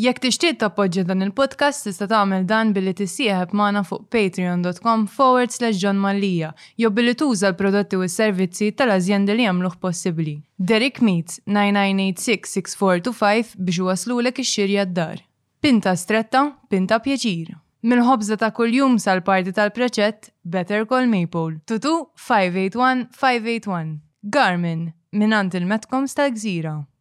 Jekk tixtieq tappoġġja dan il-podcast tista' tagħmel dan billi tissieħeb magħna fuq patreon.com forward slash John Mallia jew billi tuża l-prodotti u s-servizzi tal-azjendi li jagħmluh possibbli. Derek Meats, 9986-6425 biex iwasslulek ix-xirja d-dar. Pinta stretta, pinta pjaċir! Mill-ħobża ta' kuljum sal-party tal-preċett, Better Call Maple, 22 581 581. Garmin, mingħand il-Metcoms tal-Gżira.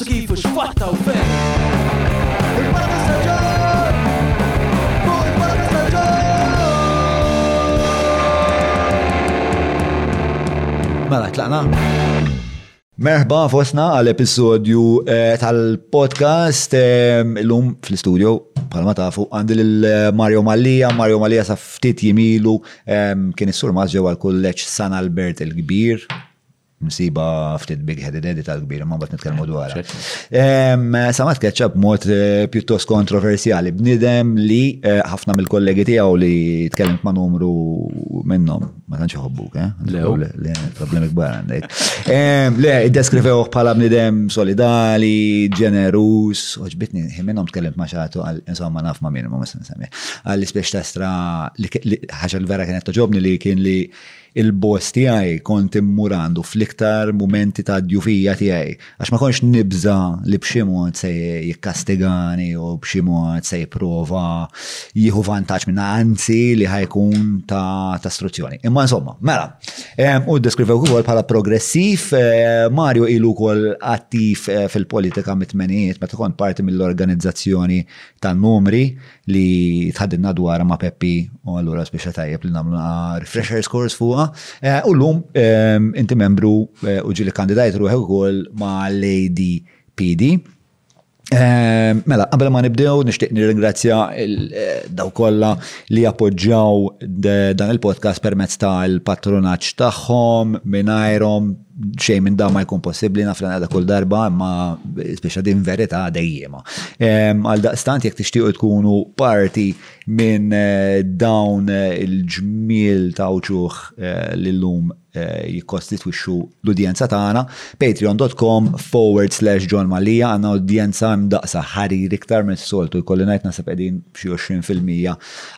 Kif u x'fatta u fejn? Il-Parti Staġġar! Fuq il-Parti Staġġar! Mela, tlaqna? Merħba fosna għal episodju eh, tal-podcast eh, l-lum fl-studio bħalma tafu, għandi l-Mario eh, Mallia, Mario Mallia sa ftit jimilu, kien is-sur maġġew għal kulleċ San Albert il-Kbir, Msiba ftit big headed edit tal-kbira ma bat nitkellmu dwarha. Samat keċċa b'mod eh, pjuttost kontroversjali b'nidem li eh, ħafna mill-kollegi tiegħu li tkellem ma' numru minnhom ma tantx iħobbuk, eh? Le, problemi kbar għandek. Le, iddeskrivewh bħala b'nidem solidali, ġenerus, oġbitni minnhom tkellem ma' xagħtu għal insomma naf ma' min ma' ma' semmi. Għal ispiex ta' stra li ħaġa l-vera kienet toġobni li kien li Il-boss tiegħi kont immur għandu fl-iktar mumenti ta' djufija tiegħi għax ma kontx nibża' li b'xi mod se jikkastigani jew b'xi mod se jipprova jieħu vantaġġ minna, anzi li ħa jkun ta' ta' struzzjoni. Imma insomma, mela, hu ddeskrivewh ukoll bħala progressiv, Mario ilu wkoll attiv fil-politika mit-tmenijiet meta kont parti mill-organizzazzjoni tan-numri, li tħaddinna dwar ma' Peppi u allura speċa tajjeb li namlu refreshers course fuqa. Eh, u l-lum ehm, inti membru eh, u ġili kandidajt ruħek ukoll ma' Lady PD. Eh, mela, qabel ma nibdew, nixtieq nirringrazzja daw kollha li appoġġjaw dan il-podcast permezz tal-patronaġġ tagħhom, mingħajrhom xejn minn dan ma jkun possibbli naf li għadha kull darba imma speċa din verità dejjema. Għal daqstant jekk tixtiequ tkunu parti minn eh, dawn eh, il-ġmiel ta' uċuħ eh, li llum jikkostitwixxu l-udjenza tagħna, patreon.com forward slash John Malija għandna udjenza mdaqsa ħarir iktar mis-soltu, jkolli ngħid nasab qegħdin b'xi 20%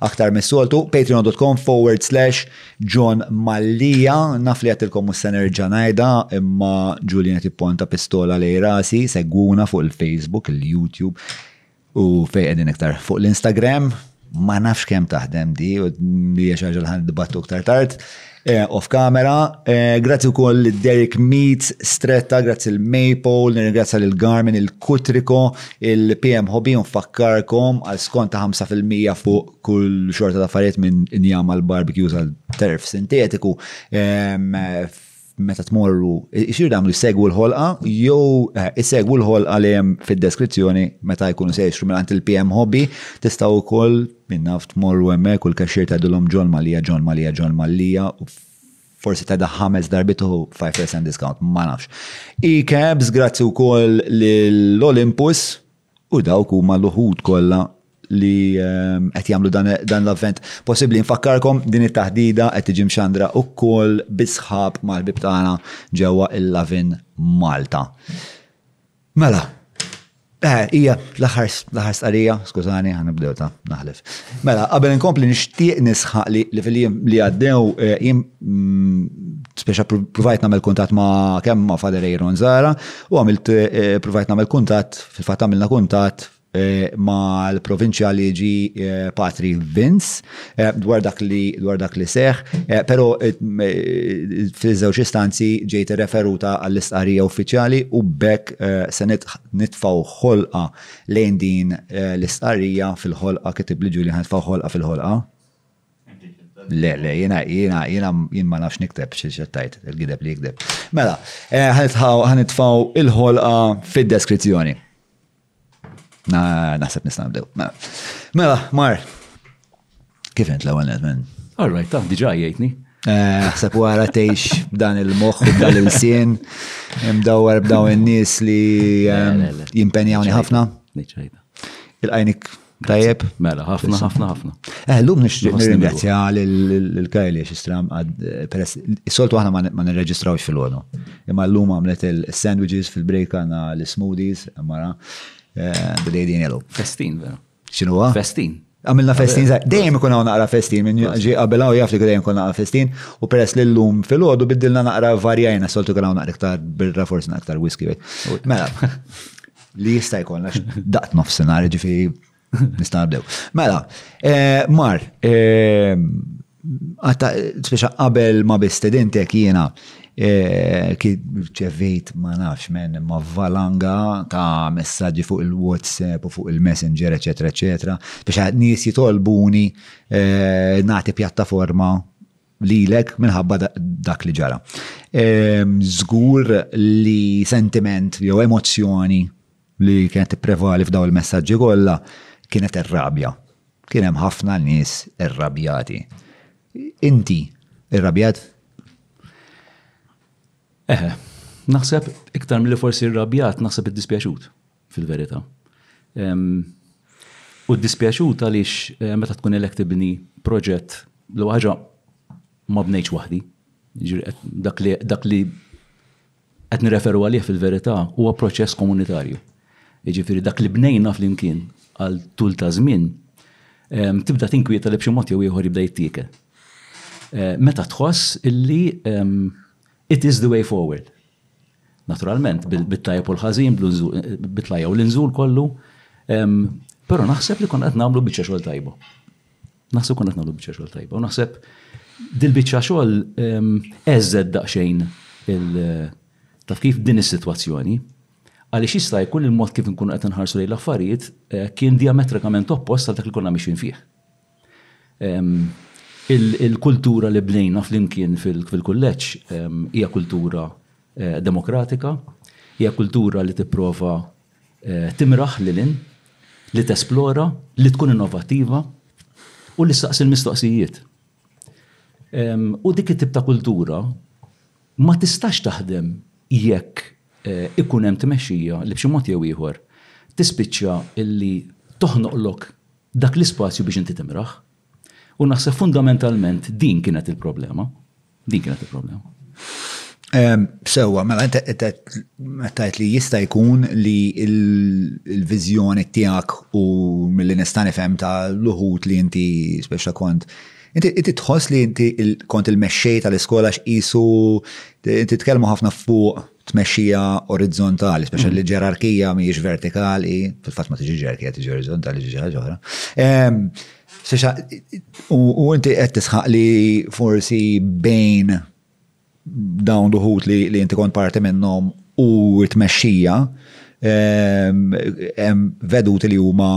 aktar mis-soltu, patreon.com forward slash John Mallia, Naf li għedtilkom mhux se nerġa' ngħidha, imma Julian qed jipponta pistola lejn rasi, segwuna fuq il-Facebook, il-YouTube u fejn qegħdin iktar fuq l-Instagram. Ma nafx kemm taħdem di, hija xi ħaġa li ħa niddibattu iktar tard. Eh, off camera. Eh, grazzi wkoll lil Derek Meats, Stretta, grazzi l Maple, nirringrazzja lil Garmin, il-Kutriko, il-PM Hobby u nfakkarkom għal skont ta' 5% fuq kull xorta ta' affarijiet minn injam għal barbecues għal terf sintetiku meta tmorru, xir damlu jsegwu l-ħolqa, jew eh, jsegwu l-ħolqa li jem fil-deskrizzjoni meta jkunu se jxru minn il-PM Hobby, tistaw ukoll minnaf tmorru hemmhekk u l-kaxxir ta' dilhom John Malija, John Malija, John Malija, forsi ta' da ħames darbit u 5% discount, ma nafx. E-cabs, grazzi wkoll l-Olympus, U dawk huma l-uħud kollha li qed jagħmlu dan l-avvent possibbli. Nfakkarkom din it-taħdida qed tiġi mxandra wkoll bi sħab mal-ħbieb tagħna ġewwa il-Lovin Malta. Mela, Eh, hija l-aħħar l-aħħar stqarrija, skużani, ħanibdew ta' naħlef. Mela, qabel inkompli nixtieq nisħaq li li fil-jiem li għaddew eh, jien mm, speċa provajt nagħmel kuntatt ma' kemm ma' Father Aaron Zara U għamilt, eh, provajt namel kuntat, fil-fat għamilna kuntat eh, ma l-provinċjali ġi eh, Patri Vince dwar dak li dwar dak li seħ, pero fil-żewġ istanzi ġejt referuta għall-istqarrija uffiċjali u bekk se nitfaw ħolqa lejn din l-istqarrija fil-ħolqa kitib li ġuli ħanitfaw ħolqa fil-ħolqa. Le, le, jina, jina, jina, jina ma nafx nikteb xie xettajt, il-gideb li jikdeb. Mela, eh, ħanitfaw il-ħolqa fil-deskrizzjoni. Naħseb nisnabdew. Mela. mela, mar, kif int l-ewel netmen? All right, taf diġa jgħidni. Eh, ħseb wara tgħix b'dan il-moħħ u b'dan il-sien, mdawwar b'daw in-nies li eh, jimpenjawni ħafna. Il-qajnik Tajjeb. Mela, ħafna, ħafna, ħafna. Eh, l-lum nixtieq nirringrazzja l-Kajli xistram għad eh, peress. Soltu aħna ma nirreġistrawx fil-għodu. Imma l-lum għamlet il-sandwiches fil-break għana l-smoothies, mara, eh, bidej din jelu. Festin, vera. Xinu għa? Festin. Għamilna festin, dejjem ikun għaw naqra festin, minn ġi għabela u jafti dejjem ikun naqra festin, u peress li l-lum fil-ħodu biddilna naqra varjajna, soltu għaw naqra iktar birra forsi naqra whisky. Mela, Li jista' jkollna daqt nofsinhar, ġifieri nista' nabdew. Mela, eh, mar, eh, għatta, speċa qabel ma bistedintek jiena eh, ki ċevejt ma nafx men ma valanga ta' messaġġi fuq il-WhatsApp u fuq il-Messenger, eċetera, eċetera. Biex nies jitolbuni nagħti pjattaforma lilek minħabba dak li ġara. Żgur li sentiment jew emozzjoni li kienet tipprevali f'daw il-messaġġi kollha kienet ir-rabja. Kien hemm ħafna nies irrabjati. Inti irrabjat? Eħe, naħseb iktar milli forsi rrabjat naħseb iddispjaċut. fil-verità. U ddispjaċut għaliex eh, meta tkun elek tibni proġett l ħaġa ma bnejċ waħdi. Dak li dak li qed nirreferu għalih fil-verità huwa proċess komunitarju. Jiġifieri dak li bnejna flimkien għal tul ta' żmien tibda tinkwieta li b'xi mod jew ieħor jibda jittiekel. Eh, meta tħoss illi it is the way forward. Naturalment, bit-tajjeb u l-ħażin, bit-tlajja jew l-inżul kollu. Però naħseb li konna qed nagħmlu biċċa xogħol tajba. Naħseb konna qed nagħmlu biċċa xogħol tajba. U naħseb dil-biċċa xogħol eżżed daqsxejn taf kif din is-sitwazzjoni għaliex jista' jkun il-mod kif inkunu qed inħarsu lejn l-affarijiet kien diametrikament oppost għal dak li konna mixjin fih. Il-kultura li bnejna flimkien fil-kulleġġ hija kultura demokratika, hija kultura li tipprova timraħ lil hinn, li tesplora, li tkun innovattiva u li ssaqsi l-mistoqsijiet. U dik it-tip ta' kultura ma tistax taħdem jekk ikun hemm tmexxija li b'xi mod jew ieħor tispiċċa li toħnoqlok dak l-ispazju biex inti timraħ. U naħseb fundamentalment din kienet il-problema. Din kienet il-problema. Sewa, mela inti qed li jista' jkun li l-viżjoni tiegħek u milli nista' nifhem ta' l-uħud li inti speċa kont Inti tħoss li inti kont il-mexxej tal-iskola x'qisu inti tkellmu ħafna fuq tmexxija orizzontali, speċjal li ġerarkija mhijiex vertikali, fil-fatt ma tiġi ġerarkija tiġi orizzontali ġi ħaġa oħra. Ehm, u inti qed tisħaq li forsi bejn dawn duħut li inti kont parti minnhom u t-tmexxija ehm, hemm veduti li huma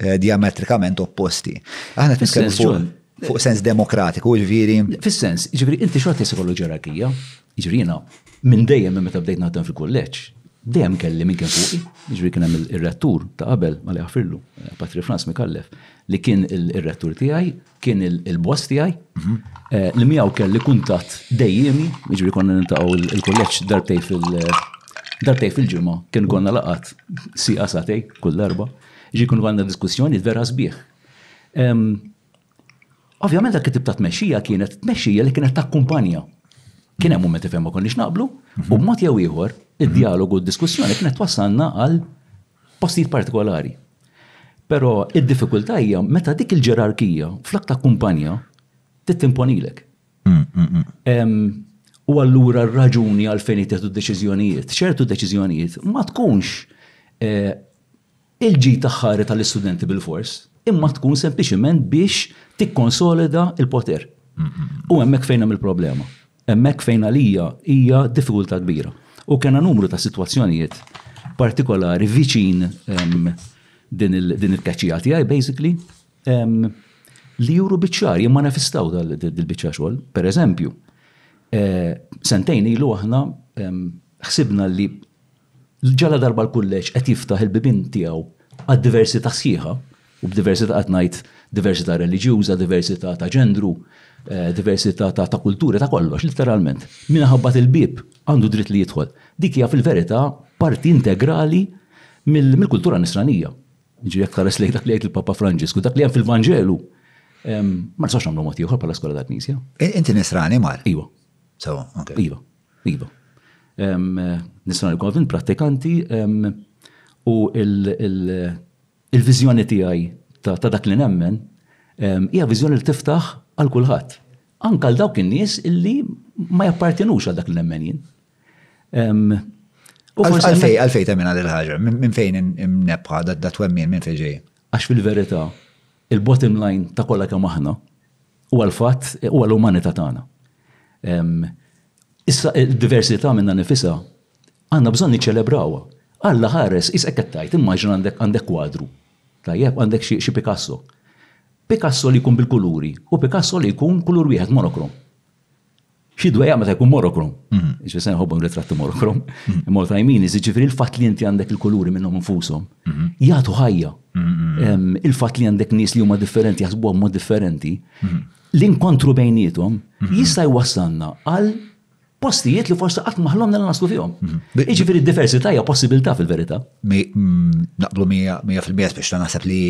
eh, diametrikament opposti. Aħna nitkellmu fuq fuq sens demokratiku, ġviri. Fis-sens, ġviri, inti xort jessa kollu ġerarkija, ġviri jena, minn dejjem minn meta bdejt naħdem fil-kolleġ, dejjem kelli minn kien fuqi, ġviri kien hemm il-rettur ta' qabel ma li ħafrillu, eh, Patri Frans Mikallef, li kien il-rettur tiegħi kien il-boss tiegħi eh, li miegħu kelli kuntatt dejjemi, jiġri konna nintaqgħu il-kulleġġ darbtej fil- darbtej fil-ġimgħa kien konna laqat siqa satej kull darba, ġi kun għandna diskussjoni vera sbieħ. Ovvjament dak it-tip ta' tmexxija kienet tmexxija li kienet ta' kumpanja. Kien hemm momenti fejn ma konniex naqblu u b'mod jew ieħor id-dialogu u d-diskussjoni kienet wassalna għal postijiet partikolari. Però id-diffikultà hija meta dik il-ġerarkija flok ta' kumpanja tittimponilek. Mm, mm, mm. U allura r-raġuni għalfejn jittieħdu deċiżjonijiet, ċertu deċiżjonijiet ma tkunx eh, il-ġi taħħari tal-istudenti bil-fors, imma tkun sempliċiment biex tikkonsolida il-poter. U hemmhekk fejn hemm il-problema. Hemmhekk fejn għalija hija diffikultà kbira. U kellna numru ta' sitwazzjonijiet partikolari viċin din il-tkeċċija tiegħi basically li juru biċ-ċar jimmanifestaw dil-biċċa xogħol. Pereżempju, sentejn ilu aħna ħsibna li Ġaladarba l-Kulleġġ qed jiftaħ il-bibien tiegħu għad-diversità sħiħa, u b'diversità qed ngħid diversità reliġjuża, diversità ta' ġendru, diversità ta' kulturi, ta' kollox, litteralment. Min iħabbat il-bieb għandu dritt li jidħol. Dik hija fil-verità parti integrali mill-kultura Nisranija. Jiġifieri jekk tħares lejn dak li jgħid il-Papa Franġisku, dak li hemm fil-Vanġelu, ma nistgħux nagħmlu mod ieħor bħala skola tal-Knisja. Inti Nisrani, Mar? Iva. Sewwa, ok. Iva. Iva. Nista' ngħidilkom minn prattikanti u l-viżjoni tiegħi ta' dak li nemmen hija viżjoni li tiftaħ għal kulħadd. Anke għal dawk in-nies illi ma jappartjenux għal dak li nemmen jien. Għalfejn, għalfejn temmen għal il-ħaġa? Minn fejn imnebħa dat twemmin minn fejn ġej? Għax fil-verità, il-bottom line ta' kollha kemm aħna Huwa l-fatt, huwa l-umanità tagħna. Issa d-diversità minnha nifisha għandna bżonn niċċelebrawha. Alla ħares, is hekk qed tgħid, immaġina għandek kwadru. Tajjeb, għandek xi Picasso. Picasso li jkun bil-kuluri u Picasso li jkun kulur wieħed monokrom. Xi dwejja meta jkun morokrom. Ġifieri se nħobbu ritratti morokrom. Imma tajmin, jiġifieri l-fatt li inti għandek il-kuluri minnhom infushom jagħtu ħajja. Il-fatt li għandek nies li huma differenti jaħsbuha b'mod differenti, l-inkontru bejniethom jista' jwassalna għal postijiet li forsi qatt ma ħlomna naslu fihom. Jiġifieri d-diversità hija possibilità fil-verità. Naqblu 100% biex ta' naħseb li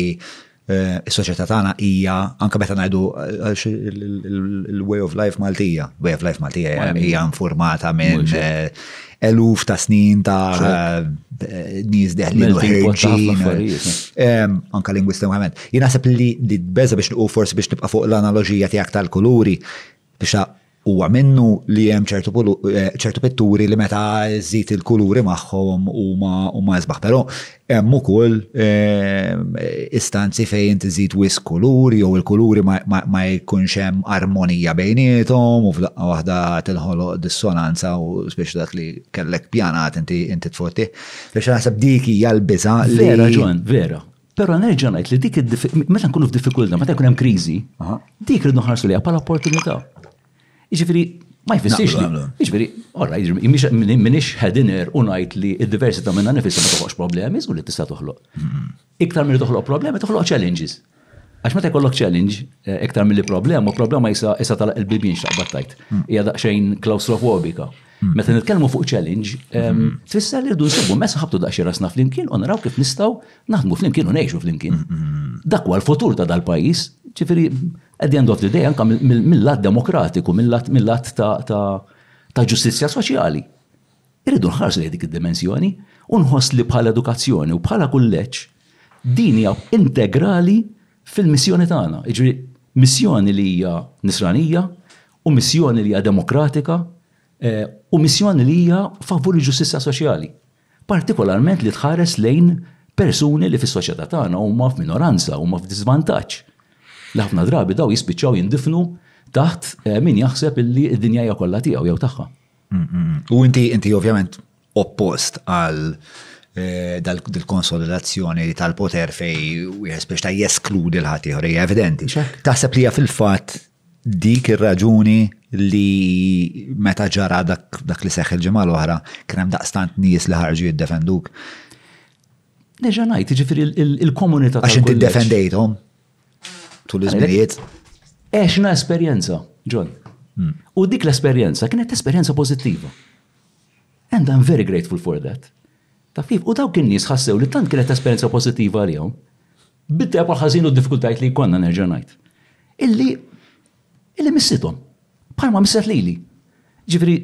Eh, is-soċjetà tagħna hija anke meta ngħidu eh, il-way of life Maltija. Way of life Maltija hija informata minn eh, eluf ta' snin ta' nies deħlin u ħerġin. Anka lingwistikament. Jien naħseb li beża biex nqu forsi biex nibqa' fuq l-analoġija tiegħek tal-kuluri Biex ta' huwa minnu li hemm ċertu pitturi li meta żżid il-kuluri magħhom huma isbaħ, però hemm ukoll istanzi fejn inti żżid wisq kulur jew il-kuluri ma jkunx hemm armonija bejniethom u f'daqqa waħda tinħoloq dissonanza u spiss dak li kellek pjanat inti tfottih. Biex ta' naħseb dik hija l-biża' li. Vera Ġwann, vera. Però nerġa' ngħid li dik meta nkunu f'diffikultà, meta jkun hemm kriżi, dik rridu nħarsu liha bħala opportunità. Jiġifieri ma jfissirx li. Jiġifieri, orra, jiġifieri minix ħediner u ngħid li d-diversità minnha nifisha ma toħloqx problemi, żgur li tista' toħloq. Hmm. Iktar milli toħloq problemi, toħloq challenges. Għax meta jkollok challenge, eh, iktar mill-li problema, problema jisa jisa talaq il-bibin xaqbat tajt. Hmm. Hija daqsxejn klaustrofobika. Hmm. Meta nitkellmu fuq challenge, hmm. tfisser li rridu nsibu messa ħabtu daqsxi rasna flimkien u naraw kif nistgħu naħdmu flimkien u ngħixu flimkien. Hmm, Dak huwa l-futur ta' dal-pajjiż, ġifieri at the end of the day anke mill-lat demokratiku, mill-lat ta' ġustizzja soċjali. Irridu nħarsu li dik id-dimensjoni u nħoss li bħala edukazzjoni u bħala kulleġġ din hija integrali fil-missjoni tagħna, jiġifieri missjoni li hija nisranija u missjoni li hija demokratika u missjoni li hija favur il-ġustizzja soċjali, partikolarment li tħares lejn persuni li fis-soċjetà tagħna huma f'minoranza, huma f'diżvantaġġ, li ħafna drabi dawn jispiċċaw jindifnu taħt min jaħseb li d-dinja hija kollha tiegħu jew tagħha. U inti, inti ovvjament oppost għal eh, dal-konsolidazzjoni tal-poter fej u biex ta' jeskludi l-ħatiħor, hija evidenti. Taħseb li fil-fat dik ir-raġuni li meta ġara dak, dak li seħħ il-ġimgħa l-oħra kien hemm daqstant nies li ħarġu jiddefenduk. Neġa ngħid, jiġifieri il-komunità. Għax inti ddefendejthom. Tul iż-żminijiet. Għexna esperjenza, John. Hmm. U dik l-esperjenza kienet esperjenza pożittiva. And I'm very grateful for that. Taf kif? U dawk in-nies ħassew li tant kienet esperjenza pożittiva għalihom. Bitta pa ħażin u diffikultajt li jkollna nerġa' ngħid. Illi illi missithom. Bħalma misset lili. Ġifieri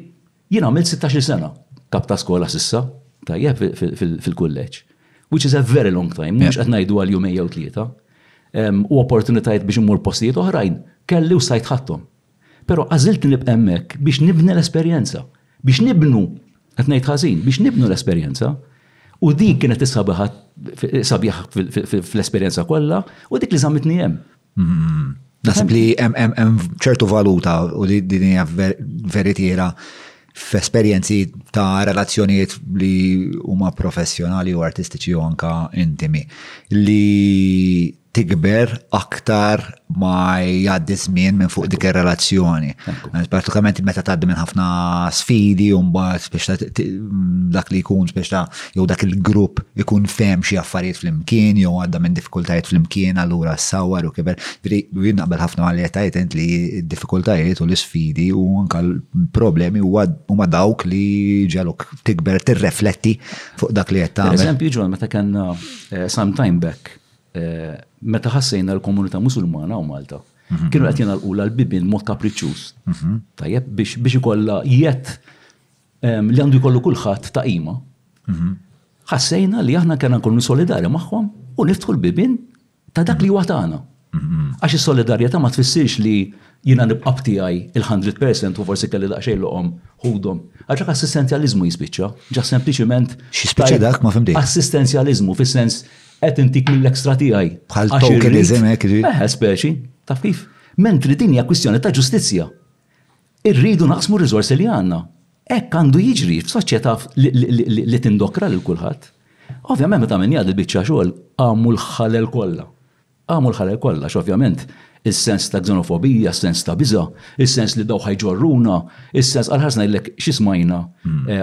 Jien għamilt sittax-il sena kap ta' skola s'issa, tajjeb, fil-kulleġġ. Which is a very long time, mhux qed ngħidu għal jumejn jew tlieta. U opportunitajiet biex immur postijiet oħrajn, kelli u stajt ħadthom. Però għażilt li nibqa' hemmhekk biex nibni l-esperjenza. Biex nibnu, qed ngħid ħażin, biex nibnu l-esperjenza. U dik kienet is-sabiħa, is-sabiħ fl-esperjenza kollha, u dik li żammitni hemm. Mm-hmm. Nasib li hemm ċertu valuta u li din hija veritiera f'esperjenzi ta' relazzjonijiet li huma professjonali u artistiċi u anka intimi li tikber aktar ma jgħaddi żmien minn fuq dik ir-relazzjoni. Pratikament meta tgħaddi minn ħafna sfidi u mbagħad biex dak li jkun biex ta' jew dak il-grupp ikun fehem xi affarijiet flimkien jew għadda minn diffikultajiet flimkien allura s-sawar u kiber. Ġifieri naqbel ħafna ma li qed int li d-diffikultajiet u l-isfidi u anke l-problemi huma dawk li ġaluk tikber tirrefletti fuq dak li qed tagħmel. Eżempju ġol meta kellna eh, some time back eh, meta ħassejna l-komunità Musulmana u Malta mhm. kienu qed jingħalqula l-bibin mod kapriċċuż. Mhm. Tajjeb biex ikollha jett li għandu jkollu kulħadd ta' qima, mhm. ħassejna li aħna kellna nkunu solidari magħhom u niftħu l-bibin ta' dak li huwa tagħna. Mhm. Għax is-solidarjetà ma tfissirx li jiena nibqa' tiegħi il-100% u forsi kelli daqsxejn loqhom ħudhom. Għax dak assistenzjaliżmu jispiċċa, ġa sempliċiment. X'jispiċċa dak ma fimdejx. Assistenzjaliżmu fis-sens qed intik mill-ekstra tiegħi. Bħal token iżemek. Eh, speċi, taf kif? Mentri din hija kwistjoni ta' ġustizzja. Irridu naqsmu r-riżorsi li għandna. Hekk għandu jiġri f'soċjetà li tindokra lil kulħadd. Ovvjament meta min jagħti l-biċċa xogħol agħmu l-ħalel kollha. Agħmu l-ħalel kollha għax ovvjament is-sens ta' xenofobija, is-sens ta' biża', is-sens li dawk ħa jġorruna, is-sens għall-ħażna ngħidlek xi smajna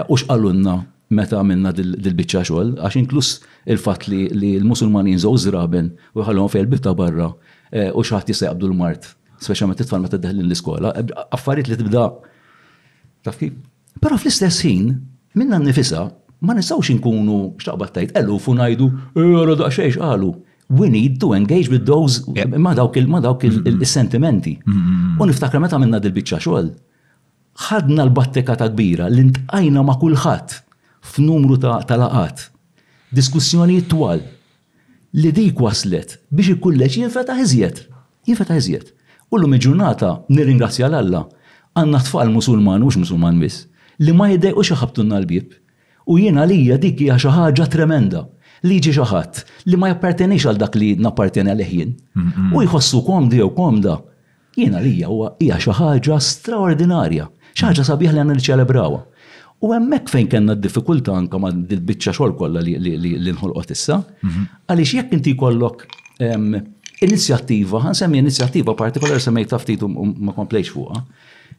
u x'qalulna meta għamilna dil-biċċa xogħol għax inkluż il-fatt li l-Musulmanin żewġ żraben u jħallhom f'għelbiet ta' barra u xi ħadd jista' jaqbdu l-mard Speċjalment it-tfal meta deħlin l-iskola, affarijiet li tibda taf kif. Però fl-istess ħin, minna nifisa, ma nistgħux inkunu x'taqbad tajt eluf u ngħidu, "Ora daqsxejn qalu." we need to engage with those ma dawk il ma dawk mm-hmm. il-sentimenti. Mm-hmm. U niftakar meta minna dil-biċċa xogħol, ħadna l-battika ta' kbira li ntqajna ma' kulħadd f'numru ta' laqat, diskussjonijiet twal, li dik wasslet biex il-kulleġġ jinfetaħ iżjed, jinfetaħ iżjed. U llum il-ġurnata, nirringrazzja 'l Alla, għandna tfal Musulmani, mhux Musulmani biss, li ma jiddejqux iħabbtulna l-bieb. U jien għalija dik hija xi ħaġa tremenda, li jiġi xi ħadd li ma jappartenix għal dak li nappartjeni għalih jien, u jħossu komdi jew komda Jien għalija huwa hija xi ħaġa straordinarja, xi ħaġa sabiħa li għandna niċċelebrawha. U hemmhekk fejn kellna d-diffikultà anke ma' dil-biċċa xogħol kollha li nħolqot issa, għaliex jekk inti jkollok inizjattiva, ħa nsemmi inizjattiva partikolari semmejtha ftit u ma komplejtx fuqha,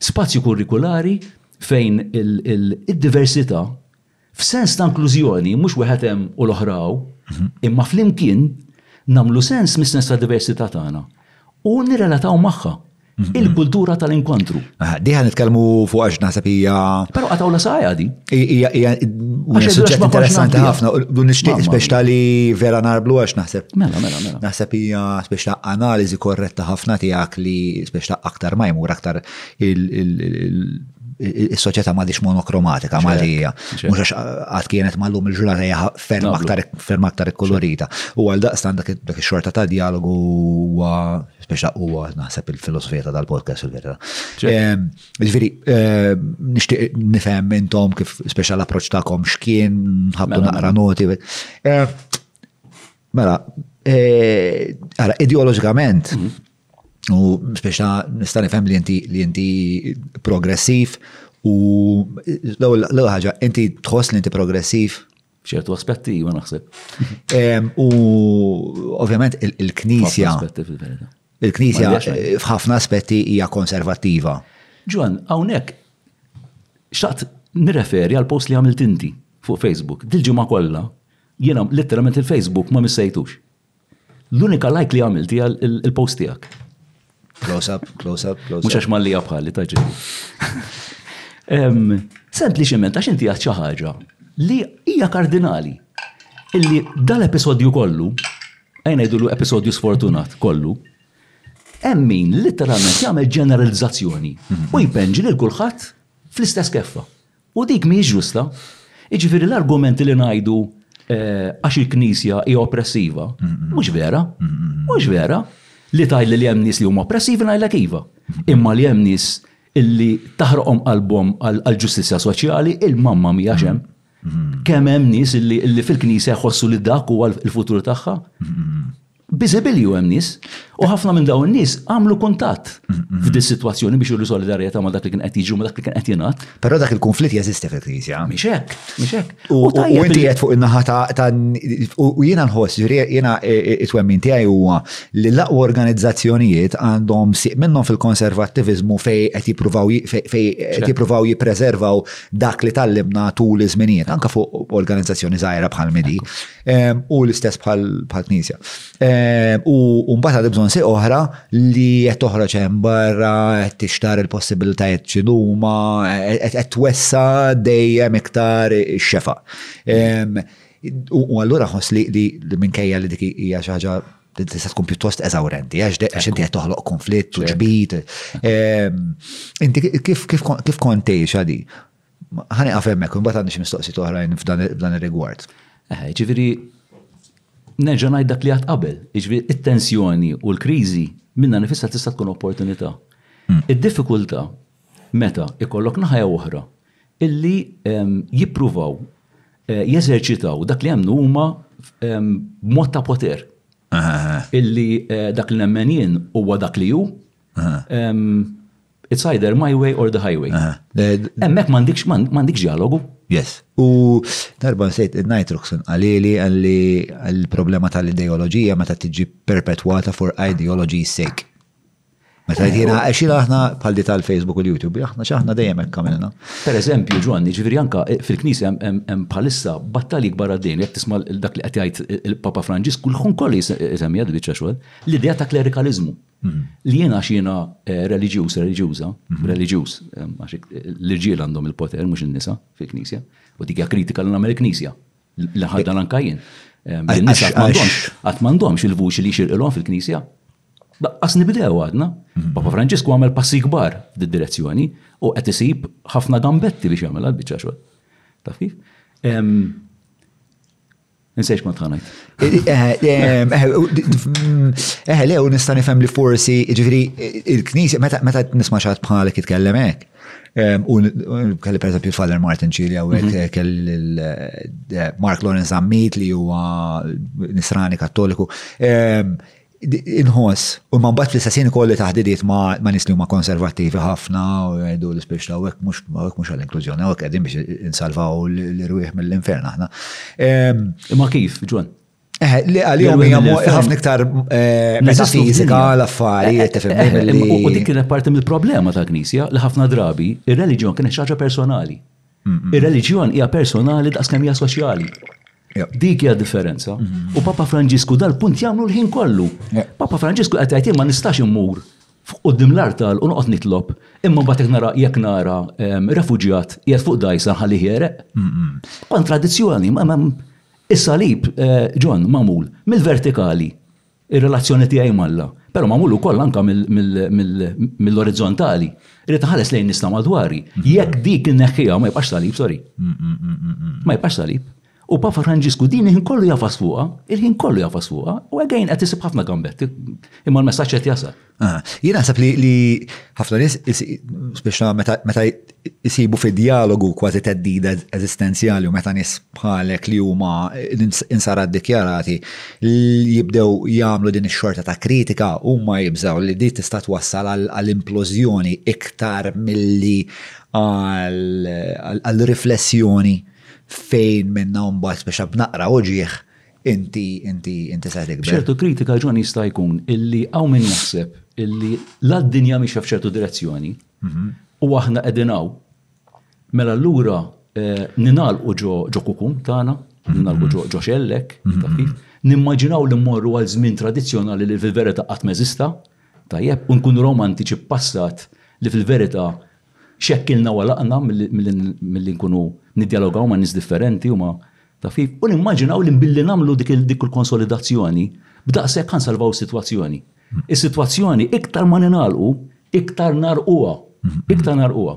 spazju kurrikulari fejn id-diversità F'sens ta' inklużjoni, mhux wieħed hemm u l-oħra hawn, imma flimkien nagħmlu sens mis-sens ta' diversità tagħna u nirrelataw magħha, il-kultura tal-inkontru. Di ħa nitkellmu fuqha għax naħseb hija. Però qed tawla saħħa di. Hija suġġett interessanti ħafna u nixtieq speċta li vera narblu għax naħseb. Mela, mela, mela. Naħseb hija speċta analiżi korretta ħafna tiegħek li speċta aktar ma jmur aktar is-soċjetà m'għadix monokromatika malija. Mhux għax qatt kienet mallum il-ġurnata hija ferm aktar ferm aktar ikkolorita. U għal daqstan dak ix-xorta ta' dialogu huwa speċa huwa naħseb il-filosofija ta' dal-podcast il-vera. Ehm, ġifieri ehm, nixtieq nifhem intom kif speċa l-approċċ tagħkom x'kien ħabtu mela, naqra mela. noti. Ehm, mela, eh, ara, ideoloġikament, mhm. U speċa nista' nifhem li inti li inti progressiv u l-ewwel ħaġa inti tħoss li inti progressiv ċertu aspetti ma naħseb. U ovvjament il-Knisja. Il-Knisja f'ħafna aspetti hija konservattiva. Ġwan, hawnhekk xaqt nirreferi għal post li għamilt inti fuq Facebook. Dil-ġimgħa kollha jiena letteralment il-Facebook ma missejtux. L-unika like li għamilt hija il-post tiegħek. Close up, close up, close up. Mhux għax mallija bħali ta' ġibu. Sempliċement għax inti għad xi ħaġa li hija kardinali. Illi dal-episodju kollu, għajna jidullu episodju sfortunat kollu, emmin literalment jagħmel ġeneralizzazzjoni u jpenġi lil kulħadd fl-istess keffa. U dik mhijiex ġusta. Jiġifieri l-argument li ngħidu għax il-Knisja hija oppressiva, mhux vera. Mhux vera. Li tgħidli li hemm nies li huma oppressivi ngħidlek iva. Imma li hemm nies li taħraqhom qalbhom għall-ġustizzja soċjali, il-mamma mija x'hemm. Kemm hemm nies li fil-Knisja jħossu li dak huwa l-futur tagħha. Biżibilju hemm nies u ħafna minn dawn in-nies għamlu kuntatt f'din sitwazzjoni biex juru solidarjetà ma' dak li kien qed jiġu ma' dak li kien qed jingħad. Però dak il-kunflitt jeżisti fil-Knisja. Mhix hekk, mhix hekk. U inti qed fuq in-naħa ta' u jiena nħoss, jiena it-twemmin tiegħi huwa li l-aqwa organizzazzjonijiet għandhom sieq minnhom fil-konservattiviżmu fejn qed jippruvaw fejn qed jippruvaw jippreservaw dak li tgħallimna tul iż-żminijiet, anke fuq organizzazzjoni żgħira bħal midi. U l-istess bħal knisja. U mbagħad għad bżonn si oħra li qed toħroġ hemm barra qed tixtar il-possibilitajiet x'inhuma qed twessa dejjem iktar ix-xefa. U allura ħoss li minkejja li dik hija xi ħaġa tista' tkun pjuttost eżawrenti, għax inti qed toħloq konflitt u ġbid. Inti kif kont tgħix għadi? Ħani għaf emmek, un bat għandi mistoqsijiet oħrajn f'dan ir-rigward. Ġifieri nerġa' ngħid dak li għad qabel, jiġifieri it-tensjoni u l-kriżi minna nifissa tista' tkun opportunità. Hmm. Id-diffikultà meta ikollok naħja oħra illi ehm, jippruvaw eh, jeżerċitaw dak li hemm huma ehm, mod ta' poter. Illi eh, dak li nemmen jien huwa dak li hu, It's either my way or the highway. Emmek mandiċ, mandiċ dialogu. Yes. U darba nsejt il-nitroxon għalili għalli għal-problema tal-ideologija meta tiġi perpetwata for ideology sake. Meta jtina, xina aħna bħal di tal-Facebook u l-YouTube, aħna xaħna dejjem hekk kamilna. Per eżempju, Ġwanni, ġifiri anka eh, fil-Knisja hemm bħalissa battali kbar għaddejn, jekk tisma' dak li qed jgħid il-Papa Franġisku, l-ħun kollu jisemmi għad biċċa xogħol, l-idea ta' klerikalizmu. Li jiena għax jiena eh, reliġjuż, reliġjuża, mhm. reliġjuż, eh, għax l-irġiel għandhom il-poter mhux in-nisa fil-Knisja, u dik kritika li nagħmel il-Knisja li ħadda anka jien. Eh, nisa qatt m'għandhomx il-vuċi li xirqilhom fil-Knisja. Baqqas nibdew għadna, mhm. Papa Franġisku għamel passi kbar fid-direzzjoni u qed isib ħafna gambetti biex jagħmel għal biċċa xogħol. Taf kif? Nsejx kont ħanajt. Eħe, lew nista' nifhem li forsi, ġifiri, il-knisja, meta nisma xaħat bħalek jitkellem hekk, u kelli per eżempju Father Martin Ċili għawek, mhm. kelli eh, Mark Lawrence Ammit li huwa nisrani kattoliku. inħoss, u man bat fl-istessin kolli taħdidiet ma' nis li huma konservativi ħafna, u għedu l-ispiex ta' għek mux għal-inklużjoni, għek għedin biex insalvaw l-irwieħ mill-infern aħna. Ma kif, ġwan? Eh, li għal-jom ħafna iktar eh, metafizika l-affarijiet, eh, U dik kienet parti mill-problema ta' knisja li ħafna drabi il-reliġjon kienet xaġa personali. Il-reliġjon hija personali daqs kemm hija soċjali. Dik hija differenza. Mhm. U Papa Franġisku dal-punt jagħmlu l-ħin kollu. Papa Franġisku qed jgħid ma nistax immur qudiem l-artal u noqgħod nitlob, imma mbagħad jekk nara jekk nara ehm, refuġjat qiegħed fuq dajsa ħalli ħiereq. Kontradizzjoni, ma is-salib eh, John mamul mill-vertikali ir-relazzjoni tiegħi m'Alla, però magħmul ukoll anke mill-orizzontali, irrid inħares lejn nies ta' madwari. Jekk dik inneħħiha ma jibqax salib, sorry. Ma jibqax salib. U Papa Franġisku din il-ħin kollu jafas fuqha, il-ħin kollu jafas fuqha, u għegħin qed isib ħafna gambetti, imma l-messaġġ qed jasal. Ah, jien naħseb li li ħafna nies speċa meta meta jsibu fi dialogu kważi teddida eżistenzjali u meta nies bħalek li huma insara ddikjarati jibdew jagħmlu din ix-xorta ta' kritika huma jibżgħu li di tista' twassal għal implożjoni iktar milli għal riflessjoni fejn minna mbagħad speċa b'naqra uġieħ Inti, inti, inti sa tikber. Ċertu kritika ġon jista' jkun illi hawn min jaħseb illi la d-dinja mixja f'ċertu direzzjoni mhm. u aħna qegħdin hawn. Mela allura eh, ninalqu ġo kukun tagħna, mhm. ninalqu ġo xellek, mhm. nimmaġinaw li mmorru għal żmien tradizzjonali li fil-verità qatt meżista, tajjeb, u nkunu romantiċi passat li fil-verità xekkilna walaqna mill-li nkunu nidjalogaw ma' nis differenti u ma' Taf kif? U nimmaġinaw li billi nagħmlu dik il-konsolidazzjoni, b'daqshekk ħa nsalvaw is-sitwazzjoni. Is-sitwazzjoni iktar ma ningħalqu, iktar ngħarrquha. Iktar ngħarrquha.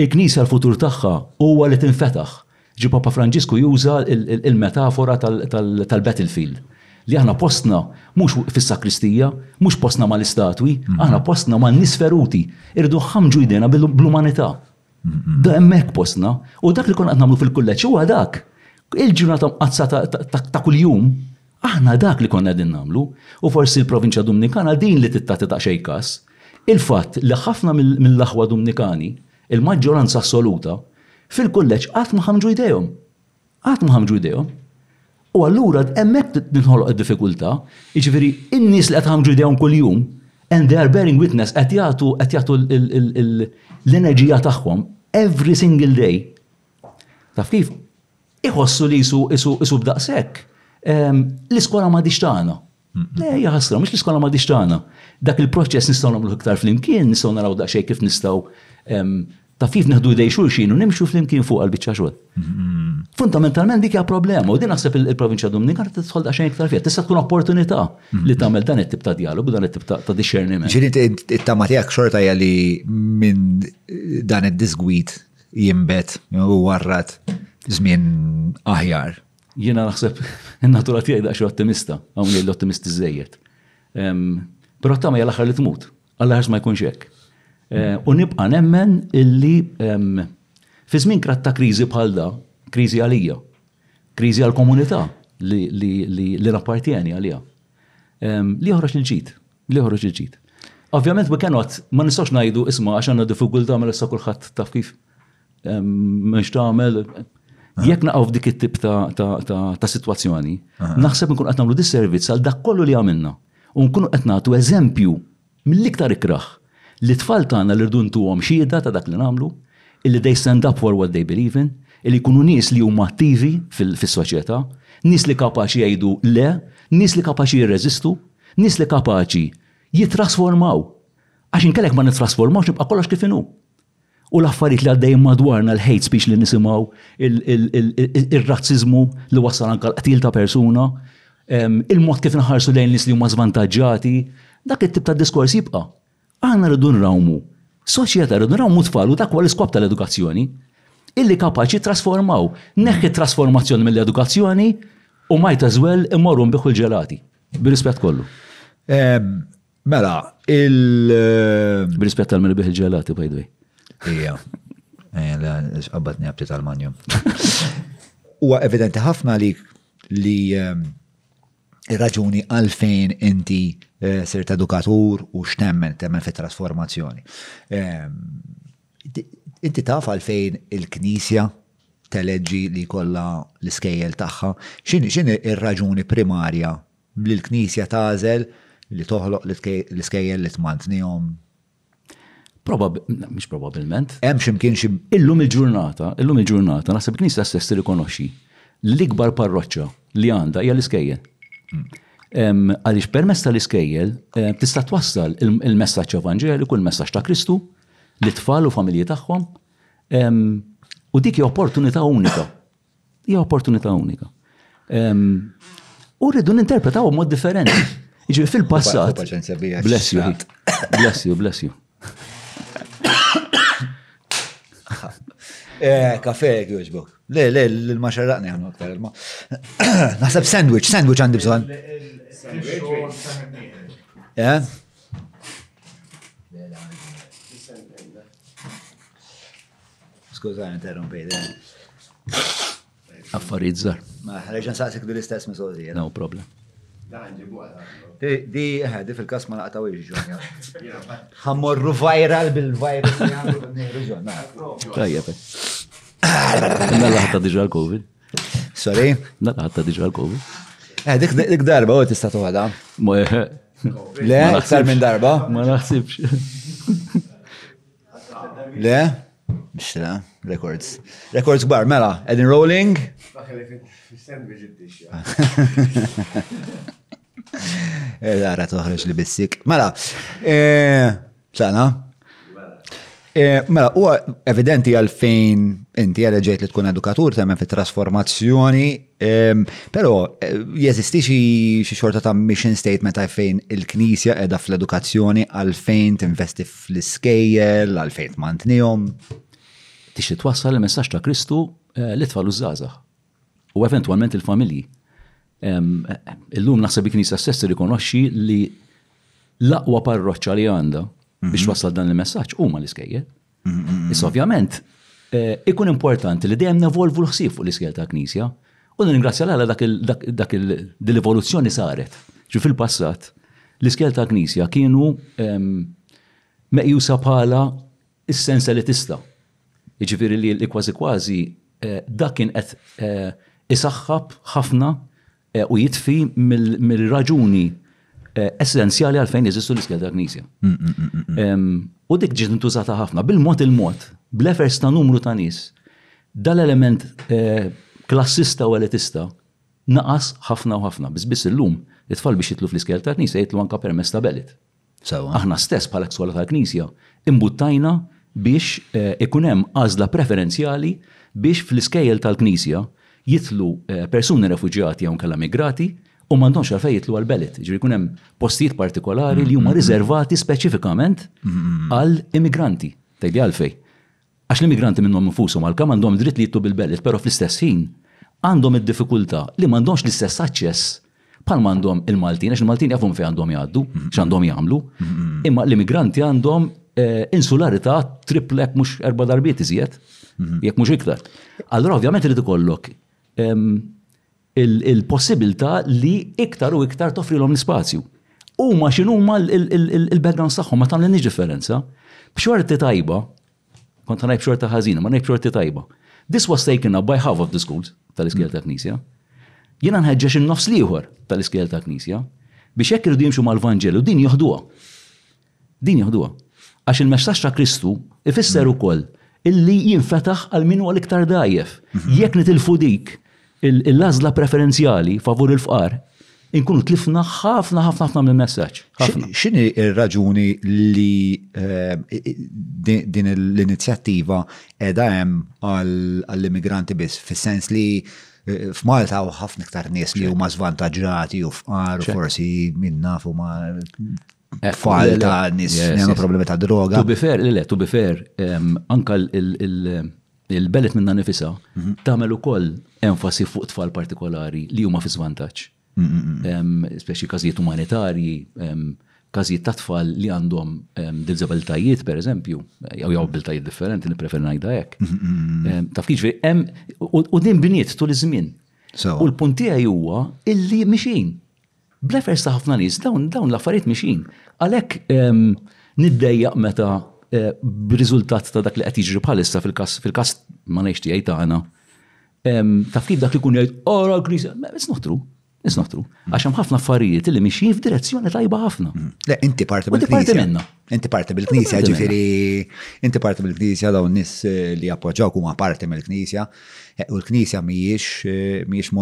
Il-Knisja l-futur tagħha huwa li tinfetaħ. Ġie Papa Franġisku juża l-metafora tal-battlefield. Li aħna postna mhux fis-sakristija, mhux postna mal-istatwi, aħna postna man-nies feruti. Irridu nħammġu jdejna bl-umanità. Da hemmhekk postna. U dak li konna qed nagħmlu fil-kulleġġ huwa dak. Il-ġurnata mqaddsa ta' kuljum, aħna dak li konna qegħdin nagħmlu, u forsi l-Provinċja Dumnikana din li tittati daqsxejn kas, il-fatt li ħafna mill-aħwa Dumnikani, il-maġġoranza assoluta, fil-kulleġġ qatt ma ħamġu jdejhom. Qatt ma ħammġu jdejhom. U allura hemmhekk tinħoloq id-diffikultà, jiġifieri n-nies li qed iħammġu jdejhom kuljum and they are bearing witness qed jagħtu qed jagħtu l-enerġija tagħhom every single day. Taf kif? Iħossu li qisu qisu qisu b'daqshekk l-iskola m'għadhiex tagħna. Ejja ħasra, mhux l-iskola ma dix tagħna. Dak il-proċess nistgħu nagħmlu iktar flimkien, nistgħu naraw daqsxejn kif nistgħu ta' kif neħdu idej xulxin u nimxu flimkien fuq għal-biċċa xogħol. Mm-hmm. Fundamentalment dik hija problema u din naħseb il-provinċja Dominikana tidħol daqsxejn iktar fiha. Tista' tkun opportunità mm-hmm. li tagħmel dan it-tip ta' dialogu, dan it-tip ta' discerniment. Ġiri it-tama tiegħek xorta hija li minn dan id-disgwid jimbet u warrat żmien aħjar. Jiena naħseb in-natura tiegħi daqsxejn ottimista, hawn jgħid l-ottimisti żejjed. Però tama hija l-aħħar li tmut, alla ħares ma jkunx hekk. Eh, u nibqa' nemmen illi fi żmien krat ta' kriżi bħal da, kriżi għalija, kriżi għall-komunità li rappartjeni għalija, li joħroġ il-ġid, li joħroġ il-ġid. Ovvjament we cannot, ma nistax ngħidu isma' għax għandna diffikultà mela sa kulħadd taf kif Mhux tagħmel jekk naqgħu f'dik it-tip ta' sitwazzjoni, naħseb nkun qed nagħmlu disservizz għal dak kollu li għamilna u nkunu qed nagħtu eżempju mill-iktar ikrah li t-tfal tagħna li rridu ntuhom xhieda ta' dak li nagħmlu, illi they stand up for what they believe in, illi jkunu nies li huma attivi fis-soċjetà, nies li kapaċi jgħidu le, nies li kapaċi jirreżistu, nies li kapaċi jittrasformaw. Għax inkella jekk ma nittrasformawx nibqa' kollox kif inhu. U l-affarijiet li għaddejjin madwarna, il-hate speech li nisimgħu, ir-razziżmu li wassal anke għall-qtil ta' persuna, il-mod kif inħarsu lejn nies li huma żvantaġġati, dak it-tip ta' diskors jibqa'. Aħna rridu nrawmu soċjetà, rridu nrawmu tfal u dak huwa l-iskop tal-edukazzjoni, illi kapaċi jittrasformaw. Neħħi t-trasformazzjoni mill-edukazzjoni u might as well immorru nbiħħu l-ġelati. Bir-rispett kollu. Mela, il. B'rispett għal mill-biħ il-ġelati, by the way. Ija. Għabbat njabti tal-manju. Huwa evidenti ħafna li li ehm, raġuni għalfejn inti eh, sirt edukatur u x'temmen temmen fit trasformazzjoni. Ehm, inti taf għalfejn il-Knisja teleġi li kolla l-iskejjel tagħha, x'inhi ir-raġuni primarja Li l-Knisja tagħżel li toħloq l-iskejjel li tmantnihom? Mhux probabbilment. Hemm xi mkien xi. Illum il-ġurnata, illum il-ġurnata, naħseb il-Knisja stess tirrikonoxxi li l-ikbar parroċċa li għandha hija l-iskejjel. Għaliex permezz tal-iskejjel tista' twassal il-messaġġ evanġeliku, il-messaġġ ta' Kristu, lit-tfal u familji tagħhom, u dik hija opportunità unika. Hija opportunità unika. U rridu ninterpretaw mod differenti. Ġifieri fil-passat. Bless you, bless you, bless you. Eh, kafe, għuġbuk. Le, le, l-ma xarraqni għannu aktar il-ma. Naħseb sandwich, sandwich għandi bżon. Eh? Skuża, interrompejt. Affarijiet żgħar. Ma ħreġ nsaqsik dil-istess mistoqsija. No problem. Di, eh, di fil-kas ma naqtaw iġġonja. Ħammorru viral bil-virus li għandu bil-nirġonja. Tajjeb. Inna laħta diġa l-Covid. Sorry? Inna laħta diġa l-Covid. Eh, dik dik darba u tista' toħda. Eh, Le, iktar minn darba. Ma naħsibx. Le, mux le, records. Records gbar, mela, edin rolling. Għara eh, toħreġ li bissik. Mela, eh, ċana. Eh, mela, u evidenti għalfejn inti għal ġejt li tkun edukatur temmen fit trasformazzjoni ehm, pero eh, jeżisti xi xorta ta' mission statement għalfejn il-Knisja edha fl-edukazzjoni għalfejn tinvesti f fl-iskejjel, għalfejn tmantnihom. Tixtieq twassal il-messaġġ ta' Kristu eh, li tfal u żgħażagħ u eventwalment il-familji. Illum naħseb il-Knisja stess rikonoxxi li l-aqwa parroċċa li għandha mhm. biex twassal dan il-messaġġ huma l-iskejjel. Mhm, mhm, Issa ovvjament eh, ikun importanti li dejjem nevolvu l-ħsieb fuq l-iskejjel tal-Knisja U nirringrazzja l-Alla dak il, dak, dak il, din l-evoluzzjoni saret. Ġi fil-passat, l-iskel ta' knisja kienu ehm, meqjusa bħala s-sensa li tista. Jiġifieri li li kważi kważi eh, dak kien qed eh, isaħħab ħafna eh, u jitfi mill-raġuni essenzjali għalfejn jeżistu l-iskeda tal-Knisja. U dik ġiet intużata ħafna, bil-mod il-mod, bl-efers ta' numru ta' nies, dal-element eh, klassista u elitista naqas ħafna u ħafna, biss biss illum it-tfal biex jitlu fl-iskeda tal-Knisja jitlu anka permess ta' belit. Aħna stess bħala skola tal-Knisja imbuttajna biex eh, ikun hemm għażla preferenzjali biex fl-iskejjel tal-Knisja jitlu eh, persuni refuġjati jew kellha migrati u m'għandhomx għalfejn jitlu għal belet. Ġifieri jkun hemm postijiet partikolari li huma riservati speċifikament għal immigranti. Tgħidli għalfejn. Għax l-immigranti minnhom infushom għalkemm għandhom dritt li jitlu bil-belet, però fl-istess ħin għandhom id-diffikultà li m'għandhomx l-istess aċċess bħal m'għandhom il-Maltin, għax il-Maltin jafu minn fejn għandhom jgħaddu, x'għandhom jagħmlu, imma l-immigranti għandhom eh, insularità triplek mhux erba' darbiet iżjed, jekk mhux iktar. Allura ovvjament irid ikollok ehm, il-possibilità li iktar u iktar toffrilhom l-ispazju. Huma x'inhuma l-backgrounds tagħhom ma tagħmlilniex differenza. B'xorti tajba, kont ngħid b'xorti ħażina, ma ngħid b'xorti tajba. This was taken up by half of the schools tal-iskejjel ta' knisja. Jiena nħeġġeġ in-nofs l-ieħor tal-iskejjel ta' knisja biex hekk irridu jimxu mal-Vanġelu din joħduha. Din jeħduha. Għax il-messaġġ ta' Kristu jfisser ukoll illi jinfetaħ għal min huwa l-iktar dgħajjef. Jekk nitilfu dik l-għażla preferenzjali favur il-fqar, inkunu tlifna ħafna ħafna ħafna mill-messaġġ. X'inhi r-raġuni li eh, din l-inizjattiva qiegħda hemm għall-immigranti biss, fis-sens li eh, f'Malta u ħafna iktar nies li huma żvantaġġati u fqar forsi minna fu ma tfal ta' nis li għandhom problemi ta' droga. Tu bifer, li le, tu bifer, anka il-belet minna nifisa, mhm. tamel u koll enfasi fuq tfal partikolari li huma fi zvantaċ. Speċi kazijiet umanitarji, kazijiet ta' tfal li għandhom dizabiltajiet, per eżempju, jew jew abiltajiet differenti, li prefer najda hekk. Taf kif hemm u din bniet tul iż-żmien. U l-punt tiegħi huwa illi mixin. Bl-efforts ta' ħafna nies dawn dawn l-affarijiet mixin. Għalhekk ehm, niddejjaq meta eh, b'riżultat ta' dak li qed jiġri bħalissa fil-każ fil-każ ma ngħidx tiegħi tagħna. Ehm, taf kif dak ikun jgħid ora l-Knisja, it's not true. It's not true. Għax hemm ħafna affarijiet li mixin f'direzzjoni tajba ħafna. Le, inti parti mill-Knisja. Parti minna. Inti parti mill-Knisja, ġifiri, inti parti mill-Knisja daw nis eh, li appoġġaw kuma parti mill-Knisja, eh, u l-Knisja miex eh, miex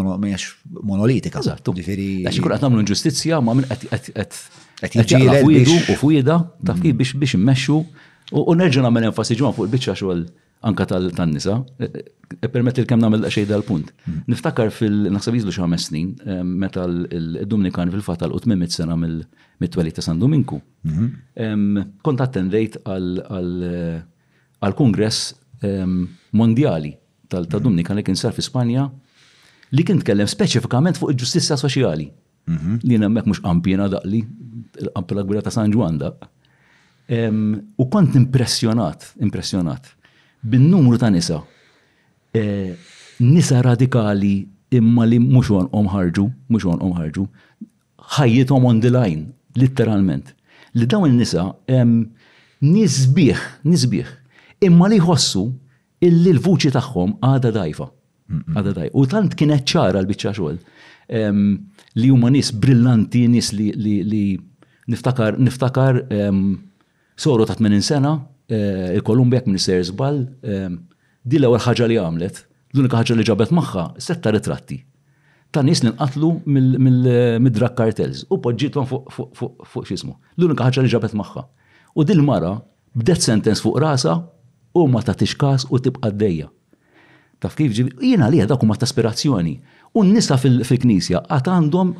monolitika. Eżattu. Ġifiri. Għax ikun qed nagħmlu ġustizzja ma' minn qed jiġġieled u fwida taf kif biex biex immexxu u nerġa' nagħmel enfasi ġon fuq il-biċċa xogħol anka tal-nisa, e, e, permet li kemm nagħmel xejn dal-punt. Hmm. Niftakar fil-naħseb jiżlu xi ħames snin, e, meta l-Dominikan fil-fatt għal qutmim sena mill-twelid ta' San Dominku. Hmm. Kont attendejt għal kongress mondjali tal-Dominikan li kien sar fi Spanja li kien tkellem speċifikament fuq il-ġustizja soċjali. Mhm. Li nemmek mux qampina daqli, qampina kbira ta' San Ġwan daq. U kont impressjonat, impressjonat, bin-numru ta' nisa. E, nisa radikali imma li mux onqom ħarġu, mux onqom ħarġu, ħajjithom on the line, literalment. Li dawn il-nisa, nisbiħ, nisbiħ, imma li jħossu illi l-vuċi tagħhom għadha dgħajfa. Għadha dgħajfa. U tant kienet ċara l-biċċa xogħol li huma nies brillanti, nies li niftakar niftakar soru ta' 80 sena eh, il-Kolumbja jekk Minister Zbal eh, di l-ewwel ħaġa li għamlet, l-unika ħaġa li ġabet magħha setta ritratti ta' nies li nqatlu mid-drug cartels u poġġiethom fuq x'ismu. L-unika ħaġa li ġabet magħha. U dil-mara B'death sentence fuq rasha u ma tagħtix każ u tibqa' għaddejja. Taf kif? Ġifieri, jien għalija dawk huma ta' ispirazzjoni. U n-nisa fil-Knisja għad għandhom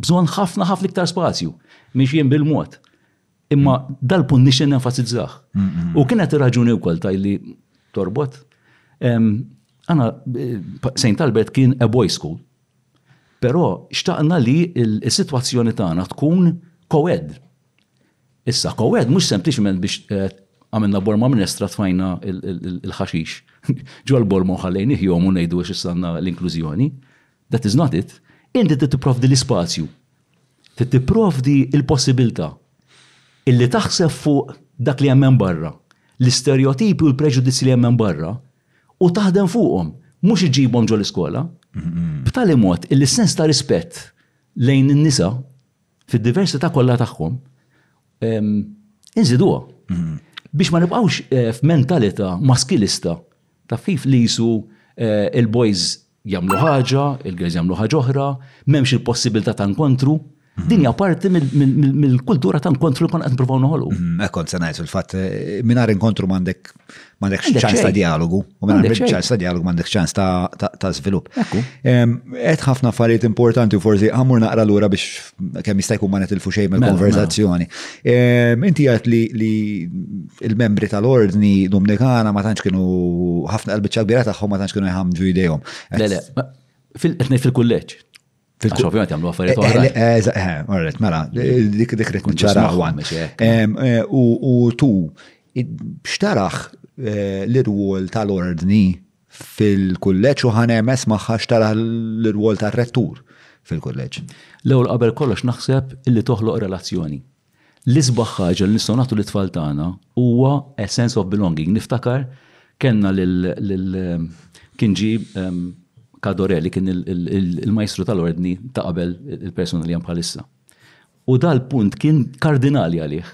bżonn ħafna ħafna iktar spazju. Mixjin bil-mod. Imma dal-punt nixtieq nenfasizzah. U kienet ir-raġuni wkoll ta' li torbot. Għana, St. Albert kien a boys school. Però xtaqna li s-sitwazzjoni tagħna tkun co-ed. Issa, kowed mhux sempliċement biex għamilna borma mnestra tfajna l-ħaxix ġol-borma u ħallejnih jgħum u ngħidu għax issa għandna l-inklużjoni. That is not it. Inti trid tipprovdi l-ispazju. Trid tipprovdi l-possibilità illi taħseb fuq dak li hemm hemm barra, l-isterjotipi u l-preġudizzji li hemm hemm barra u taħdem fuqhom, mhux iġibhom ġol-iskola. B'tali mod illi s-sens ta' rispett lejn in-nisa fid-diversità kollha tagħhom, inżiduha. Mm-hmm. Biex ma nibqgħux eh, f'mentalità maskilista ta' fif li jisu eh, il-boys jagħmlu ħaġa, il-girls jagħmlu ħaġa oħra, m'hemmx il-possibilità ta' nkontru. Mm-hmm. Din hija parti mill-kultura ta' nkontru li kon qed nipprovaw noħolqu. Mm-hmm. Ekkont se ngħid fil-fatt eh, mingħajr inkontru m'għandek M'għandekx ċans ta' dialogu, u minn għandek ċans ta' dialogu m'għandek ċans ta' żvilupp. Qed ħafna affarijiet importanti u forsi għamur naqra lura biex kemm jista' jkun ma netilfu xejn mela, mela. mill-konverzazzjoni. Inti għat li il-membri tal-ordni Dominikana ma tantx kienu ħafna l-biċċa kbira tagħhom ma tantx kienu jħamġu idejhom. Fil-kulleġġ. Għax ovvijament jagħmlu affarijiet eh, eh, oħra. Eh, Orret, mela, dik dik rid niċċaraħwan. U tu xtaraħ l-irwol tal-ordni fil-kulleġġ u ħanemes magħha xtaraħ l-irwol tar-rettur fil-kulleġġ. L-ewwel qabel kollox naħseb illi toħloq relazzjoni. L-isbaħ ħaġa li nistgħu nagħtu lit-tfal tagħna huwa a sense of belonging. Niftakar kellna lil kien ġie Cado Re li kien il-Majstru tal-Ordni ta' qabel il-persuna li hemm bħalissa. U dal-punt kien kardinali għalih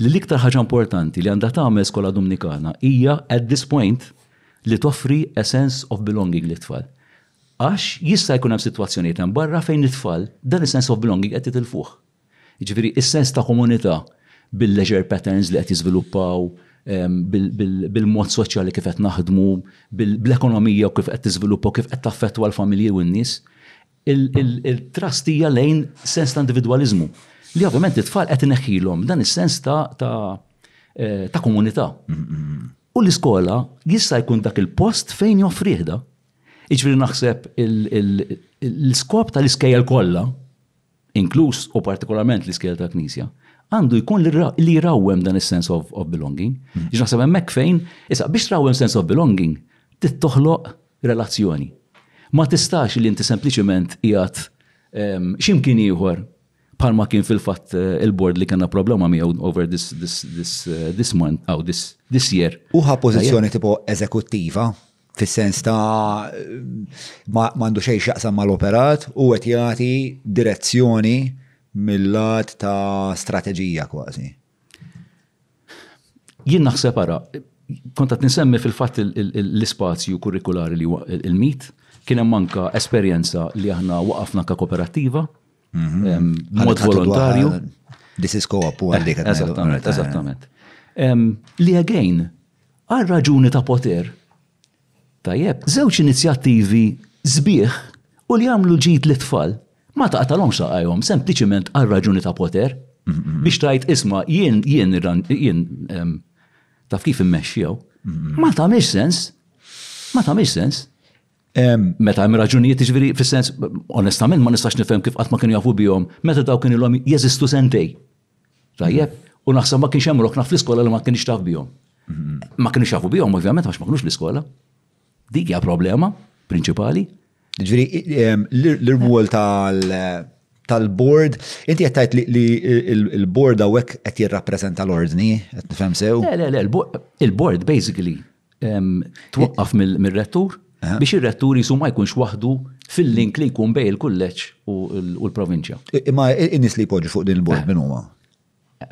li l-iktar ħaġa importanti li għandha tagħmel skola Dumnikana hija at this point li toffri a sense of belonging lit-tfal. Għax jista' jkun hemm sitwazzjonijiet hemm barra fejn it-tfal dan is-sense of belonging qed jitilfuh. Jiġifieri s-sens ta' komunità bil-leisure patterns li qed jiżviluppaw, bil-mod soċjali kif qed naħdmu, bl-ekonomija u kif qed tiżviluppa u kif qed taffettwa l-familji u n-nies, it-trust hija lejn sens ta' individwaliżmu li ovvjament it-tfal qed ineħħilhom dan is-sens ta' komunità. U l-iskola jista' jkun dak il-post fejn joffrih da. Jiġifieri naħseb l-iskop tal-iskejjel kollha inkluż u partikolarment l-iskejjel tal-Knisja, għandu jkun li jrawwem dan is-sense of belonging. Ġi naħseb hemmhekk fejn, issa biex trawwem sense of belonging, trid toħloq relazzjoni. Ma tistax li inti sempliċiment qiegħed ehm, x'imkien ieħor bħalma kien fil-fatt eh, il-bord li kellna problema miegħu over this, this, this, eh, this month, aw this, this year. Uħa pożizzjoni tipo eżekuttiva fis-sens ta' ma għandu xejn x'jaqsam mal-operat u qed jagħti direzzjoni mill-lat ta' strateġija kważi. Jien naħseb ara, kont qed nisemmi fil-fatt l-ispazju kurrikulari li huwa il-MIT, kien hemm anke esperjenza li aħna waqafna anke kooperattiva Mod volontarju. This is co-op u għalli għadna. Eżattament, eżattament. Li għagħin, għal raġuni ta' poter. Tajjeb, zewċ inizjattivi zbieħ u li għamlu ġit li tfal ma ta' għatalom saqajom, sempliciment għal raġuni ta' poter. Biex tajt isma, jien, jien, jien, taf kif immexxew. Ma ta' sens, ma ta' sens. Meta hemm raġunijiet jiġifieri fis-sens onestament ma nistax nifhem kif qatt ma kienu jafu bihom meta daw kien ilhom jeżistu sentej. Tajjeb, u naħseb ma kienx hemm rokna fl-iskola li ma kienx taf bihom. Mhm. Ma kienx jafu bihom ovvjament għax ma kinux l-iskola. Dik hija problema prinċipali. Ġifieri l-irwol tal tal-board, inti qed tgħid li l-board hawnhekk qed jirrappreżenta l-ordni, qed nifhem sew? Le, le, le, il-board basically twaqqaf mir-rettur biex ir-rettur jisu ma jkunx waħdu fil-link li jkun bej il-kulleġġ u l-provinċja. Imma in-nies li jpoġġu fuq din il-bord minn huma?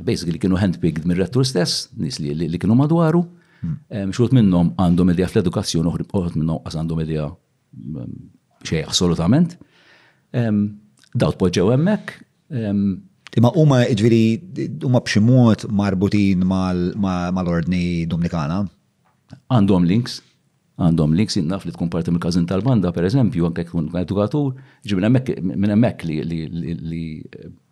Basically kienu handpicked mir-rettur stess, nies li kienu madwaru, xogħod minnhom għandhom idea fl-edukazzjoni, uħud minnhom qas għandhom idea Xejn assolutament. Daw tpoġġew hemmhekk. Imma huma jiġifieri huma b'xi mod marbutin mal-Ordni Dumnikana? Għandhom links. Għandhom links jien naf li tkun parti mill-każin tal-banda pereżempju anke jkun edukatur. Jiġifieri minn hemmhekk li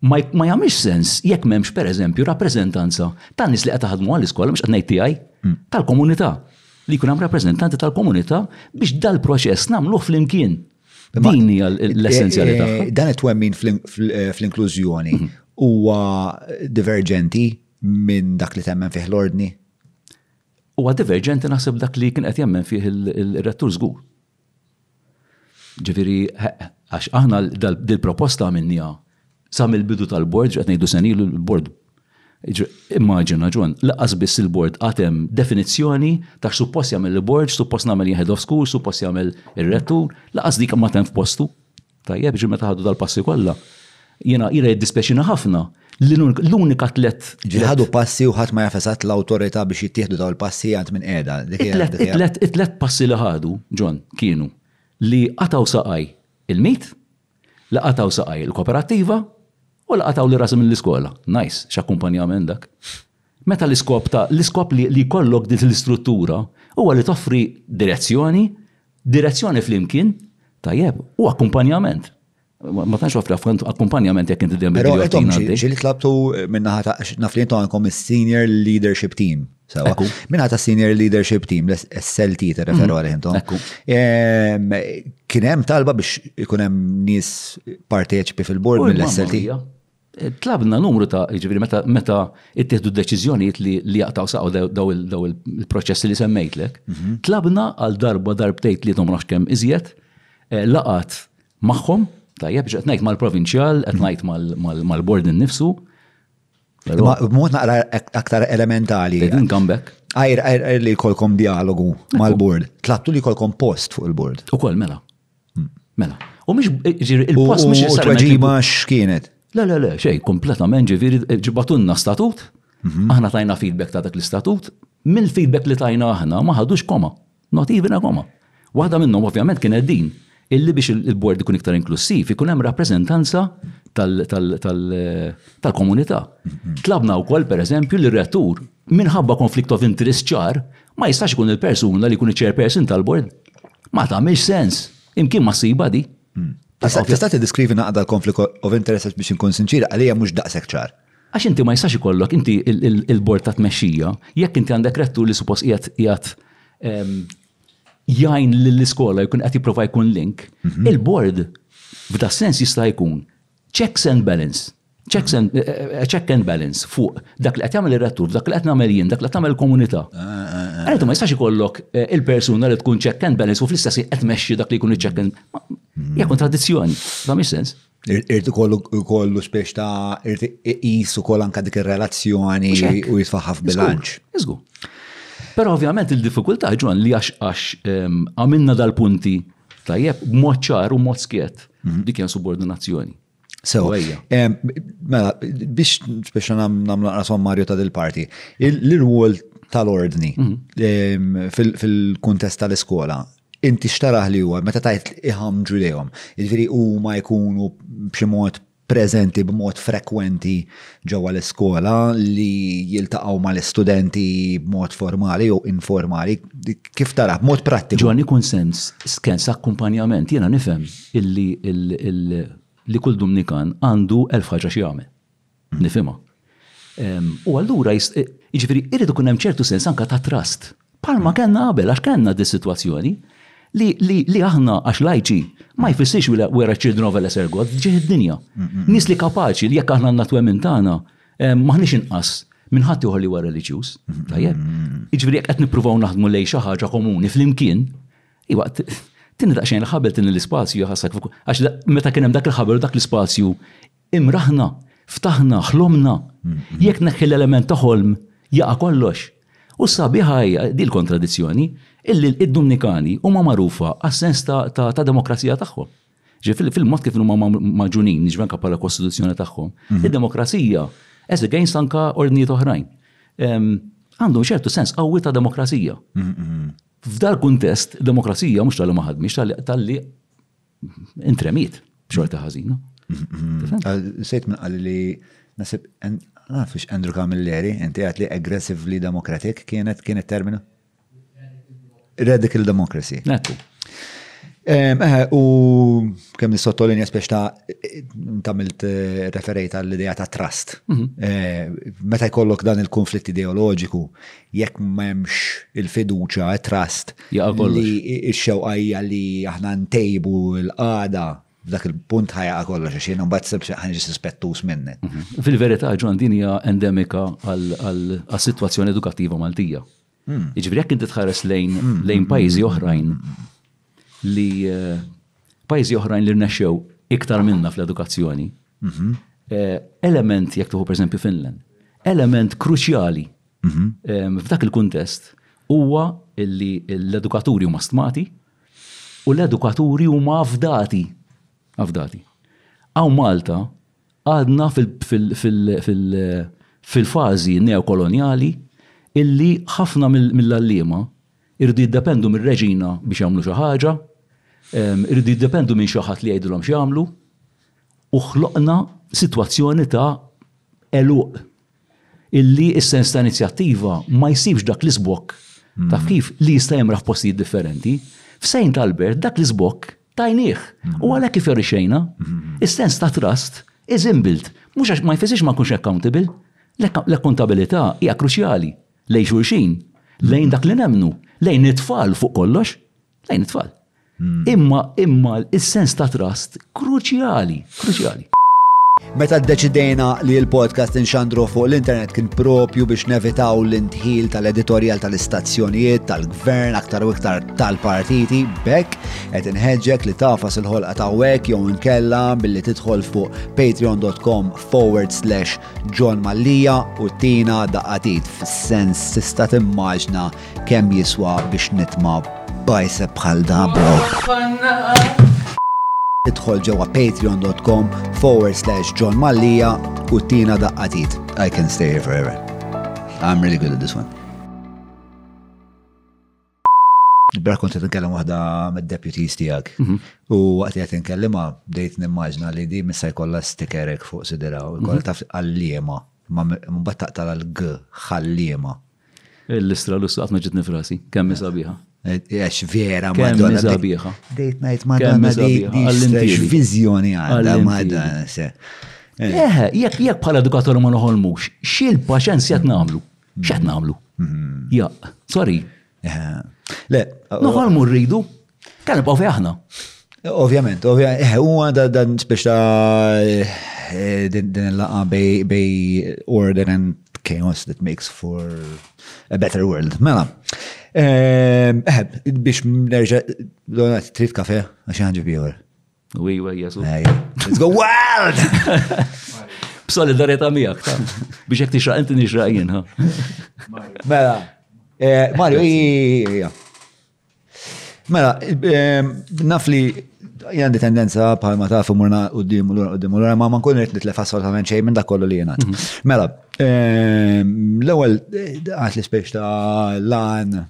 ma jagħmilx sens jekk m'hemmx pereżempju rappreżentanza tan-nies li qed taħdmu għall-iskola mhux qed ngħid tiegħi hmm. tal-komunità li jkun hemm rappreżentanti tal-komunità biex dal-proċess nagħmluh flimkien. Din hija l-essenzjali eh, eh, tagħha. Dan it-twemmin eh, fl-inklużjoni mhm. huwa diverġenti minn dak li temmen fih l-ordni? Huwa diverġenti naħseb dak li kien qed jemmen fih il-rettur żgur. Ġifieri, għax aħna dil-proposta għamilniha sa mill-bidu tal-bord, qed ngħidu se nilu l-bord. Immaġina ġon, laqas biss il-bord għatem definizzjoni ta' suppost jagħmel il-bord, suppost nagħmel jien head of school, suppost jagħmel ir-rettur, laqas dik ma' temp postu. Tajjeb, ġi meta ħadu dal-passi kollha, jiena jiena jiddispjaċina ħafna li l-unika tlet. Ġiħadu passi u ħadd ma jafesat l-awtorità biex jittieħdu daw il-passi għand minn qiegħda. It-tlet passi li ħadu, John, kienu li qataw saqaj il-mit, li qataw saqaj il-koperattiva u li qataw li rasim l-iskola. Nice, x'akkumpanjament dak. Meta l-iskop ta' l-iskop li li jkollok dik l-istruttura huwa li toffri direzzjoni, direzzjoni flimkien, tajjeb, u akkumpanjament. Ma tantx toffri akkumpanjament jekk inti dejjem bil-giljotina għaddej. Però xi tlabtu min-naħa ta' naf li intom għandkom is-senior leadership team, sewwa. Min-naħa ta' senior leadership team, l-SLT tirreferu għalih intom. Kien hemm talba biex ikun hemm nies parteċipi fil-bord mill-SLT? Tlabna numru ta' jiġifieri meta meta ittieħdu deċiżjonijiet li li jaqtaw saqgħu daw il-proċessi li semmejtlek, mhm. tlabna għal darba darbtejn li tom nafx kemm iżjed eh, laqat magħhom, tajjeb biex qed ngħid mal-provinċjal, qed mhm. ngħid mal-bord innifsu. B'mod naqra aktar elementali. Din comeback. Għajr, għajr, li kolkom dialogu mal-bord. Tlabtu li kolkom post fuq il-bord. U kol, mela. Mela, u mhix ġiri il-post mhux il Tweġiba x'kienet? Le, le, le, xej, kompletament ġifieri ġibatunna statut, mhm. aħna tajna feedback ta' dak l-istatut, mill-feedback li tajna aħna ma ħadux koma, not even a koma. Waħda minnhom ovvjament kienet din, illi biex il-bord ikun iktar inklusiv, ikun hemm rappreżentanza tal-komunità. Tlabna wkoll pereżempju li rettur minħabba konflikt of interest ċar, Ma jistax ikun il-persuna li jkun iċ-chairperson tal-bord. Ma tagħmilx sens. Imkien ma ssibha di. Hmm. Tista' tiddiskrivi naqda l-konflikt of interest biex inkun sinċir, għalija mhux daqshekk ċar. Għax inti ma jistax ikollok inti il-bord ta' tmexxija, jekk inti għandek rettu li suppost qiegħed qiegħed ehm, jgħin lill-iskola jkun qed jipprova jkun link, mhm. il-bord f'da sens jista' jkun Checks and balance. Checks and, eh, eh, eh, check and balance fuq dak li qed jagħmel ir-rettur, dak li qed nagħmel jien, dak li qed tagħmel il-komunità. Għalhekk ma jistax ikollok il-persuna li tkun check and balance u fl-istess qed mexxi dak li jkun iċ-check and hija mm. kontradizzjoni. Ta' mhix sens. Irti kollu spiex ta' irti iqis u koll anka dik ir-relazzjoni u jitfaħħaf bilanċ. Iżgu. Però ovvjament il-diffikultà ġwan li għax għax ehm, għamilna dal-punti tajjeb b'mod ċar u mod skiet Mhm. Dik hija subordinazzjoni. Sew. Mela, biex biex nagħmlu naqra sommarju ta' dil-parti, l-irwol tal-ordni mhm. fil-kuntest tal-iskola inti xtaraħ li huwa meta tajt iħamġu lejhom. Jiġifieri huma jkunu b'xi mod preżenti b'mod frekwenti ġewwa l-iskola li jiltaqgħu mal-istudenti b'mod formali jew informali, kif tara b'mod prattiku? Ġwanni kunsens, skens, akkumpanjament, jiena nifhem illi li kull Dumnikan għandu elf ħaġa x'jagħmel. Nifhimha. U allura jiġifieri jrid ikun hemm ċertu sens anke ta' trust Bħalma kellna qabel, għax kellna dis-sitwazzjoni li aħna għax lajċi ma jfissirx wera children of a lesser god, ġieħ id-dinja. Nies li kapaċi li jekk aħna għandna twemmin tagħna, maħniex inqas minn ħadd ieħor li huwa reliġjuż. Tajjeb. Jiġifieri jekk qed nippruvaw naħdmu lejn xi ħaġa komuni flimkien, iwa tinni daqsxejn il-ħabel tinni l-ispazju ħassak fuq. Għax meta kien hemm dak il-ħabel u dak l-ispazju Imraħna, ftaħna, ħlomna. Jekk tneħħi l-element ta' ħolm, jaqa' kollox. U sabiħa hi din il-kontradizzjoni illi d-Dumnikani huma magħrufa għas-sens ta' demokrazija tagħhom. Ġifieri fil-mod kif huma magħġunin, ġifieri anke bħala kostituzzjoni tagħhom, id-demokrazija as against anke ordnijiet oħrajn. Għandhom ċertu sens qawwi ta' demokrazija. F'dal-kuntest, demokrazija mhux tal-li ma ħadmiex, tal-li Intremit, xorta ħażina. Mm-hmm. Sejt minn għalli li nasib, nafx Andrew Camilleri, inti għat li aggressively democratic kienet kienet terminu? Radical democracy. Ekku. Eh, u kemm nissottolinja spiex ta' tamilt eh, referejt għall-idea ta' trust. Mhm. Eh, meta jkollok dan il-konflitt ideoloġiku, jekk m'hemmx il-fiduċja, it-trust, li x-xewqa hija li aħna ntejbu l-qagħda f'dak il-punt ħajja kollox għax jiena mbagħad sempliċi ħanġi suspettuż minnek. Mhm. Fil-verità ġon din hija endemika għas-sitwazzjoni edukattiva Maltija. Hmm. Jiġifieri jekk inti tħares lejn hmm. pajjiżi oħrajn hmm. li eh, pajjiżi oħrajn li rnexxew iktar minna fl-edukazzjoni, mhm. eh, element, jekk tuħu pereżempju Finland, element kruċjali mhm. eh, f'dak il-kuntest huwa li l-edukaturi huma stmati u l-edukaturi huma afdati. Afdati. Għaw Malta għadna fil-fazi neokoloniali illi ħafna mill-allima Iridu jiddependu mir-reġina biex jagħmlu xi ħaġa, iridu jiddependu minn xi ħadd li jgħidilhom x'jagħmlu, u ħloqna sitwazzjoni ta' għeluq illi s-sens ta' inizjattiva ma jsibx dak l-iżbokk taf hmm. kif li jista' jemraħ postijiet differenti. F'sejn tal-Bert dak l-iżbokk tajnieh hmm. u għalhekk kif irixxejna, hmm. is-sens ta' trust is inbuilt. Mhux għax ma jfisirx ma nkunx accountable, l-akkontabilità hija kruċjali. lejn xulxin, lejn dak li nemnu, lejn it-tfal fuq kollox, lejn it-tfal. Hmm. Imma imma is-sens ta' trust kruċjali, kruċjali. Meta ddeċidejna li l-podcast inxandru fuq l-internet kien propju biex nevitaw l-intħil tal-editorjal tal-istazzjonijiet, tal-gvern, aktar u iktar tal-partiti, bekk qed inħeġġek li tafas il-ħolqa ta' wek jew inkella billi tidħol fuq patreon.com forward slash John Mallia u tina daqatit fis-sens tista' timmaġna kemm jiswa biex nitma' bajse bħal da Idħol ġewwa patreon.com forward slash John Mallia u tina daqatit. I can stay here forever. I'm really good at this one. Bra kontet nkellem waħda mid-deputies tiegħek. Mhm. U waqt li qed inkellimha bdejt nimmaġna li di missa jkollha stikerek fuq sidira u jkollha mhm. taf għalliema. Ma mbagħad taqtala l-g ħalliema. L-istra l-istra qatt ma ġitni frasi, kemm eh. sabiħa. Għax eh, vera ma donna. Sabiħa. Dejt ngħid ma donna di viżjoni għandha ma donna. Eh, jekk bħala edukatori ma noħolmux, xil paċenzja qed nagħmlu? X'qed nagħmlu? Ja, sorry. Le. Noħolmu rridu, kan nibqgħu fi aħna. Ovvjament, ovvjament, eh, huwa dan spiex ta' eh, din il-laqa bej order and chaos that makes for a better world. Mela, eh, biex nerġa' donat trid kafe għax ħanġi bieħor. U iwa jasu. Let's go wild! B'solidarieta miegħek ta' biex jekk tixraq inti nixraq jien ha. Mela. Eh, Mario, ija. Mela, eh, naf li għandi tendenza bħal ma tafu murna u d-dim u l-għura u d-dim u l-għura ma man kun rrit nitlef assolutament xej minn dak kollu li jenat. Mhm. Mela, eh, l-ewel għat l-ispeċ ta' lan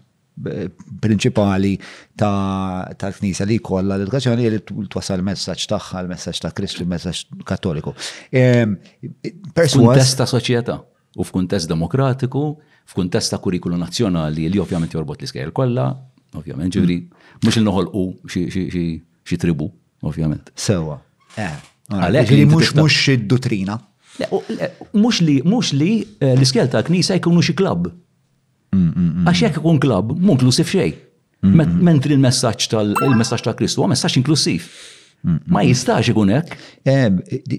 prinċipali tal-Knisja li jkollha l-edukazzjoni li twassal messaġġ tagħha, l-messaġġ ta' Kristu, l-messaġġ kattoliku. Ehm, f'kuntest ta' soċjetà u f'kuntest demokratiku, f'kuntest ta' kurikulu nazzjonali li ovvjament jorbot l-iskejjer kollha, ovvjament ġifieri mhux noħolqu xi tribu, ovvjament. Sewa. Eh, Għalhekk li mhux mhux id-dutrina. Mhux li mhux li eh, l-iskejjer tal-Knisja jkunu xi klabb Għax jekk ikun klabb, mhu inklusiv xejn. Mentri l-messaġġ tal-messaġġ ta' Kristu huwa messaġġ inklusiv. Ma jistax ikun hekk.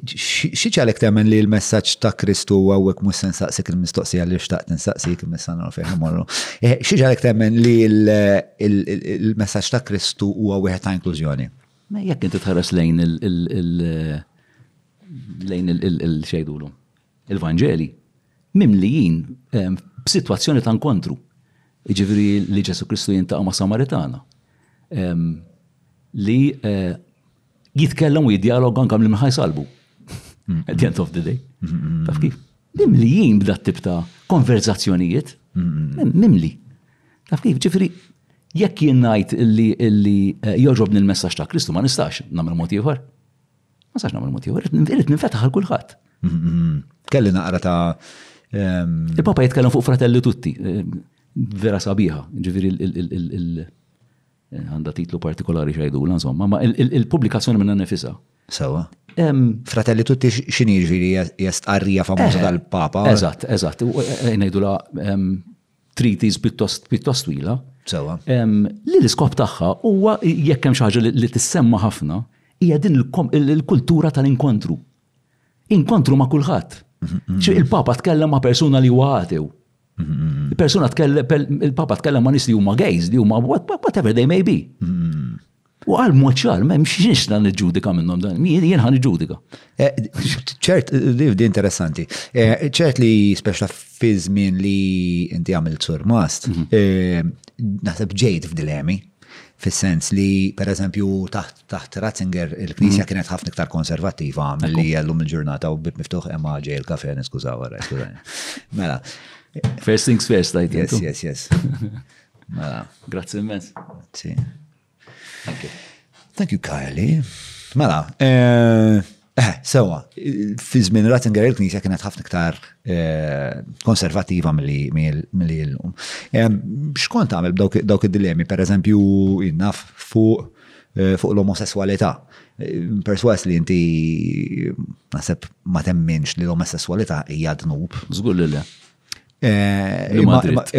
Xi ġalek temmen li l-messaġġ ta' Kristu huwa hekk mhux se nsaqsik il-mistoqsija li xtaqt insaqsik missa nagħrfu fejn imorru. Xi ġalek temmen li l-messaġġ ta' Kristu huwa wieħed ta' inklużjoni? Jekk inti tħares lejn il-xejdulu. Il-Vanġeli mimlijin b'sitwazzjoni ta' nkontru, jiġifieri li Ġesù Kristu jiltaqa' ma' Samaritana li jitkellem u jiddjaloga anke minn ħaj salbu. At the end of the day. Taf kif? Mimlijin b'dat tip ta' konverzazzjonijiet, mimli. Taf kif? Ġifieri jekk jien ngħid li jogħġobni l-messaġġ ta' Kristu ma nistax nagħmel mod ieħor. Ma sax nagħmel mod ieħor, irid ninfetaħ għal kulħadd. Kelli naqra ta' Il-Papa jitkellem fuq fratelli tutti, eh, vera sabiħa, ġifieri il- eh, għandha titlu partikolari xejdu, insomma, ma il-pubblikazzjoni minna nifisa. Sawa. Fratelli tutti xini ġviri jestqarrija famuża eh, tal-Papa. Eżatt, eżatt. Nejdu la treatise pjuttost pjuttost twila. Sewa. Li l-iskop tagħha huwa jekk hemm xi ħaġa li tissemma ħafna hija din il-kultura tal-inkontru. Inkontru ma' kulħadd. Il-Papa tkellem ma' persuna li huwa atew. Il-persuna tkellem il-Papa tkellem ma' nies li huma gays, li huma whatever they may be. U għal mod ċar, ma jimx nisna nġudika minnom dan, jien ħan nġudika. Eh, ċert, di interessanti. Eh, ċert li speċa fi żmien li inti għamil surmast, mhm. eh, naħseb ġejt f'dilemi, fis-sens li, per eżempju, taħt Ratzinger, il-Knisja mhm. kienet ħafna iktar konservativa mill-li jellum il-ġurnata u bib miftuħ emma ġej il-kafe, niskużaw, Mela. First things first, I guess. Yes, yes, yes. Mela. Grazie immens. Sì. Thank you. Thank you, Kylie. Mela, eh, eh sewa, fi żmien Ratzinger il-Knisja kienet ħafna iktar eh, konservativa mill-li l-lum. Eh, xkont għamil dawk id-dilemmi, per eżempju, innaf fuq eh, fuq l-omosessualità. Perswas li inti nasib ma temminx li l-omosessualità hija dnub. Zgur li le. Eh,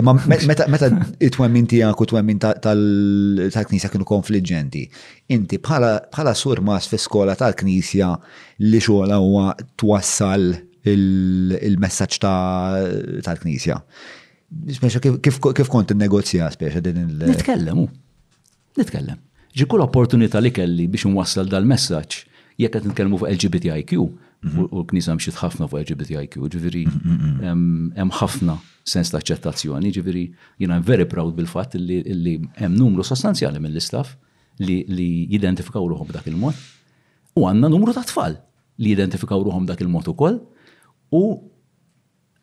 imma meta it-twemmin tijak u twemmin tal-knisja kienu konfliġenti, inti bħala sur mas fi skola tal-knisja li xola huwa twassal il-messaċ tal-knisja. Speċa kif kont il-negozja, speċa din il- Nitkellem. Nitkellem. Ġi kull opportunità li kelli biex inwassal dal-messaġġ, jekk qed nitkellmu fuq LGBTIQ, u l-Knisja mxiet ħafna fuq LGBTIQ, ġifieri hemm ħafna sens ta' aċċettazzjoni, ġifieri jiena I'm very proud bil-fatt li hemm numru sostanzjali mill-istaff li jidentifikaw ruħhom b'dak il-mod. U għandna numru ta' tfal li jidentifikaw ruħhom b'dak il-mod ukoll. U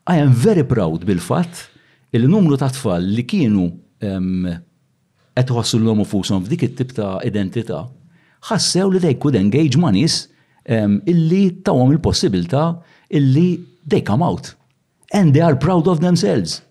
I am very proud bil-fatt illi numru ta' tfal li kienu qed iħossu lilhom infushom f'dik it-tip ta' identità ħassew li they could engage ma' nies illi tawhom il-possibilità illi they come out and they are proud of themselves.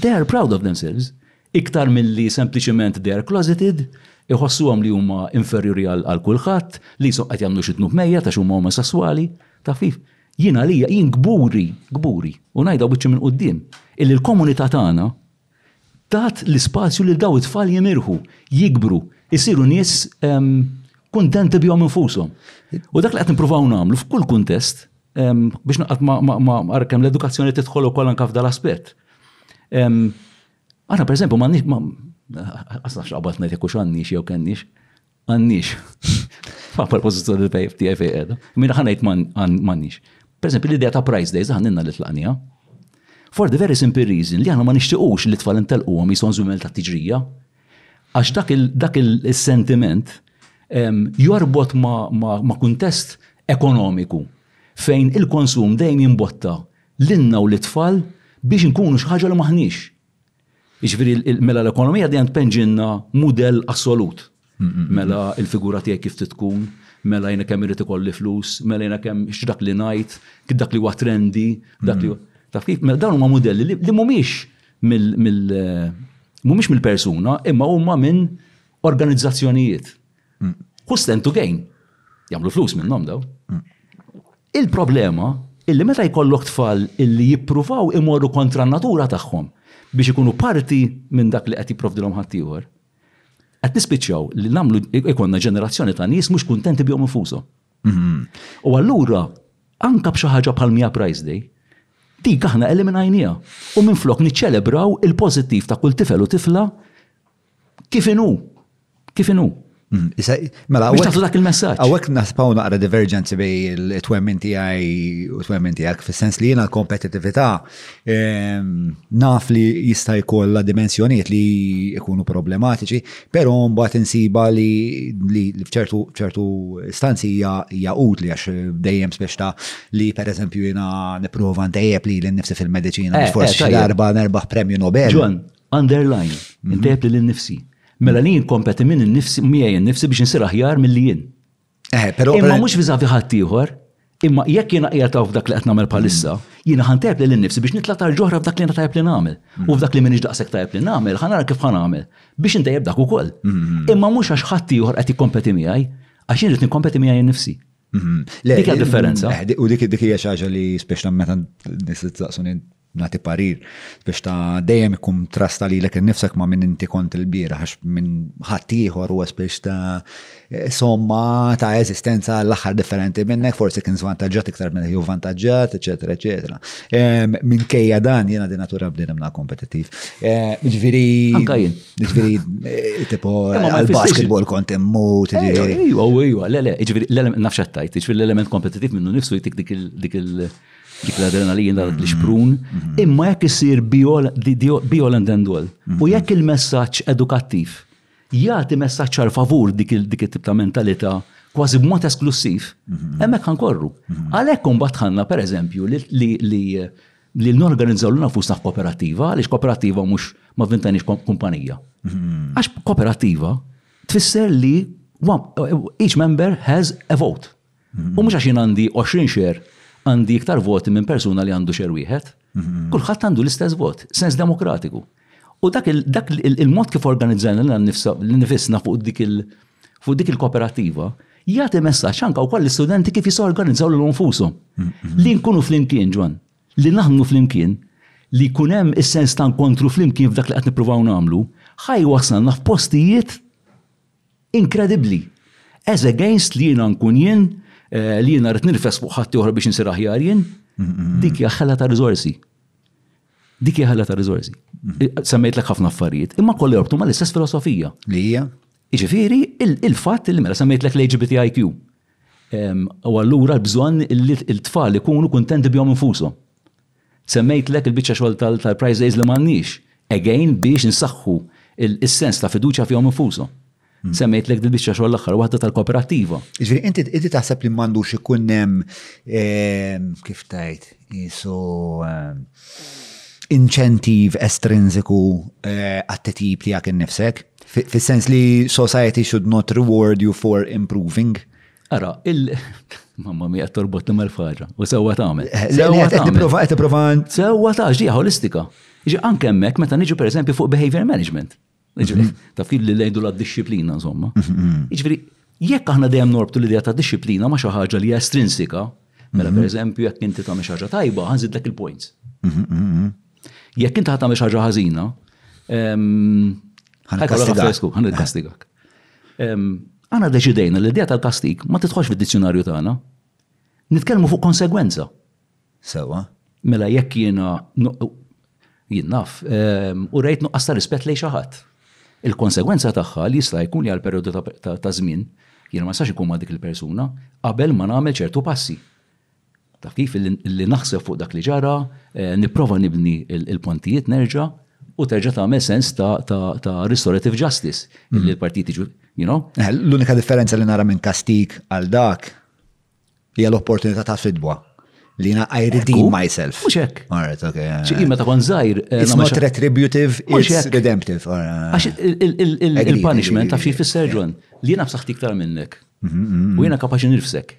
They are proud of themselves iktar milli sempliċement they are closeted, iħossuhom li huma inferjuri għal kulħadd, li qishom qed jagħmlu xi dnub mejjet għax huma omosesswali, taf kif? Jien għalija, jien kburi, kburi, u ngħidha u biċċi minn quddiem, illi l-komunità tagħna tat l-ispazju lil dawn it-tfal jimirħu, jikbru, isiru nies kuntenti bihom infushom. U dak li qed nippruvaw nagħmlu f'kull kuntest, biex naqgħod ma' ara kemm l-edukazzjoni tidħol ukoll anke f'dan l-aspett. Aħna pereżempju m'għandniex, ma' għax naf x'qabad ngħid jekk hux għandniex jew kellniex, Għannix. Ma pal-pozizjoni li fejf tiegħi fejn qiegħda. Mira ħanajt m'għandniex. Per esempio, l-idea ta' price days ħanninna li tlaqnija. For the very simple reason li aħna ma nixtiequx li tfal intelquhom jisgħu żwiemel ta' tiġrija. Għax dak il-sentiment jorbot ma' kuntest ekonomiku fejn il-konsum dejjem jimbotta lilna u lit-tfal biex inkunu xi ħaġa li m'aħniex. Jiġifieri mela l-ekonomija dejjem tpenġinna mudell assolut. Mela il-figura tiegħi kif titkun, mela jiena kemm irid ikolli flus, mela jiena kemm x'dak li ngħid, dak li huwa trendi, dak li taf kif, mela dawn huma mudelli li mhumiex mill mhumiex mill-persuna imma huma minn organizzazzjonijiet. Who stand to gain? Jamlu flus minnom daw. Il-problema illi meta jkollok tfal illi jippruvaw imorru kontra n-natura tagħhom biex ikunu parti minn dak li qed jipprovdilhom ħaddieħor, qed nispiċċaw li nagħmlu ikonna ġenerazzjoni ta' nies mhux kuntenti bihom infushom. Mhm. U allura anka b'xi ħaġa bħal Mia Price Day, dik aħna eliminajnija. U minflok niċċelebraw il-pożittiv ta' kull tifel u tifla Kif inhu? Kif inhu? Mm, mela, biex tagħtu dak il-messaġġ. Għawek naspaw naqra divergenzi bej il-twemmin tiegħi u twemmin tiegħek, fis-sens li jiena l-kompetitività ehm, naf li jista' jkollha dimensjonijiet li jkunu problematiċi, però mbagħad insiba li li f'ċertu istanzi hija utli għax dejjem speċta li pereżempju jiena nipprova ntejjeb li l-nifsi fil-mediċina eh, forsi eh, darba nerbaħ premju Nobel. Underline, mhm. intejb li l-nifsi. Mela li jien kompeti minn nifsi miegħi nifsi biex nsir aħjar mill-li jien. Eh, pero. Imma mhux viżavi ħadd ieħor, imma jekk jiena qiegħed hawn f'dak li qed nagħmel bħalissa, mhm. jiena ħantejb li l-nifsi biex nitla' tal-ġoħra f'dak li jiena tajb li nagħmel. Mhm. U f'dak li m'iniex daqshekk tajb li nagħmel, ħanara kif ħanagħmel biex intejjeb dak ukoll. Imma mhux għax ħadd ieħor qed jikkompeti miegħi, għax jien qed nikkompeti miegħi nifsi. Dik hija differenza. U dik dik hija xi ħaġa li speċjalment meta nistaqsuni nagħti parir biex ta' dejjem ikun trasta lilek innifsek ma' minn inti kont il-bieraħ għax minn ħadd ieħor huwa biex ta' somma ta' eżistenza l-aħħar differenti minnek forsi kien żvantaġġat iktar minn jew vantaġġat, eċetera, eċetera. Minkejja dan jiena di natura bniedem na' kompetittiv. Ġifieri. Anka jien. Ġifieri eh, tipo għall-basketball kont immut. Ejwa, ejwa, le, le, ġifieri l-element nafxattajt, ġifieri l-element kompetittiv minnu nifsu jtik dik il- dik l-adrenalina, dak l-ixprun, imma jekk isir bijol and endol. U jekk il-messaġġ edukattiv jagħti messaġġ ċar favur dik it-tip ta' mentalità kważi b'mod esklussiv, hemmhekk ħankorru. Għalhekk imbagħad ħanna pereżempju li norganizzaw lil nafusna f'kooperattiva, għaliex kooperattiva mhux ma vintanix kumpanija. Għax kooperattiva tfisser li each member has a vote. U mhux għax jien għandi 20 xer għandi iktar voti minn persuna li għandu xer wieħed. Kulħadd għandu l-istess vot, sens demokratiku. U dak il-mod kif organizzajna li nifisna fuq dik il- fuq dik il-kooperativa, jagħti messaġġ anke wkoll l-istudenti kif jisorganizzaw lil nfushom. Li nkunu flimkien ġwan, li naħdmu flimkien, li jkun hemm is-sens ta' nkontru flimkien f'dak li qed nippruvaw nagħmlu, ħaj wasalna f'postijiet Inkredibbli! As against li jiena nkun jien, li jiena rrid nirfes fuq ħaddieħor biex insir aħjar jien, dik hija ħela ta' riżorsi. Dik hija ħela ta' riżorsi. Semmejtlek ħafna affarijiet, imma kollha jorbtu mal-istess filosofija. Li hija? Jiġifieri il-fatt li mela semmejtlek l-LGBTIQ. U allura l-bżonn li l-tfal ikunu kuntenti bihom infushom. Semmejtlek il-biċċa xogħol tal-prize days li m'għandniex, again biex insaħħu is-sens ta' fiduċja fihom infushom. Semmejtlek dil-biċċa xogħol l-aħħar waħda tal-kooperattiva. Jiġifieri inti inti taħseb li m'għandux ikun hemm ehm, kif tgħid isu ehm, inċentiv estrinsiku eh, għat-titjib tiegħek innifsek? Fis-sens li society should not reward you for improving? Ara, il- Mamma mija torbot nimel faġa. U sewa tagħmel. Eh, sewa tagħmel. Tipprova Sewa ta' ġdija holistika. Ġi anke hemmhekk meta niġu pereżempju fuq behavior management. Mhm. Ta' fil li lejdu la disciplina insomma. Mhm, mhm. Jiġifieri jekk aħna dejjem norbtu l-idea ta' disciplina ma' xi ħaġa li hija estrinsika, mela pereżempju jekk inti tagħmel xi ħaġa tajba, ħanżidlek il-points. Jekk inti ħadd tagħmel xi ħaġa ħażina, ehm, ħankastiga. Ħankastiga. Għana deċidejna li d-dija tal-kastik ma titħox fid-dizzjonarju tagħna. Nitkellmu fuq konsegwenza. Sewa. Mela jekk jiena jien naf u rejt nuqqas ta' rispett lejn xi ħadd. Il-konsegwenza tagħha li jista' jkun li għal perjodu ta' żmien jiena ma sax ikun ma' dik il-persuna qabel ma nagħmel ċertu passi. Ta' kif illi naħseb fuq dak li ġara, nipprova nibni l-pontijiet nerġa' u terġa' tagħmel sens ta' restorative justice illi l-partijiet jiġu, you know? L-unika differenza li nara minn kastig għal dak hija l-opportunità ta' fidwa li jina I redeem myself. Mux hekk. Alright, ok. Xi meta kon żgħir. Eh, it's not retributive, it's redemptive. Għax il-punishment ta' xi fisser ġon li jina b'saħħti iktar minnek. Mhm, mhm, mhm. U jina kapaċi nirfsek.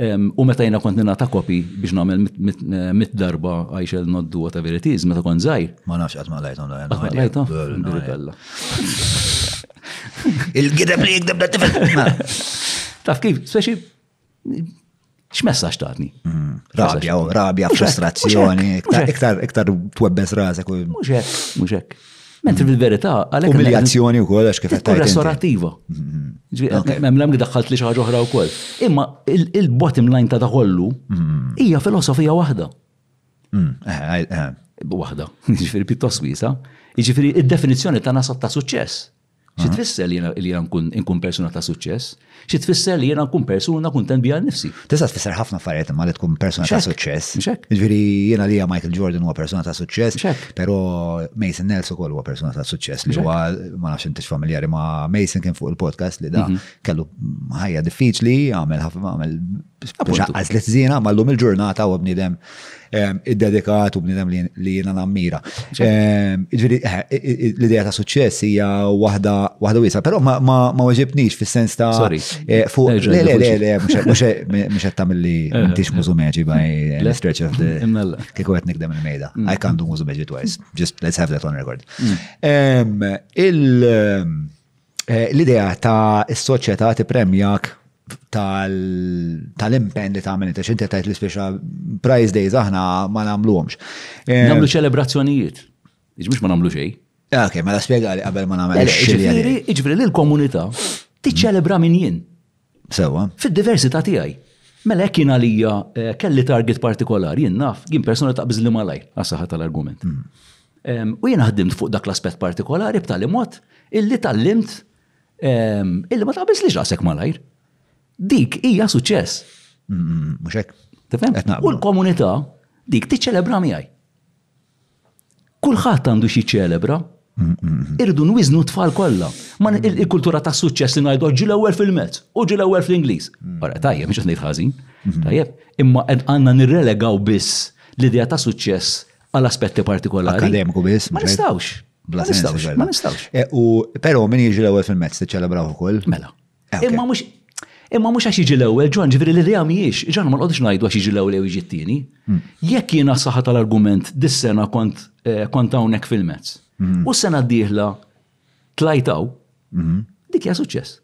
U meta jena kont ninata kopi biex nagħmel mit darba I shall not do whatever it is, meta kont żgħir. Ma nafx qatt ma lajtom la lajtom. Il-gideb li jikdeb da tifel. Taf kif, speċi x'messaġġ tagħtni? Mm. Rabja, rabja, frustrazzjoni, iktar iktar twebbes rasek. Mhux hekk, mhux hekk. Mentri mm. fil-verità, għalek. Umiljazzjoni u koll, għax kif għattajt. Restorativa. Mm-hmm. Memlem li daħħalt li xaħġa oħra u koll. Imma il-bottom line ta' daħollu mm-hmm. hija filosofija wahda. Mm, eh, eh, eh. Wahda, ġifiri pittos wisa. Ġifiri, id-definizjoni ta' nasab ta' suċċess. Xi tfisser li jiena nkun persuna ta' suċċess? Xi tfisser li jiena nkun persuna kuntent bija nifsi? Tista' tfisser ħafna affarijiet imma li tkun persuna ta' suċċess. Ġifieri jiena li Michael Jordan huwa persuna ta' suċċess, però Mason Nelson ukoll huwa persuna ta' suċċess li huwa ma nafx intix familjari ma' Mason kien fuq il-podcast li da mhm. kellu ħajja diffiċli, għamel ħafna għamel Appoġġa għazlet zina, ma l-lum il-ġurnata u bnidem ehm, id-dedikat u bnidem li jina nammira. Ehm, ġviri, eh, eh, eh, l-ideja ta' suċċess hija wahda wahda wisa, pero ma weġibnix fil-sens ta' fuq. Le, le, le, le, mux qed tagħmilli intix mużu meġi by the stretch of the. Kieku qed nikdem il-mejda. Mm. I can't do mużu meġi twice. Just let's have that on record. Mm. Ehm, il- Eh, l-idea ta' s-soċjetà tippremjak tal-impen li tagħmel inti x'inti tajt l-ispeċa prize days aħna ma nagħmluhomx. Eh, nagħmlu ċelebrazzjonijiet. Iġmux ma nagħmlu xejn. Ah, ok, mela spjega li qabel ma nagħmel. Ġifieri, ġifieri li l-komunità tiċċelebra minn jien. Sewa. Fid-diversità tiegħi. Mela jekk jien għalija eh, kelli target partikolari, jien naf, jien persuna ta' biżli malaj, għas-saħħa tal-argument. Mm. U jien ħdimt fuq dak l-aspett partikolari b'tali mod illi tallimt illi ma taqbis li ġasek malajr. Dik hija suċċess. Mm, mm, mhux hekk. U l-komunità dik tiċċelebra miegħi. Kulħadd għandu xi ċelebra. Irridu nwiżnu tfal kollha. Ma il-kultura ta' suċċess li ngħidu ġi l-ewwel fil-mezz u ġi l-ewwel fl-Ingliż. Wara tajjeb mhux ngħid ħażin. Tajjeb, imma għandna nirrelegaw biss l-idea ta' suċċess għal aspetti partikolari. Akademiku biss. Ma nistgħux. Ma nistgħux. Ma nistgħux. E, u però min jiġi l-ewwel fil-mezz tiċċelebraw ukoll. Mela. Eh, imma mhux Imma mhux għax jiġi l-ewwel ġwan, ġifieri li rija mhijiex, ġan ma nqogħdux ngħidu għax jiġi l-ewwel jew jiġi t-tieni. Hmm. Jekk jiena saħħa tal-argument dis-sena kont eh, kont hawnhekk fil-mezz. Hmm. U s-sena d-dieħla tlajtaw, hmm. dik hija suċċess.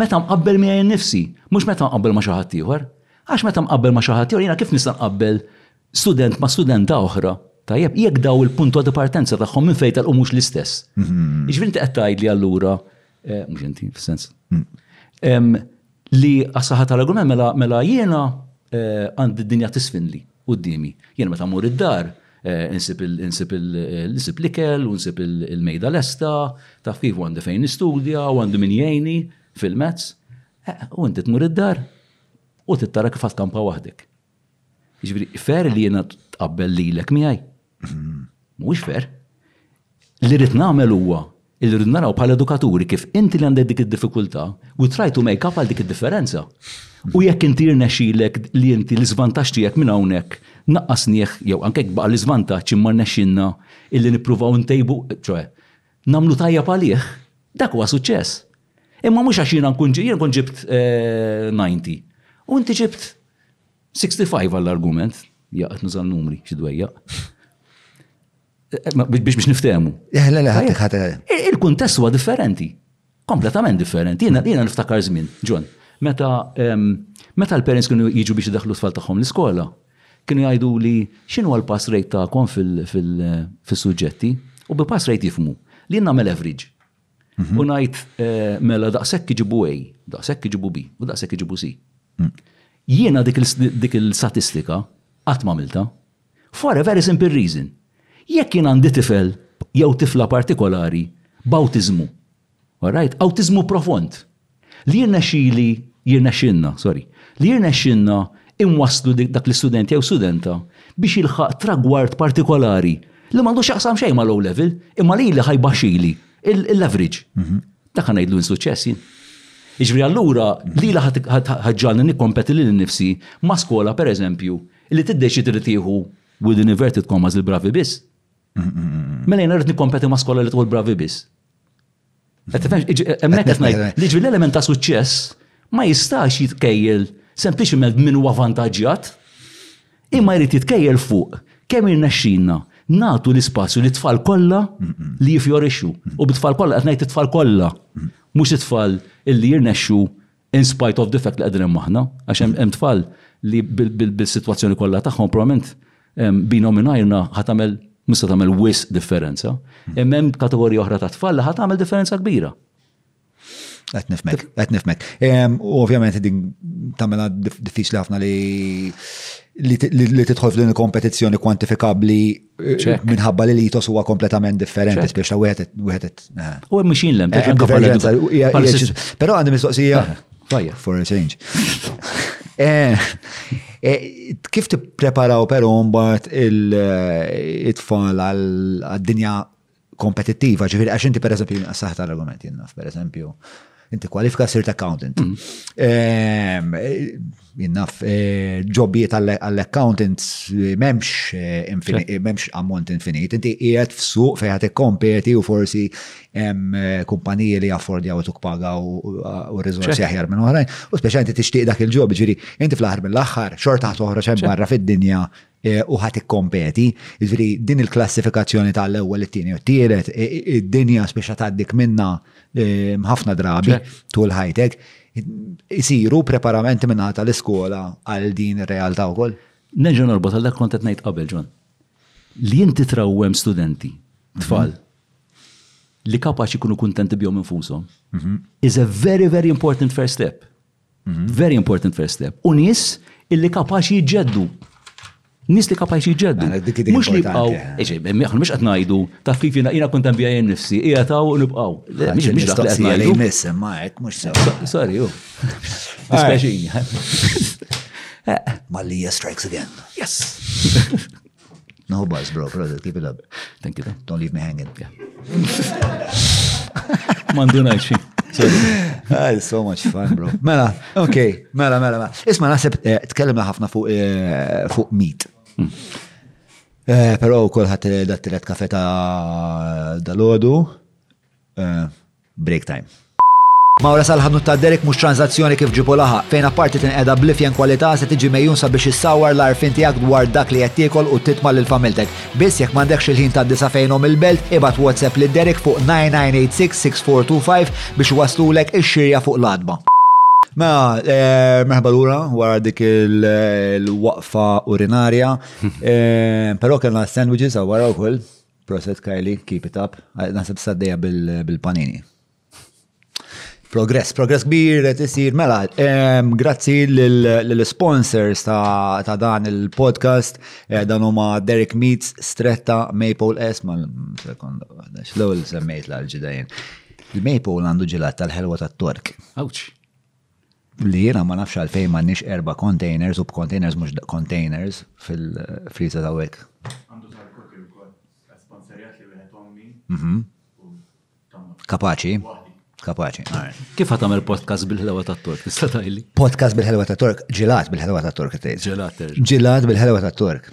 Meta mqabbel miegħi nnifsi, mhux meta mqabbel ma' xi ħadd ieħor. Għax meta mqabbel ma' xi ħadd ieħor jiena kif nista' nqabbel student ma' studenta oħra, tajjeb, jekk daw il-punto di partenza tagħhom minn fejn telqu mhux l-istess. Jiġifieri inti qed tgħidli allura, eh, mhux inti, fis-sens, li għas-saħħa tal-argument mela, mela jiena eh, għandi d-dinja tisfinli qudiemi. Jiena meta mmur id-dar, eh, insib l-isib l-ikel, u nsib il-mejda lesta, taf kif għandi fejn nistudja, u għandi min jgħini fil-mezz. U inti tmur id-dar u tittara kif kampa waħdek. Jiġifieri fair li jiena tqabbel lilek miegħi? Mhuwiex fair. Li rrid nagħmel huwa li rrid naraw bħala edukaturi kif inti li għandek dik id-diffikultà we try to make up għal dik id-differenza. U jekk inti jirnexxilek li inti l-iżvantaġġ tiegħek minn hawnhekk naqqasnih jew anke jekk baqa' l-iżvantaġġ imma rnexxielna illi nippruvaw intejbu, ċoe, nagħmlu tajjeb għalih, dak huwa suċċess. Imma mhux għax jiena nkun jien nkun ġibt 90. U inti ġibt 65 għall-argument, jaqgħet nużal numri xi dwejja. Biex biex niftehmu. Il-kuntest huwa differenti. Kompletament differenti. Jiena jiena niftakar żmien, John, meta meta l-parents kienu jiġu biex idaħlu tfal tagħhom l-iskola, kienu jgħidu li x'inhu l-pass rate tagħkom fil-suġġetti u bi pass rate jifmu li nagħmel average. Mhm. U ngħid eh, mela daqshekk iġibu A, daqshekk iġibu B, u daqshekk iġibu C. Mhm. Jiena dik il-statistika qatt m'għamilta. For a very simple reason. Jekk jien għandi tifel jew tifla partikolari b'awtiżmu. Alright, awtiżmu profond. Li jirnexxili, jirnexxilna, sorry, li jirnexxilna inwasslu dak l-istudent jew studenta biex jilħaq tragward partikolari li m'għandu x'jaqsam xejn mal-O Level imma lili ħa jbaxxili l-average. Dak ħa ngħidlu insuċċess jien. Jiġri allura lili ħa ġġagħalni nikkompeti lili nnifsi ma' skola pereżempju li tiddeċiedi li tieħu with inverted commas il-bravi biss. Mela jien irrid nikkompeti ma' skola li tieħu l-bravi biss. Hemmhekk qed ngħid li ġifieri l-element ta' suċċess ma jistax jitkejjel sempliċement min huwa vantaġġjat, imma jrid jitkejjel fuq kemm irnexxina nagħtu l-ispazju li tfal kollha li jifjorixxu. U bit-tfal kollha qed ngħid it-tfal kollha, mhux it-tfal illi jirnexxu In spite of the fact li qegħdin hemm aħna, għax hemm hemm tfal li bis-sitwazzjoni kollha tagħhom probabbilment bina u mingħajrna ħa tagħmel mhux se tagħmel wisq differenza. Imma hemm kategorija oħra ta' tfal li ħa tagħmel differenza kbira. Qed nifmek, qed nifmek. U ovvjament din tagħmilha diffiċli ħafna li li tidħol f'din il-kompetizzjoni kwantifikabbli Minħabba li l-itos huwa kompletament differenti, spiex ta' wieħed eh. U hemm mixin lem, Però għandi mistoqsija. Fajja, for a change. Eh, eh, kif tippreparaw però mbagħad il-tfal għad-dinja kompetittiva, ġifiri, għax inti per eżempju jina saħ tal-argument jinnaf, per eżempju, inti kwalifika sirt accountant. Mm. Ehm, jinnaf, eh, ġobbiet għall-accountant eh, memx eh, memx ammont infinit, inti qiegħed f'suq fejn ħadd kompeti u forsi hemm kumpaniji li jaffordjaw u tukpaga u riżorsi aħjar minn oħrajn, u speċjalment tixtieq dak il-ġob, ġiri, inti fl-aħħar mill-aħħar xorta toħroġ hemm barra fid-dinja Eh, u ħat ikkompeti, ġviri din il-klassifikazzjoni tal-ewwel it-tieni u t-tielet, eh, eh, id-dinja speċa tgħaddik minna ħafna drabi tul ħajtek, isiru preparamenti minna tal-iskola għal din ir-realtà wkoll. Neġu norbot għal dak kont qed ngħid qabel ġon. Li inti trawwem studenti, tfal, mhm. li kapaċi kunu kuntenti bihom infushom, mhm. is a very very important first step. Mhm. Very important first step. U nies illi kapaċi jġeddu. Nis li kapaċi jġeddu. Mela, mux li bqaw, eġe, meħan, mux għatnajdu, ta' kif jina jina kontan bija jen nifsi, ija ta' u nibqaw. Mux mux dak li għatnajdu. Li missem, ma' għet, mux sewa. Sorry, ju. Dispeċini. Malli strikes again. Yes. No buzz, bro, bro, keep it up. Thank you. Don't leave me hanging. Mandu najxi. Ah, it's so much fun, bro. Mela, ok, mela, mela, mela. Isma, naħseb eh, tkellimna ħafna fuq eh, fuq meat. Hmm. Eh, Pero kolħat dat-tilet kafe ta' dal-ħodu. Break time. Mawra sal-ħanut ta' Derek mhux tranżazzjoni kif ġipu laħaq, fejn apparti tinqeda bl-ifjen kwalità se tiġi megħjun sabiex issawwar l-għarfien tiegħek dwar dak li qed tiekol u titma' lil familtek. Biss jekk m'għandekx il-ħin tgħaddi sa fejn omm il-belt, ibgħat WhatsApp lil Derek fuq 9986-6425 biex iwasslulek ix-xirja fuq l-għatba. Mela, merħba lura wara dik il-waqfa urinarja. Però kellna sandwiches wara wkoll. Proset Kylie, keep it up. Naħseb saddeja bil-panini. Progress, progress kbir qed isir. Mela, grazzi lill-sponsors ta' dan il-podcast. Eh, dan huma Derek Meats, Stretta, Maple S, ma sekonda waħda, l-ewwel semmejt l-ġidajn. Il-Maple għandu ġilat tal-ħelwa tat-Tork. Awċ. li jiena ma nafx għalfejn m'għandniex erba' containers u b'containers mhux containers fil-friża ta' wek. Għandu tal-kuki wkoll. Sponsorjat li wieħed ommi. Mhm. Kapaċi. Kapaċi. Kif ħatam il-podcast bil-ħlewa ta' Tork? Tista' tajli? Podcast bil-ħlewa ta' Tork, ġilat bil-ħlewa ta' Tork. Ġilat. Ġilat bil-ħlewa ta' Tork.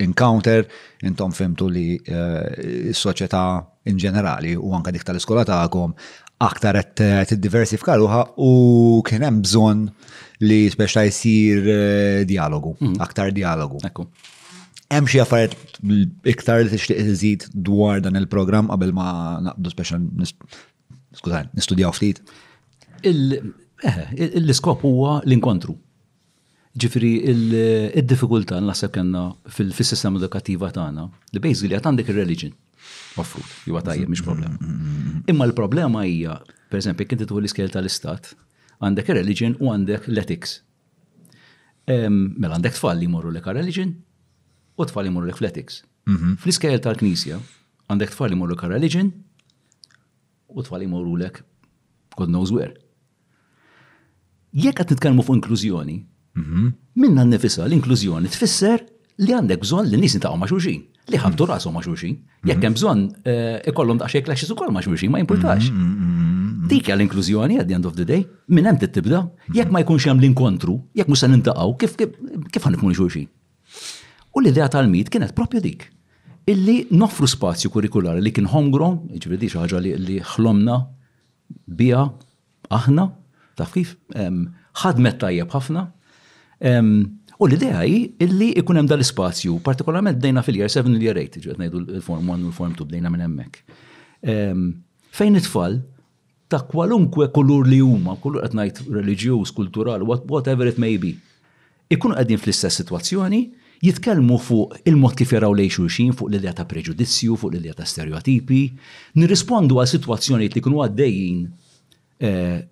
encounter, intom fimtu li eh, s-soċjetà in ġenerali u anka dik tal-iskola tagħkom aktar qed tiddiversifika ruħha u kien hemm bżonn li speċta jsir eh, dialogu, mhm. aktar dialogu. Ekku. Hemm xi affarijiet iktar li tixtieq iżid dwar dan il-programm qabel ma naqbdu speċa skużani, nistudjaw ftit. Eh, l-iskop huwa l-inkontru. Ġifieri id-diffikultà naħseb kellna fis-sistema edukattiva tagħna li basically qed għandek ir-reliġin offrut, jew tajjeb mhix problema. Imma l-problema hija, pereżempju, jekk inti tuħu l-iskel tal-istat, għandek ir-reliġin u għandek l-ethics. Mela għandek tfal li jmorru lek għar-reliġin u tfal li jmorru lek fl-ethics. Mhm. Fl-iskel tal-knisja għandek tfal li jmorru lek għar-reliġin u tfal li jmorru lek God knows where. Jekk qed nitkellmu fuq inklużjoni, minnha nnifisha l-inklużjoni tfisser li għandek bżonn li nies jiltaqgħu ma' xulxin, li jħabbtu rashom ma' xulxin. Jekk hemm bżonn ikollhom daqsxejn clashes ukoll ma' xulxin, ma jimpurtax. Dik hija l-inklużjoni at the end of the day. Minn hemm trid tibda. Jekk ma jkunx hemm l-inkontru, jekk mhux se niltaqgħu, kif ħa nifhmu lil xulxin? U l-idea tal-MIET kienet proprju dik, illi noffru spazju kurrikulari li kien homegrown, jiġifieri din xi ħaġa li ħlomna, biha aħna, taf kif, ħadmet tajjeb ħafna. U l-idea hi illi ikun hemm dal-ispazju, partikolarment bdejna fil-year 7 il-year 8, ġuqet ngħidu l-form 1 u l-form 2 bdejna minn hemmhekk. Fejn it-tfal ta' kwalunkwe kulur li huma, kulur qed ngħid reliġjuż, kulturali, whatever it may be, ikunu qegħdin fl-istess sitwazzjoni, jitkellmu fuq il-mod kif jaraw lejn xulxin fuq l-ilja ta' preġudizzju, fuq l-ilja ta' stereotipi, nirrispondu għal sitwazzjonijiet li kienu għaddejjin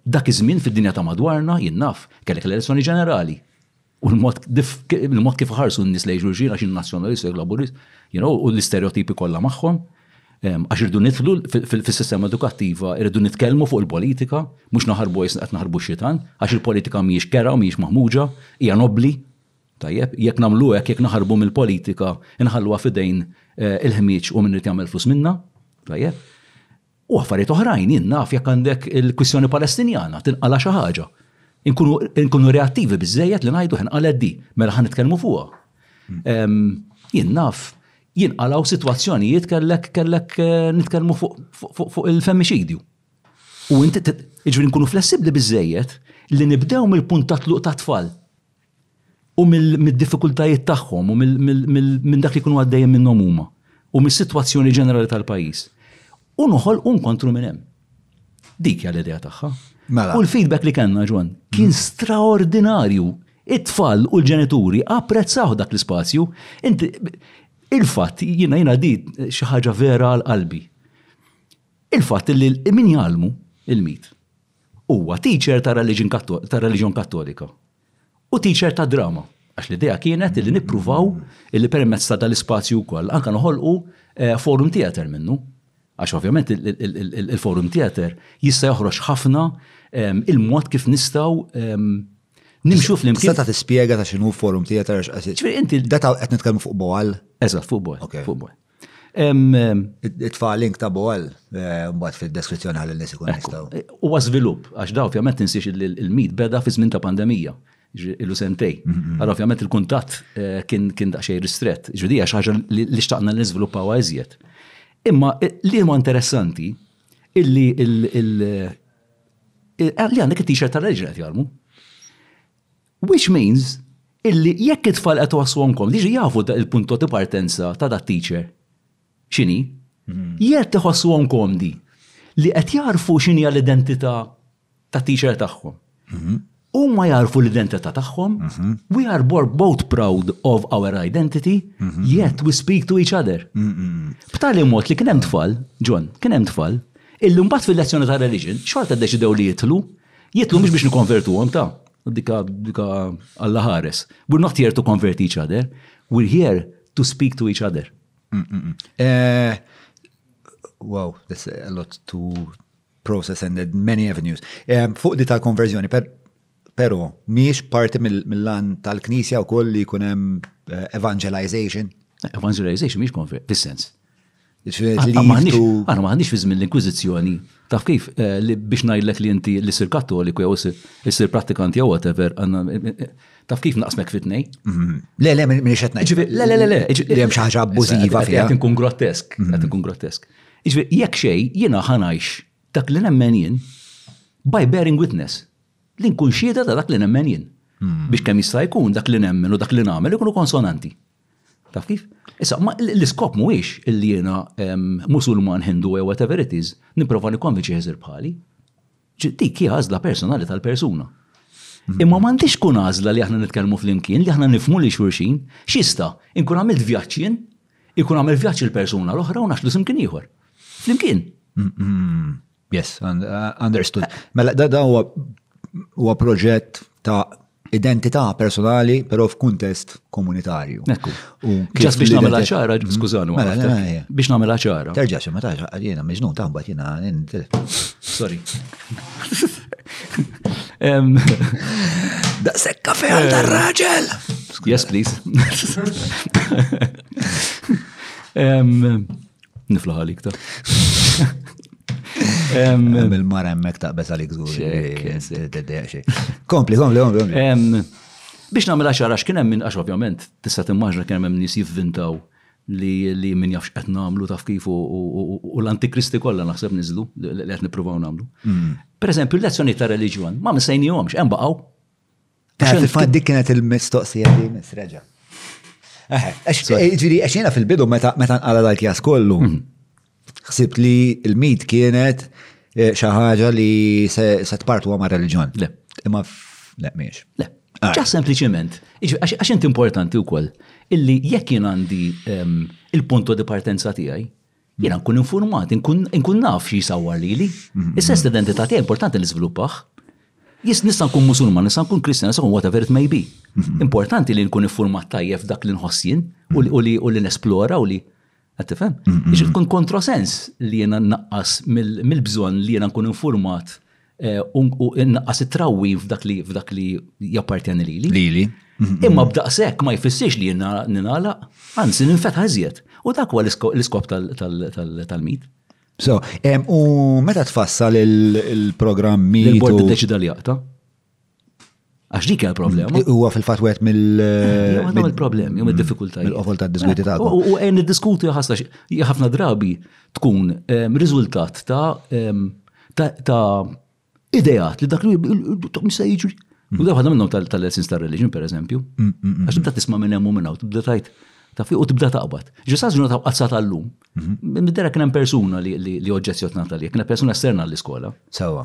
dak iż-żmien fid-dinja ta' madwarna, jien naf, kellek l-elezzjoni ġenerali u l-mod kif ħarsu n-nies lejn xulxin għax in-nazzjonalist u l-laburist, you know, u l-istereotipi kollha magħhom, Għax irridu nidħlu fis-sistema edukattiva, irridu nitkellmu fuq il-politika, mhux naħarbu għajsna qed naħarbu x-xitan, għax il-politika mhijiex kerha u mhijiex maħmuġa, hija nobbli. Tajjeb, jekk nagħmlu hekk, jekk naħarbu mill-politika, inħalluha f'idejn eh, il-ħmieġ u min irid jagħmel flus minna. Tajjeb. U affarijiet oħrajn jien naf jekk għandek il-kwistjoni Palestinjana tinqala xi ħaġa. Inkunu reattivi biżejjed li ngħidu ħinqalet di, mela ħan nitkellmu fuqha. Jien naf jinqalgħu sitwazzjonijiet kellek kellek eh, nitkellmu fuq il-femmiċidju. U inti iġri nkunu flessibbli biżejjed li nibdew mill-punt ta' tluq ta' tfal u mill-diffikultajiet tagħhom u minn dak li jkunu għaddejjem minnhom huma u mis-sitwazzjoni ġenerali tal-pajjiż. u noħolqu nkontru minn hemm. Dik hija l-idea tagħha. Mela. U l-feedback li kellna ġon kien mm. straordinarju. It-tfal u l-ġenituri apprezzaw dak l-ispazju. Inti il-fatt jiena jiena di xi ħaġa vera għal qalbi. Il-fatt li min jgħalmu il-mit huwa teacher ta' reliġjon kattolika. u teacher ta' drama. Għax l-idea kienet illi nippruvaw illi permezz ta' dal-ispazju wkoll anke noħolqu forum theatre minnu. Għax ovvjament il-forum theatre jista' joħroġ ħafna il-mod kif nistgħu nimxu flimkien. Tista' tispjega ta' x'inhu forum theatre għax qed. Ġifieri inti. Data qed nitkellmu fuq Boal? Eżatt, fuq Boal. Fuq Boal. It-tfa' link ta' Boal, eh, mbagħad fid-deskrizzjoni għal nies ikun jistgħu. Eh, huwa żvilupp għax da ovvjament tinsiex il-mit beda fi żmien ta' pandemija ilu sentej. Mm-hmm. Għal ovvjament il-kuntatt eh, kien kien daqsxejn ristrett. Ġudija xi ħaġa li xtaqna li niżviluppaw iżjed. Imma eh, li huwa interessanti illi il- li għandek it-t-shirt tal-reġna qed jarmu. Which means illi jekk it-tfal qed iwassluhom komd, jiġri jafu il-punto di partenza ta' dat-teacher x'inhi. Jekk iħossuhom komdi li qed jagħrfu x'inhi l-identità tat-teacher tagħhom. Huma jagħrfu l-identità tagħhom, we are both proud of our identity, yet we speak to each other. B'tali mod li kien hemm tfal, John, kien hemm tfal, illi mbagħad fil-lezzjoni ta' reliġjon xorta ddeċidew li jidħlu, jidħlu mhux biex nikkonvertuhom ta'. Dika, dika, alla ħares. We're not here to convert each other, we're here to speak to each other. Mm, mm, mm. Eh, wow, that's a lot to process and many avenues. Eh, fuq di tal-konverżjoni, per, pero, miex parti mill-lan tal-knisja u koll li kunem eh, evangelization? Evangelization miex konverżjoni, fil-sens. Għana maħnix fi żmien l-Inkwiżizzjoni. Taf kif eh, biex ngħidlek li inti li sir kattoliku jew sir prattikant jew whatever, taf kif naqsmek fitnej? Mhm. Le, le, minn xed ngħid. Le, le, le, le. Li hemm xi ħaġa abbużiva fiha. Qed inkun grotesk, mhm. qed inkun grotesk. Iġifier jekk xejn jiena ħanajx dak li nemmen jien by bearing witness li nkun xieda ta' dak li nemmen jien. Mhm. Biex kemm jista' jkun dak li nemmen u dak li nagħmel ikunu konsonanti. Taf kif? Issa, ma l-iskop mhuwiex illi jiena musulman, hindu jew whatever it is, nipprova nikkonvinċi ħeżir bħali. Dik hija għażla personali tal-persuna. Mhm. Imma m'għandix tkun għażla li aħna nitkellmu flimkien, li aħna nifmu li xurxin, xista, inkun għamilt vjaġġ jien, ikun għamil vjaġġ il-persuna l-oħra u naxlu simkien ieħor. Flimkien. Mhm. Yes, understood. Mela, da huwa proġett ta' identità personali, però f'kuntest komunitarju. Ġas biex namela ċara, mhm. skużani, mela, mela, mela, biex namela ċara. Terġa xe, ma taġa, jena, meġnun taħba, jena, sorry. Da sekka fejn dar raġel! Yes, please. Niflaħ għalik ta. Il-mara emmek taqbez għalik zgur. Kompli, kompli, kompli. Biex namela xara x'kien hemm minn għax ovvjament tista' timmaġna kien hemm nies jivvintaw li li min jafx qed nagħmlu taf kif u l-antikristi kollha naħseb niżlu li qed nippruvaw nagħmlu. Mm. Per eżempju, l-lezzjoni ta' reliġjon ma msejnihomx hemm baqgħu. Dik kienet il-mistoqsija li misreġa. Ġiri, għaxina fil-bidu meta nqala dak jas kollu. Mhm. Xsibt li il-mit kienet eh, xaħġa li se tpartu għamar religjon. Le. Imma, le, miex. Le. Ah. Ġa sempliciment, għax inti importanti u koll, illi jekk jien għandi ehm, il-punto di partenza tijaj, Jiena nkun informat, nkun naf xi jsawwar lili. Is-sens ta' identità tiegħi importanti li żviluppaħ. Jis nista' nkun Musulman, nista' nkun Kristjan, nista' nkun whatever it may be. Importanti li nkun informat tajjeb f'dak li nħoss jien u li nesplora u li Qed tifhem? Biex tkun kontrosens li jiena naqqas mill-bżonn li jiena nkun infurmat Eh, u innaqqas it-trawwi f'dak li f'dak li jappartjeni lili. Lili. Mm-hmm. Imma b'daqshekk ma jfissirx li jiena ninala, anzi ninfetħa iżjed. U dak huwa l-iskop tal-mit. So, u meta tfassal il-programmi. Il-bord deċida li jaqta. Għax dik hija l-problema. Mm, huwa fil-fatt wieħed mill- eh, Għandhom il-problemi, jew mid-diffikultajiet. Mm, mill-qofol tad-diskwiti ta' U għen id-diskuti ħasna ħafna drabi tkun ehm, riżultat ta' ehm, ta' ideat li dak li se jiġri. Mm. U daw ħadna minnhom tal-lessons ta' religion, per eżempju. Għax tibda tisma' minn hemm u minn hawn, tibda tajt ta' fi u tibda taqbad. Ġisas ġuna ta' qazzat għallum. Mhm. Middera kien hemm persuna li oġġezzjotna tal-li, kien persuna esterna l-iskola. Sawa.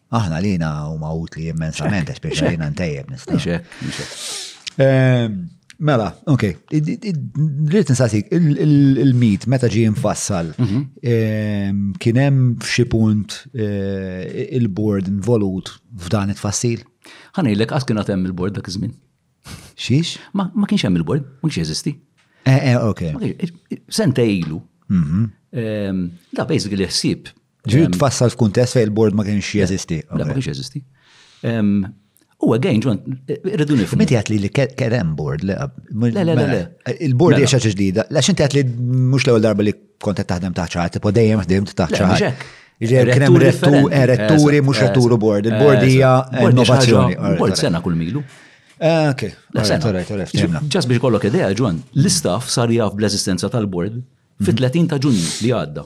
Aħna għalina huma utli immensament, għax biex għalina ntejjeb nista'. Ehm, mela, ok, rrit nsasik, il-mit meta ġi infassal, mhm. ehm, kien hemm f'xi punt eh, il-bord involut f'dan it-tfassil? Ħanejlek għas kien hemm il-bord dak iż-żmien. Xiex? Ma kienx hemm il-bord, ma kienx jeżisti. Eh, eh, ok. Sentejlu. Mhm. Ehm, da basically ħsieb Ġi tfassal f'kuntest fejn il-bord ma kienx jeżisti. Ma kienx jeżisti. U għagħin, ġon, rridu nifhmu. Meti għat li li kerem board, le, le, le, le. Il-board jiexa mela. ġdida, la xinti għat li mux l-ewel darba li kontet taħdem taħċaħat, tipo dejjem ħdimt taħċaħat. Ġer, krem retturi, mux retturu board, il-board hija innovazzjoni. Board sena kull milu. Ah, ok, ġas biex kollok idea, ġon, l-istaff sar jaf bl-eżistenza tal-board fit-30 ta' ġunju li għadda.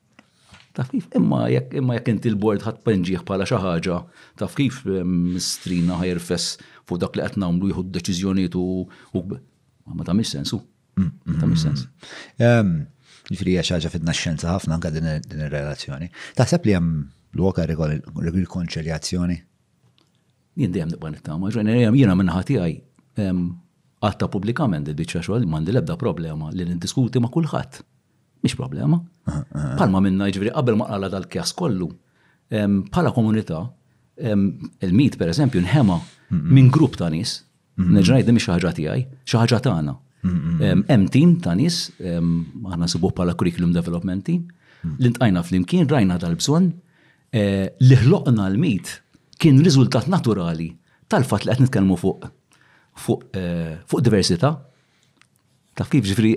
Taf kif, imma jekk imma jekk inti l-bord ħadd penġieħ bħala xi ħaġa, taf kif mistrina ħajerfes fuq dak li qed nagħmlu jieħu d-deċiżjonijiet u ma tagħmilx sensu. Ma tagħmilx sens. Ġifieri hija xi ħaġa fidna xjenza ħafna anke din ir-relazzjoni. Taħseb li hemm l-woka rikonċiljazzjoni? Jien dejjem nibqa' nittama, jiena minn ħati għaj għatta pubblikament il-biċċa xogħol m'għandi l-ebda problema li niddiskuti ma' kulħadd Mhix problema. Palma minna ġifieri qabel ma qala dal-kjas kollu, bħala komunità, il-mit per eżempju nħema minn grupp ta' nies, neġrajt din xi ħaġa tiegħi, xi ħaġa tagħna. Hemm tim ta' nies, aħna nsibuh bħala curriculum development team, li ntqajna flimkien, rajna dal-bżonn, eh, li ħloqna l-mit kien riżultat naturali tal-fatt li qed nitkellmu fuq fuq eh, diversità Taf kif, ġifieri,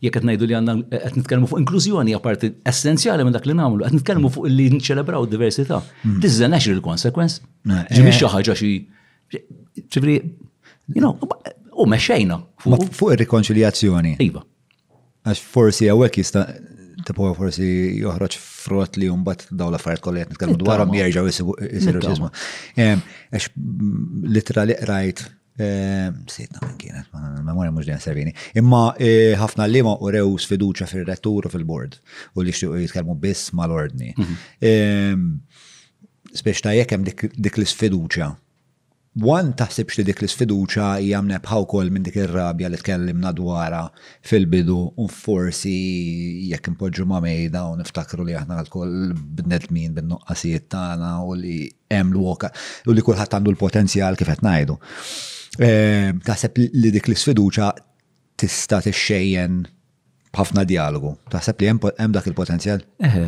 jekk qed ngħidu li għandna qed nitkellmu fuq inklużjoni hija parti essenzjali minn dak li nagħmlu, qed nitkellmu fuq li niċċelebraw diversità. Hmm. This is a natural consequence. Eh, ġifieri eh. xi ħaġa xi ġifieri, you know, u mexxejna fuq. Fuq ir-rikonċiljazzjoni. Iva. Għax forsi għawek jista' tipo forsi joħroġ frott li jumbat daw l-affarijiet kollha qed nitkellmu dwarhom jerġgħu jsiru ġismu. Għax mm, literali qrajt Ehm, Sejtna minn kienet, ma memorja mux dejjem servini. Imma eh, ħafna l-lima u rew sfiduċa fil-rettur u fil-bord u li xtiqu jitkellmu biss mal-ordni. Mhm. Ehm, Speċ ta' jekk hemm dik l-sfiduċa. Wan taħsibx li dik l-sfiduċa hija mnebħa wkoll minn dik ir-rabja li tkellimna dwarha fil-bidu u forsi jekk impoġġu ma' mejda u niftakru li aħna lkoll bnedmin bin-nuqqasijiet tagħna u li hemm l-wok u li kulħadd għandu l-potenzjal kif qed ngħidu. Eh, taħseb li dik l-isfiduċa tista' tixxejjen b'ħafna dialogu. Taħseb li hemm dak il-potenzjal? Eħe,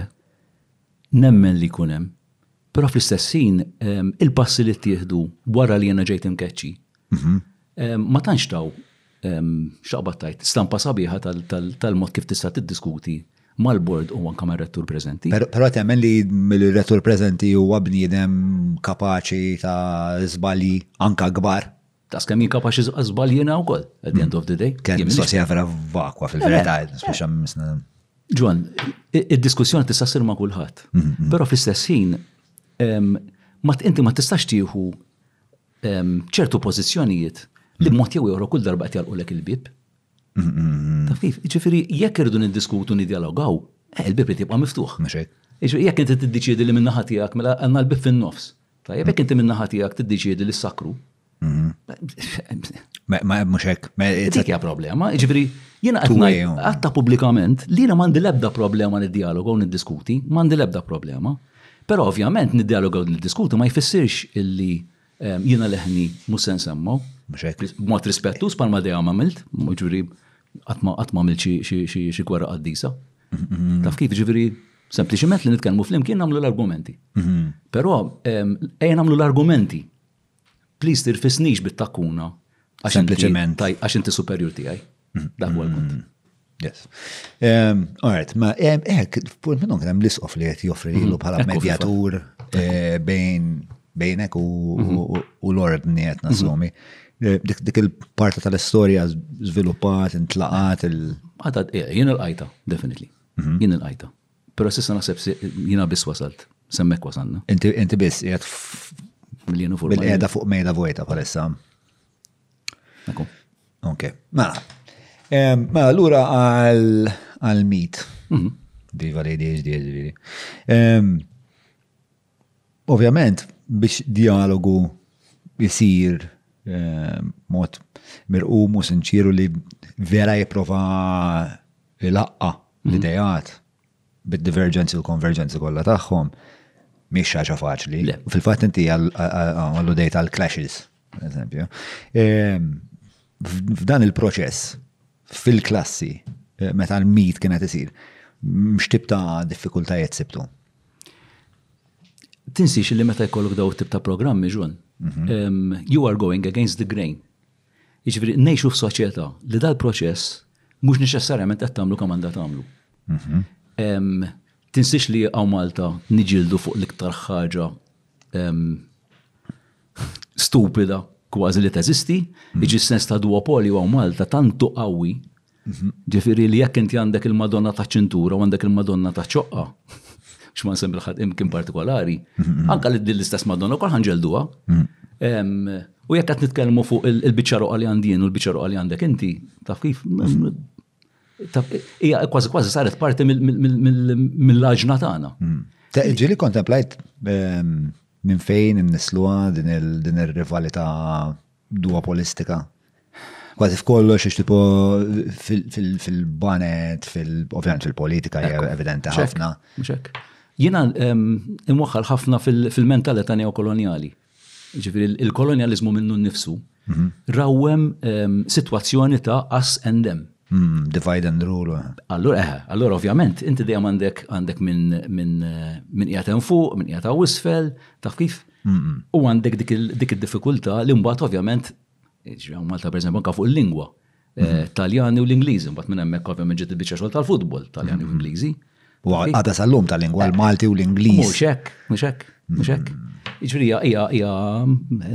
nemmen li jkun hemm. Però fl-istessin, ehm, il-passi li tieħdu wara li jena ġejt imkeċċi, mhm. ehm, ma tantx taw X'aqbad tgħid? Stampa sabiħa tal-mod kif tista' tiddiskuti mal-bord u anke mar-rettur preżenti. Però temmen li mill-rettur preżenti huwa bniedem kapaċi ta' żbalji anke kbar. Ta' skemm jien kapaċi żbaljina wkoll at the end of the day. Kemm mistoqsija vera vakwa fil-verità, speċjalment. Ġwan, id-diskussjoni tista' ssir ma' kulħadd. Però fl-istess ħin, inti ma tistax tieħu ċertu pożizzjonijiet li b'mod jew ieħor kull darba qed jagħlqulek il-bieb. Taf kif? Ġifieri jekk irridu niddiskutu nidjalogaw, eh, il-bieb irid jibqa' miftuħ. Ġifieri jekk inti tiddeċiedi li min-naħa tiegħek mela għandna l-bieb fin-nofs. Tajjeb jekk inti min-naħa tiegħek tiddeċiedi li sakru. Ma mhux hekk. Dik hija problema, ġifieri jiena qed ngħid għatta pubblikament li jiena m'għandi l-ebda problema nidjaloga u niddiskuti, m'għandi l-ebda problema. Però ovvjament niddialogaw niddiskutu ma jfissirx illi jiena leħni mhux se nsemmaw. B'mod rispettuż bħalma dejjem għamilt, ġifieri qatt ma għamilt xi gwerra qaddisa. Taf kif ġifieri sempliċiment li nitkellmu flimkien nagħmlu l-argumenti. Però ejja nagħmlu l-argumenti Please tirfisnix bit-takkuna għax inti superjur tiegħi. Mhm. Dak huwa l-punt. Mhm. Yes. Ehm, Alright, ma ehm, hekk, punt minnhom kien hemm l-isqof li qed joffri mhm. lilu bħala medjatur eh, bejn bejnek u l-ordni qed nassumi. Eh, dik il-parti tal-istorja żviluppat, intlaqat il- Għadad, eh, jien il-qajta, definitely. Jien il-qajta. Pero s'issa naħseb jiena biss wasalt. Semmek wasalna. Inti biss qiegħed miljenu fuq. Bil-qiegħda fuq mejda vojta bħalissa. Ekku. Ok. Ma. Ma lura għal mit. Mhm. Viva l-ADHD ġifieri. Ovvjament, biex dialogu jisir eh, mod mirqum u sinċiru li vera jiprofa il-laqqa mhm. l-idejat bid-divergenzi u l-konvergenzi kollha tagħhom miex xaġa faċli. Fil-fatt inti għallu dejt għal clashes, per eżempju. Ehm, f'dan il-proċess, fil-klassi, eh, meta l-mit kienet isir, mxtib ta' diffikultajiet sibtu. Tinsiex li meta jkollok daw tip ta' programmi ġun, mhm. you are going against the grain. Jiġifieri ngħixu f'soċjetà li dal-proċess mhux neċessarjament qed tagħmlu kemm għandha tagħmlu. Mhm. Tinsiex li għaw Malta niġildu fuq l-iktar ħaġa stupida kważi li teżisti, mhm. iġi sens ta' duopoli għaw Malta tantu qawwi Ġifieri li jekk inti għandek il-Madonna ta' ċintura u għandek il-Madonna ta' ċoqqa, biex ma nsemmi ħadd imkien partikolari, anke li din l-istess Madonna wkoll ħanġelduha. U jekk qed nitkellmu fuq il-biċċa roqa li għandi u l-biċċa roqa li għandek inti, taf kif? Hija kważi kważi saret parti mill-laġna tagħna. Ġieli kontemplajt minn fejn nisluha din ir-rivalità duopolistika. Kważi f'kollox ix tipo fil-banet, ovvjament fil-politika hija evidenti ħafna. Jiena imwaħħal ħafna fil-mentalità neokoloniali. Ġifieri il-kolonializmu minnu nnifsu mhm. rawwem sitwazzjoni ta' us and them. Mhm, divide and rule. Allura, eh, allura ovvjament, inti dejjem għandek għandek minn qiegħed hemm fuq, minn qiegħed hawn isfel, taf kif? U għandek dik id-diffikultà li mbagħad ovvjament, ġew Malta pereżempju anke fuq il-lingwa, eh, Taljani u l-Ingliżi, mbagħad minn hemmhekk ovvjament ġiet il-biċċa xogħol tal-futbol, Taljani u mhm. Ingliżi. U għadha sal-lum tal-lingwa l-Malti u l-Ingliż. Mhux hekk, mhux hekk, mhux hekk. Mhm. Jiġri hija hija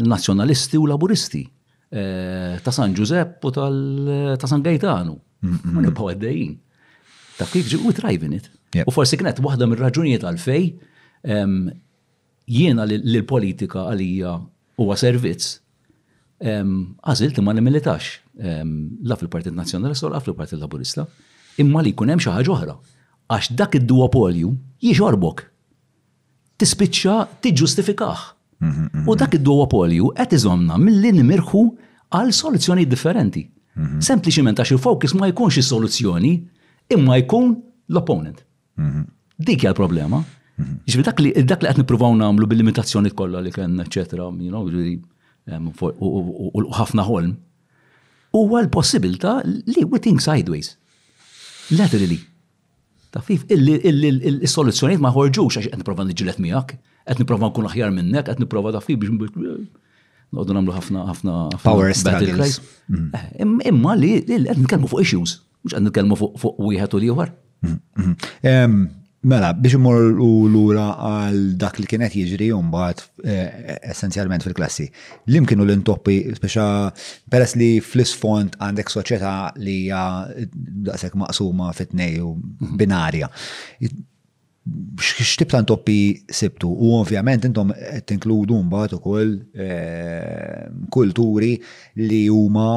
nazzjonalisti u laburisti eh, ta' San Ġużepp u ta' San Gajtanu. Mhm. Ma nibqgħu għaddejjin. Ta' kif ġi u driving it. U forsi kienet waħda mir-raġunijiet għalfej Jiena li l-politika għalija huwa servizz, għażilt li ma nimmilitax la fil-Partit Nazzjonalista u lanqas fil-Partit Laburista, imma li jkun hemm xi ħaġa oħra. Għax dak id-duwopolju jixorbok. Tispiċċa tiġġustifikah. U dak id-duwopolju qed iżommna milli nimirħu għal soluzzjonijiet differenti. Sempliċiment għax il-focus ma jkunx is-soluzzjoni imma jkun l-opponent. Dik hija l-problema. Ġifieri dak li dak li qed nippruvaw nagħmlu bil-limitazzjoni kollha li kellna, eċetera, you know, u ħafna ħolm, huwa l-possibilità li we think sideways. Laterally. Tafif, il-soluzzjoniet ma ħorġux għax qed nipprova niġġieled miegħek, qed nipprova nkun aħjar minnek, qed nipprova tafif biex noqogħdu nagħmlu ħafna ħafna power struggles. Mm. Eh, imma li qed nitkellmu fuq issues. Mhux qed nitkellmu fuq wieħed u l-ieħor. Mela, biex imur lura għal dak li kienet jiġri mbagħad eh, essenzjalment fil-klassi. Lim kienu l-intoppi, speċa peress li fl-isfond għandek soċjetà li hija daqshekk maqsuma fit-tnej u mhm. binarja. X'tib ta' intoppi sibtu u ovvjament intom tinkludu mbagħad ukoll eh, kulturi li huma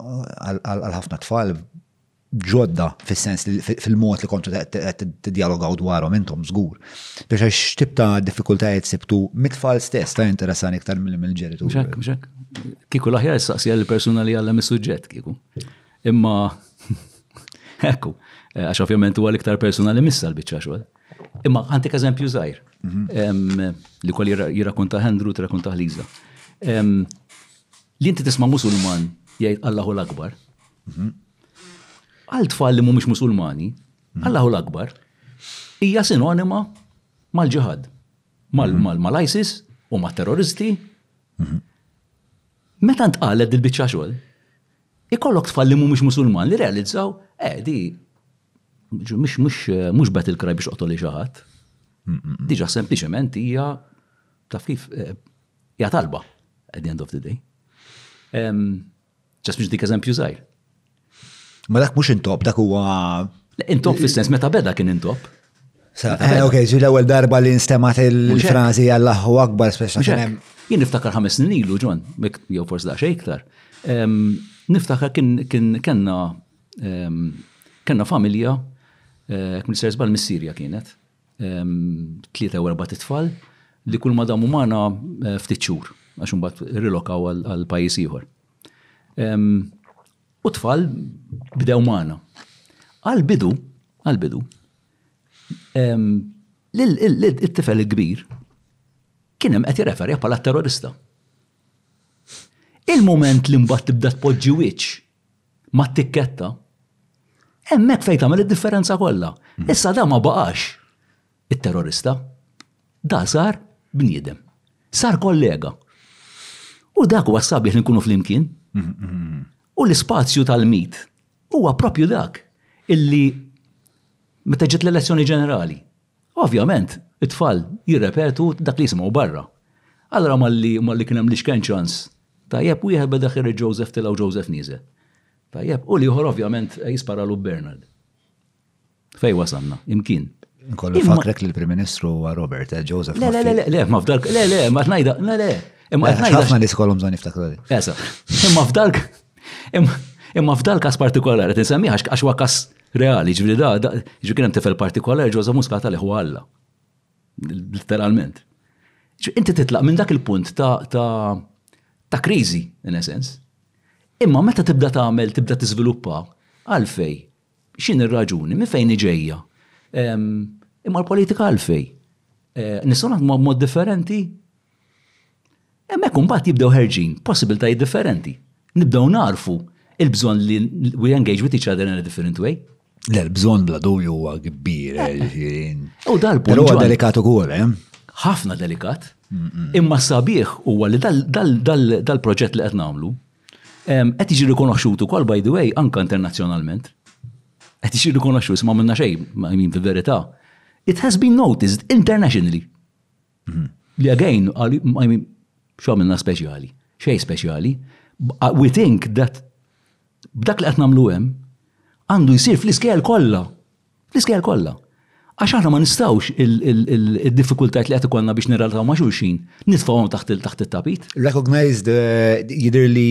għal ħafna tfal ġodda fis-sens li fil-mod li kontu qed tidjalogaw dwarhom intom żgur. Biex għax x'tib ta' diffikultajiet sibtu mit-tfal stess ta' interessan iktar mill-ġenitur. Mxek, mxek. Kiku l-aħjar saqsi għall-persuna li għallem is-suġġett kiku. Imma ekku, eh, għax ovvjament huwa l-iktar persuna li missa l-biċċa xogħol. Imma għantik eżempju żgħir mhm. li kol jirrakunta Hendru, tirrakunta Liza. Li inti tisma' Musulman jgħid Allahu l-Akbar. Għal tfal li mhumiex Musulmani, Allahu l-Akbar hija sinonima mal-ġihad, mal-ISIS u mat-terroristi. Meta ntqalet dil-biċċa xogħol, ikollok tfal li mhumiex Musulman li realizzaw, eh di mhux bet il-kraj biex qotol xi ħadd. Diġà sempliċement hija taf kif eh, Hija talba at the end of the day. Ġas biex dik eżempju żgħir. Ma dak mhux intop, dak huwa. Intop fis-sens meta beda kien intop. Eh, ok, ġi l-ewwel darba li nstemat il-frażi għall-aħħu akbar speċa. Jien niftakar ħames snin ilu ġon, jew forsi daqsxejn iktar. Niftakar kien kellna kellna familja, eh, kmister żball mis-Sirja kienet, tlieta jew erbat it-tfal li kull ma damu magħna ftit xhur għax imbagħad irrilokaw għal pajjiż ieħor. U tfal bdew magħna. Għal-bidu, għal-bidu, it-tifel il-kbir kien hemm qed jirreferi bħala terrorista. Il-moment li mbagħad tibda tpoġġi wiċċ mat-tikketta, hemmhekk fejn tagħmel id-differenza kollha. Mm. Issa da ma baqax it-terrorista. Da sar bniedem. Sar kollega. U dak huwa sabiħ li nkunu flimkien. Mm, mm, u l-ispazju tal-mit huwa propju dak illi meta ġiet l-elezzjoni ġenerali Ovvjament, it-tfal jirrepetu dak li jisimgħu barra. Allura malli malli kien hemm l-ixkenċans, tajjeb, wieħed beda ħireġ Joseph tilgħu Joseph nieżel. Tajjeb, u l-ieħor ovvjament jisparalu b'Bernard. Fejn wasalna, imkien. Kollu fakrek li l-Prim Ministru huwa Robert, eh, Joseph. Le, le, le, le, ma f'dalk, le, le, ma tnajda, le, le. Imma qed ngħidha. Ħafna nies kollhom bżonn jiftakru li. Esa. Imma f'dalk imma f'dalk każ partikolari qed insemmiha għax huwa każ Reali, ġviri da, ġviri kienem tifel partikolari, Joseph Muscat għalih huwa Alla. Literalment. Inti titlaq minn dak il-punt ta' ta' ta' krizi, in essence. Imma meta tibda tagħmel, tibda tiżviluppa, għalfej, xin ir-raġuni, minn fejn iġejja. Imma l-politika għalfej. Eh, Nistgħu naħdmu mod differenti? Hemmhekk imbagħad jibdew ħerġin possibiltajiet differenti. Nibdew narfu il-bżonn li we engage with each other in a different way. Le, l-bżonn bla dubju huwa kbir. Eh, eh, u dal-punt. Però huwa delikat ukoll, eh? Ħafna delikat. Imma sabiħ huwa li dal-proġett li qed nagħmlu qed jiġi rikonoxxut ukoll by the way anke internazzjonalment. Qed jiġi rikonoxxut ma minna xejn, ma min fil-verità. It has been noticed internationally. Mhm. Li again, xomilna speċjali, xej speċjali, uh, we think that b'dak li qed nagħmlu hemm għandu jsir fl-iskejl kollha. Fl-iskejl kollha. Għax aħna ma nistawx il-diffikultajt li għet ikollna biex nirraltaw ma' xulxin, nitfawhom taħt il-taħt il-tapit. Recognized uh, jidir li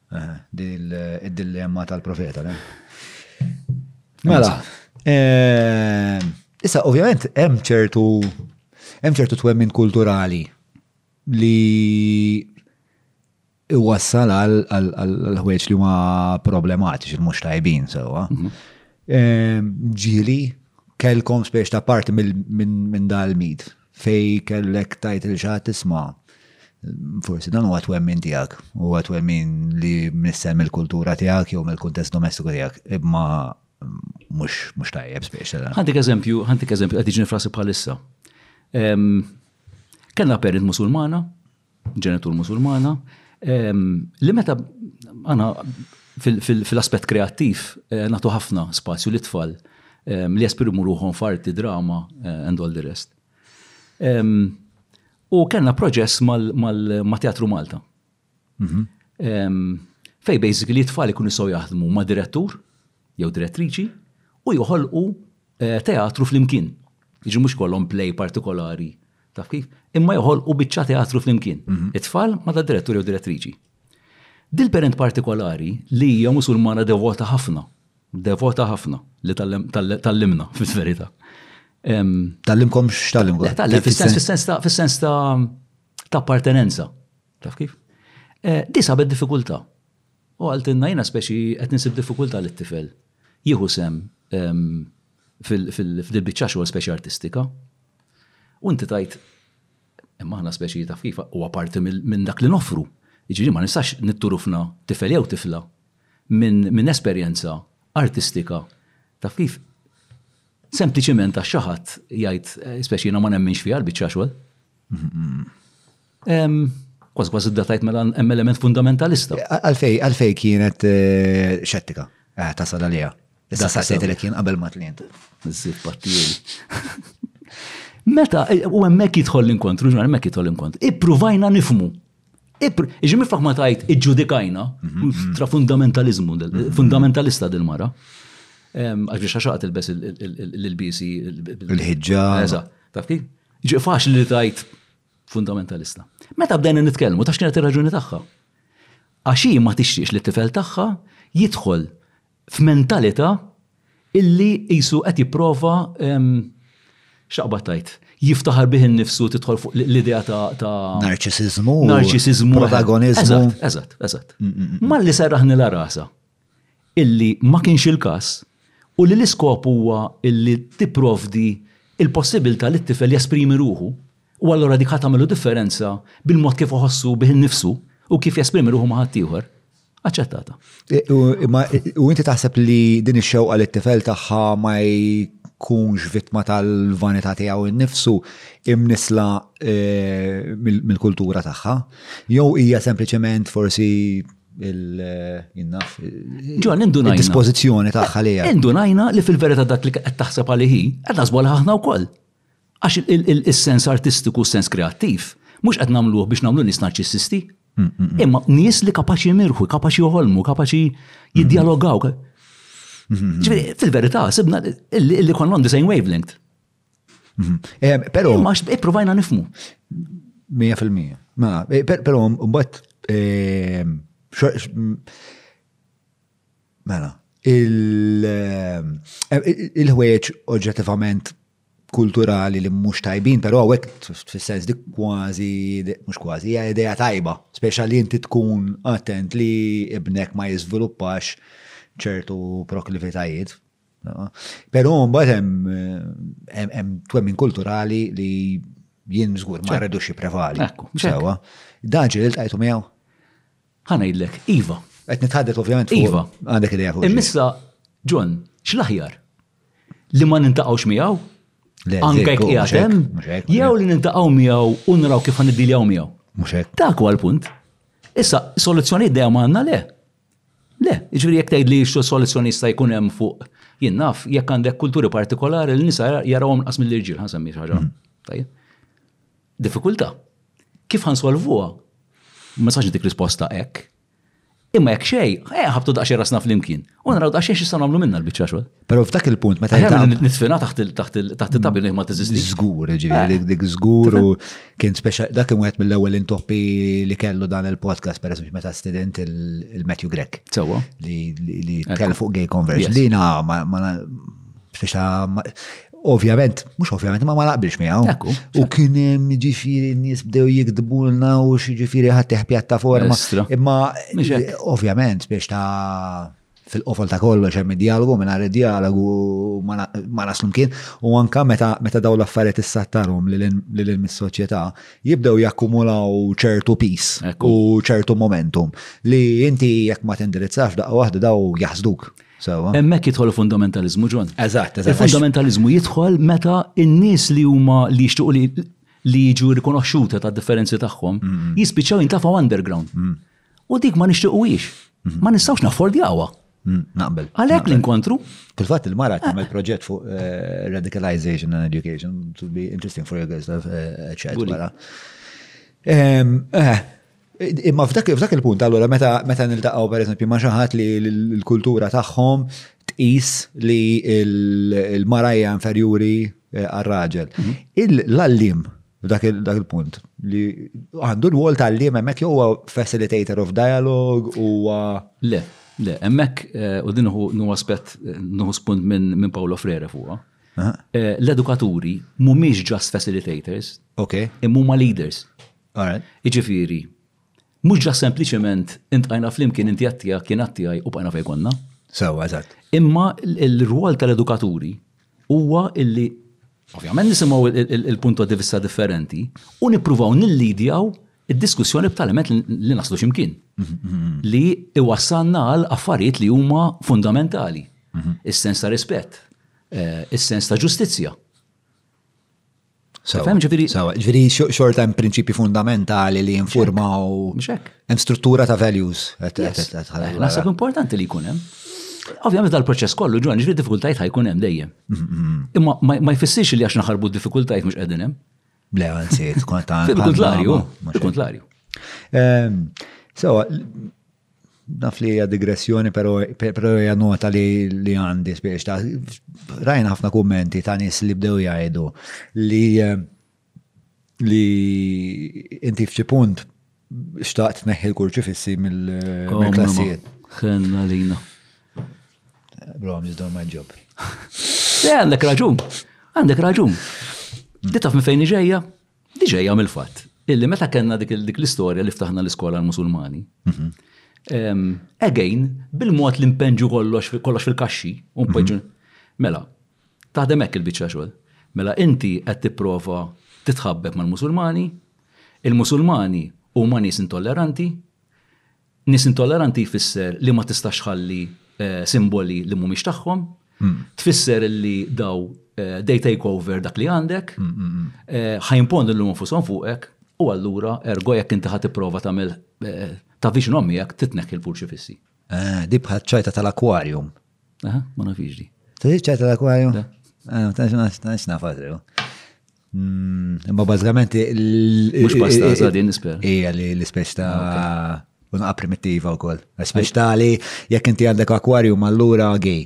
Di l-dilemma tal-profeta, le? Mela, issa, ovvjament, hemm ċertu hemm ċertu twemmin kulturali li iwassal għal ħwejġ li huma problematiċi, mhux tajbin sewwa. Mhm. Ehm, ġieli, kelkom spiex ta' parti minn dal-mit. fej kellek tajt il xaħat tisma, forsi dan huwa twemmin tiegħek, huwa twemmin li missem il-kultura tiegħek jew mill-kuntest domestiku tiegħek, imma mhux mhux tajjeb spiex. Ħantik eżempju, ħantik eżempju qed jiġi frasi bħalissa. Kellna parent musulmana ġenitur musulmana, ehm, li meta għana fil-aspet kreattiv eh, natu ħafna spazju li tfal ehm, li jesprimu ruħom farti, drama eh, and all the rest. Ehm, u kena proġess ma' Teatru Malta. Mhm. Fej basically tfal ikun jisaw jaħdmu ma' direttur, jew direttriċi u joħolqu teatru flimkien. Jiġu mhux kollhom play partikolari, taf kif? Imma joħolqu biċċa teatru flimkien. Mhm. It-tfal ma ta' direttur jew direttriċi. Dil-parent partikolari li hija musulmana devota ħafna, devota ħafna li tal-limna, fil-verita. Tal-limkom x'tal-lim? Fis-sens ta' appartenenza. Taf kif? Eh, Disa bed diffikulta. U qaltilna, Jiena speċi qed nisib diffikultà li t-tifel jieħu sehem f'dil-biċċa xogħol speċi artistika. U inti tgħid, Imma aħna speċi taf kif, huwa parti minn dak li noffru. Jiġifieri ma nistax nitturufna tifel jew tifla minn esperjenza artistika taf kif, sempliċiment għax xi ħadd jgħid speċi jiena ma nemminx fiha l-biċċa xogħol. Kważi kważi idda tajt mela hemm element fundamentalista. Għalfej, għalfej kienet eh, xettika, eh, tasal għalija. Issa saqsejt li kien qabel ma tlint. Zid pattijin. Meta, eh, u hemmhekk jidħol l-inkontru, ġmar hemmhekk jidħol l-inkontru. Ippruvajna nifmu. Ġimmi faħma tajt iġġudikajna, mhm, mhm. tra fundamentalizmu, mhm, fundamentalista dil-mara. Għax biex xaqat il-bes il-bisi. Il-ħidġa. Eżat, taf kif? Ġi faċli li tajt Fundamentalista. Meta bdejna nitkellmu ta' x'kienet ir-raġuni tagħha? Għax hi ma tixtiex li t-tifel tagħha jidħol f'mentalità illi qisu qed jipprova ehm, xaqba tajt, jiftaħar bih innifsu tidħol fuq l-idea ta' narċisizmu, narċisizmu, protagonizmu. Eżatt, eżatt, eżatt. Mm, mm, mm, Malli serraħni la rasa. illi ma kienx il-każ u li l-iskop huwa illi tipprovdi l-possibbiltà lit-tifel jesprimi ruħu u allura dik ħa tagħmillu differenza bil-mod kif iħossu bih innifsu u kif jesprimi ruħu ma' ħaddieħor, aċċettata. U inti taħseb li din ix-xewqa li t-tifel tagħha ma jkunx vittma tal-vanità tiegħu nnifsu imnissla mill-kultura tagħha? Jew hija sempliċement forsi il-jinnaf. Ġo, nindunajna. Il-dispozizjoni taħħa li għal. Indunajna li fil-verita dak li qed taħseb għalihi, qed naħsbu għal ħahna wkoll. Għax il-sens artistiku, sens kreattiv, mhux qed nagħmluh biex nagħmlu nies narċissisti. Mm, mm, mm. Imma nies li kapaċi mirħu, kapaċi joħolmu, kapaċi jiddialogaw. Ġifieri, fil-verità, sibna li konna on the same wavelength. Mhm. Eh, pero. Ma provajna nifmu. 100%. Ma, eh, pero, mbatt, eh, mela, il-ħweċ oġġettivament kulturali li mhux tajbin, però għawek fis-sens dik kważi, mhux kważi, hija idea tajba, speċa li inti tkun attent li ibnek ma jiżviluppax ċertu proklivitajiet Però mbagħad hemm twemmin kulturali li jien żgur ma rridux jipprevali. Sewa. Dan ġiel tajtu miegħu? Ħana jidlek, Iva. Qed nitħaddet ovvjament fuq. Iva. Għandek idea fuq. Immissa, John, x'laħjar? Li ma nintaqgħux miegħu? Anke jekk qiegħed jew li nintaqgħu miegħu u nraw kif ħaniddiljaw miegħu. Mhux hekk. Dak huwa l-punt. Issa, soluzzjonijiet dejjem għandna le. Le, jiġifieri jekk tgħid li soluzzjoni jista' jkun hemm fuq jien naf jekk għandek kulturi partikolari li nisa jarawhom nqas mill-irġiel ħa semmi ħaġa. Hmm. Tajjeb. Diffikultà. Kif ħansolvuha? Ma sax dik risposta hekk. Imma jekk xej, eh, ħabtu daqsxejn rasna flimkien. U naraw daqsxejn xi nagħmlu minna l-biċċa xogħol. Pero f'dak il-punt meta jgħidha. Nisfina taħt il-tabli li ma teżisti. Żgur, ġifieri eh. dik żgur u kien speċjal dak kien wieħed mill-ewwel intoppi li kellu dan il-podcast per eżempju meta student il-Matthew Grek. Sewwa. Li tkellem fuq gay conversion. Li na ma speċa ovvjament, mux ovvjament, ma ma naqbilx miegħu. U kien hemm ġifieri nies bdew jikdbulna u xi ġifieri ħadd pjattaforma. Imma ovvjament biex ta' fil-qofol ta' kollox hemm id-dialogu mingħajr id-dialogu ma naslu mkien u anka meta meta dawn l-affarijiet issattarhom lil mis-soċjetà jibdew jakkumulaw ċertu pis u ċertu momentum li inti jekk ma tindirizzax daqqa waħda daw jaħsduk. Hemmhekk jidħol fundamentaliżmu ġon. Eżatt, eżatt. Fundamentaliżmu jidħol meta n-nies li huma li jixtiequ li li jiġu rikonoxxuta ta' differenzi tagħhom, jispiċċaw jintafaw underground. U dik ma nixtiquhiex. Mhm. Ma nistgħux naffordjawha. Mhm, naqbel. Għalhekk l-inkontru. Fil-fatt il-mara tagħmel proġett fuq eh, radicalization and education, to be interesting for you guys to have eh, a chat wara. Eh, imma f'dak il-punt, allora, meta niltaqgħu per eżempju ma' xaħat li l-kultura tagħhom tqis li l-marajja inferjuri eh, għal-raġel. Mhm. L-allim F'dak il-punt li għandu l-wol tal-lim emmek jew facilitator of dialogue u. Le, le, emmek eh, u din hu aspett eh, nuhu spunt minn Paolo Frere fuqa. Eh, l-edukaturi mumiex just facilitators, okay. imma leaders. Iġifiri, mux ġas sempliciment intqajna flimkien inti għattija kien għattijaj u bqajna fejkonna. Sewa, eżatt. Imma l-rwol tal-edukaturi huwa illi ovvjament nisimgħu il-punto di vista differenti u nippruvaw nillidjaw id-diskussjoni b'taliment li naslu ximkien. Li iwassalna għal affarijiet li huma fundamentali. Is-sens ta' rispett, eh, is-sens ta' ġustizzja. Sawa, ġifiri. Sawa, ġifiri xorta hemm prinċipi fundamentali li jinformaw. Mxek. Hemm struttura ta' values. Nasab importanti li jkun hemm. Ovvjament dal-proċess kollu ġon, ġifiri diffikultajt ħajkun hemm dejjem. Imma ma jfissirx li għax naħarbu diffikultajt mhux qegħdin hemm. Le, għanzi, tkun ta' kontrarju. Kontrarju. Sawa, naf li hija digressjoni, pero hija nota li għandi spiex ta' rajna ħafna kummenti ta' nies li bdew jgħidu li eh, li inti f'xi punt xtaqt neħħi l-kurċi fissi mill-klassijiet. Kenna lina. Bro, I'm just doing my job. Le, għandek raġun. Għandek raġun. Ditaf minn fejn ġejja, Di ġejja mill-fatt illi meta kellna dik l-istorja li ftaħna l-iskola l-Musulmani, mhm. again, bil-mod li mpenġu kollox kollox fil-kaxxi, mhm. mela, taħdem hekk il-biċċa xogħol. Mela inti qed tipprova titħabbeb mal-Musulmani, il-Musulmani huma nies intolleranti, Nies intolleranti jfisser li ma tistax tħalli simboli li mhumiex tagħhom, tfisser li daw they take over dak li għandek, ħajimponu lilhom infushom fuqek u allura ergo jekk inti ħa tipprova tagħmel ta' viċinhom miegħek titneħħi l-kurċifissi. Ah, di bħal ċajta tal-akwarium. Aha, ma nafix di. Tgħid ċajta tal-akwarium? Ah, ta' xi naf, ta' xi naf Imma bażikament Mhux pasta għażla din isper. Hija li l-ispeċ ta' ah, unqa primittiva wkoll. Ispeċ ta' li jekk inti għandek akwarjum allura gej.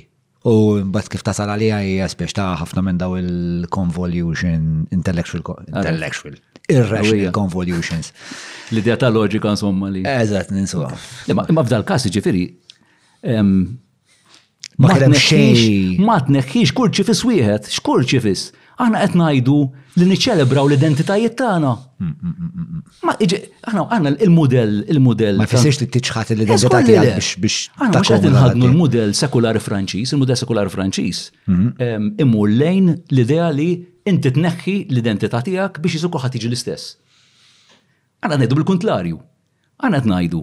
U mbagħad kif tasal għaliha hija speċ ta' ħafna minn daw il-convolution intellectual intellectual irrational convolutions. L-idea ta' loġika insomma li. Eżatt, ninsuha. Imma f'dal-każ ġifieri Ma kien xejn. Ma tneħħix kurċifis wieħed, x'kurċifis. Aħna qed ngħidu li niċċelebraw l-identitajiet tagħna. Mm, mm, mm, ma iġi, aħna għandna il-mudell, il-mudell. Ma tfissirx li tiċħat l-identità tiegħek biex. Aħna mhux qed inħadnu l-mudell sekulari Franċiż, il-mudell sekulari Franċiż imur lejn l-idea li inti tneħħi l-identità tiegħek biex jisuq ħadd jiġi l-istess. Għana ngħidu bil-kuntrarju. Aħna qed ngħidu,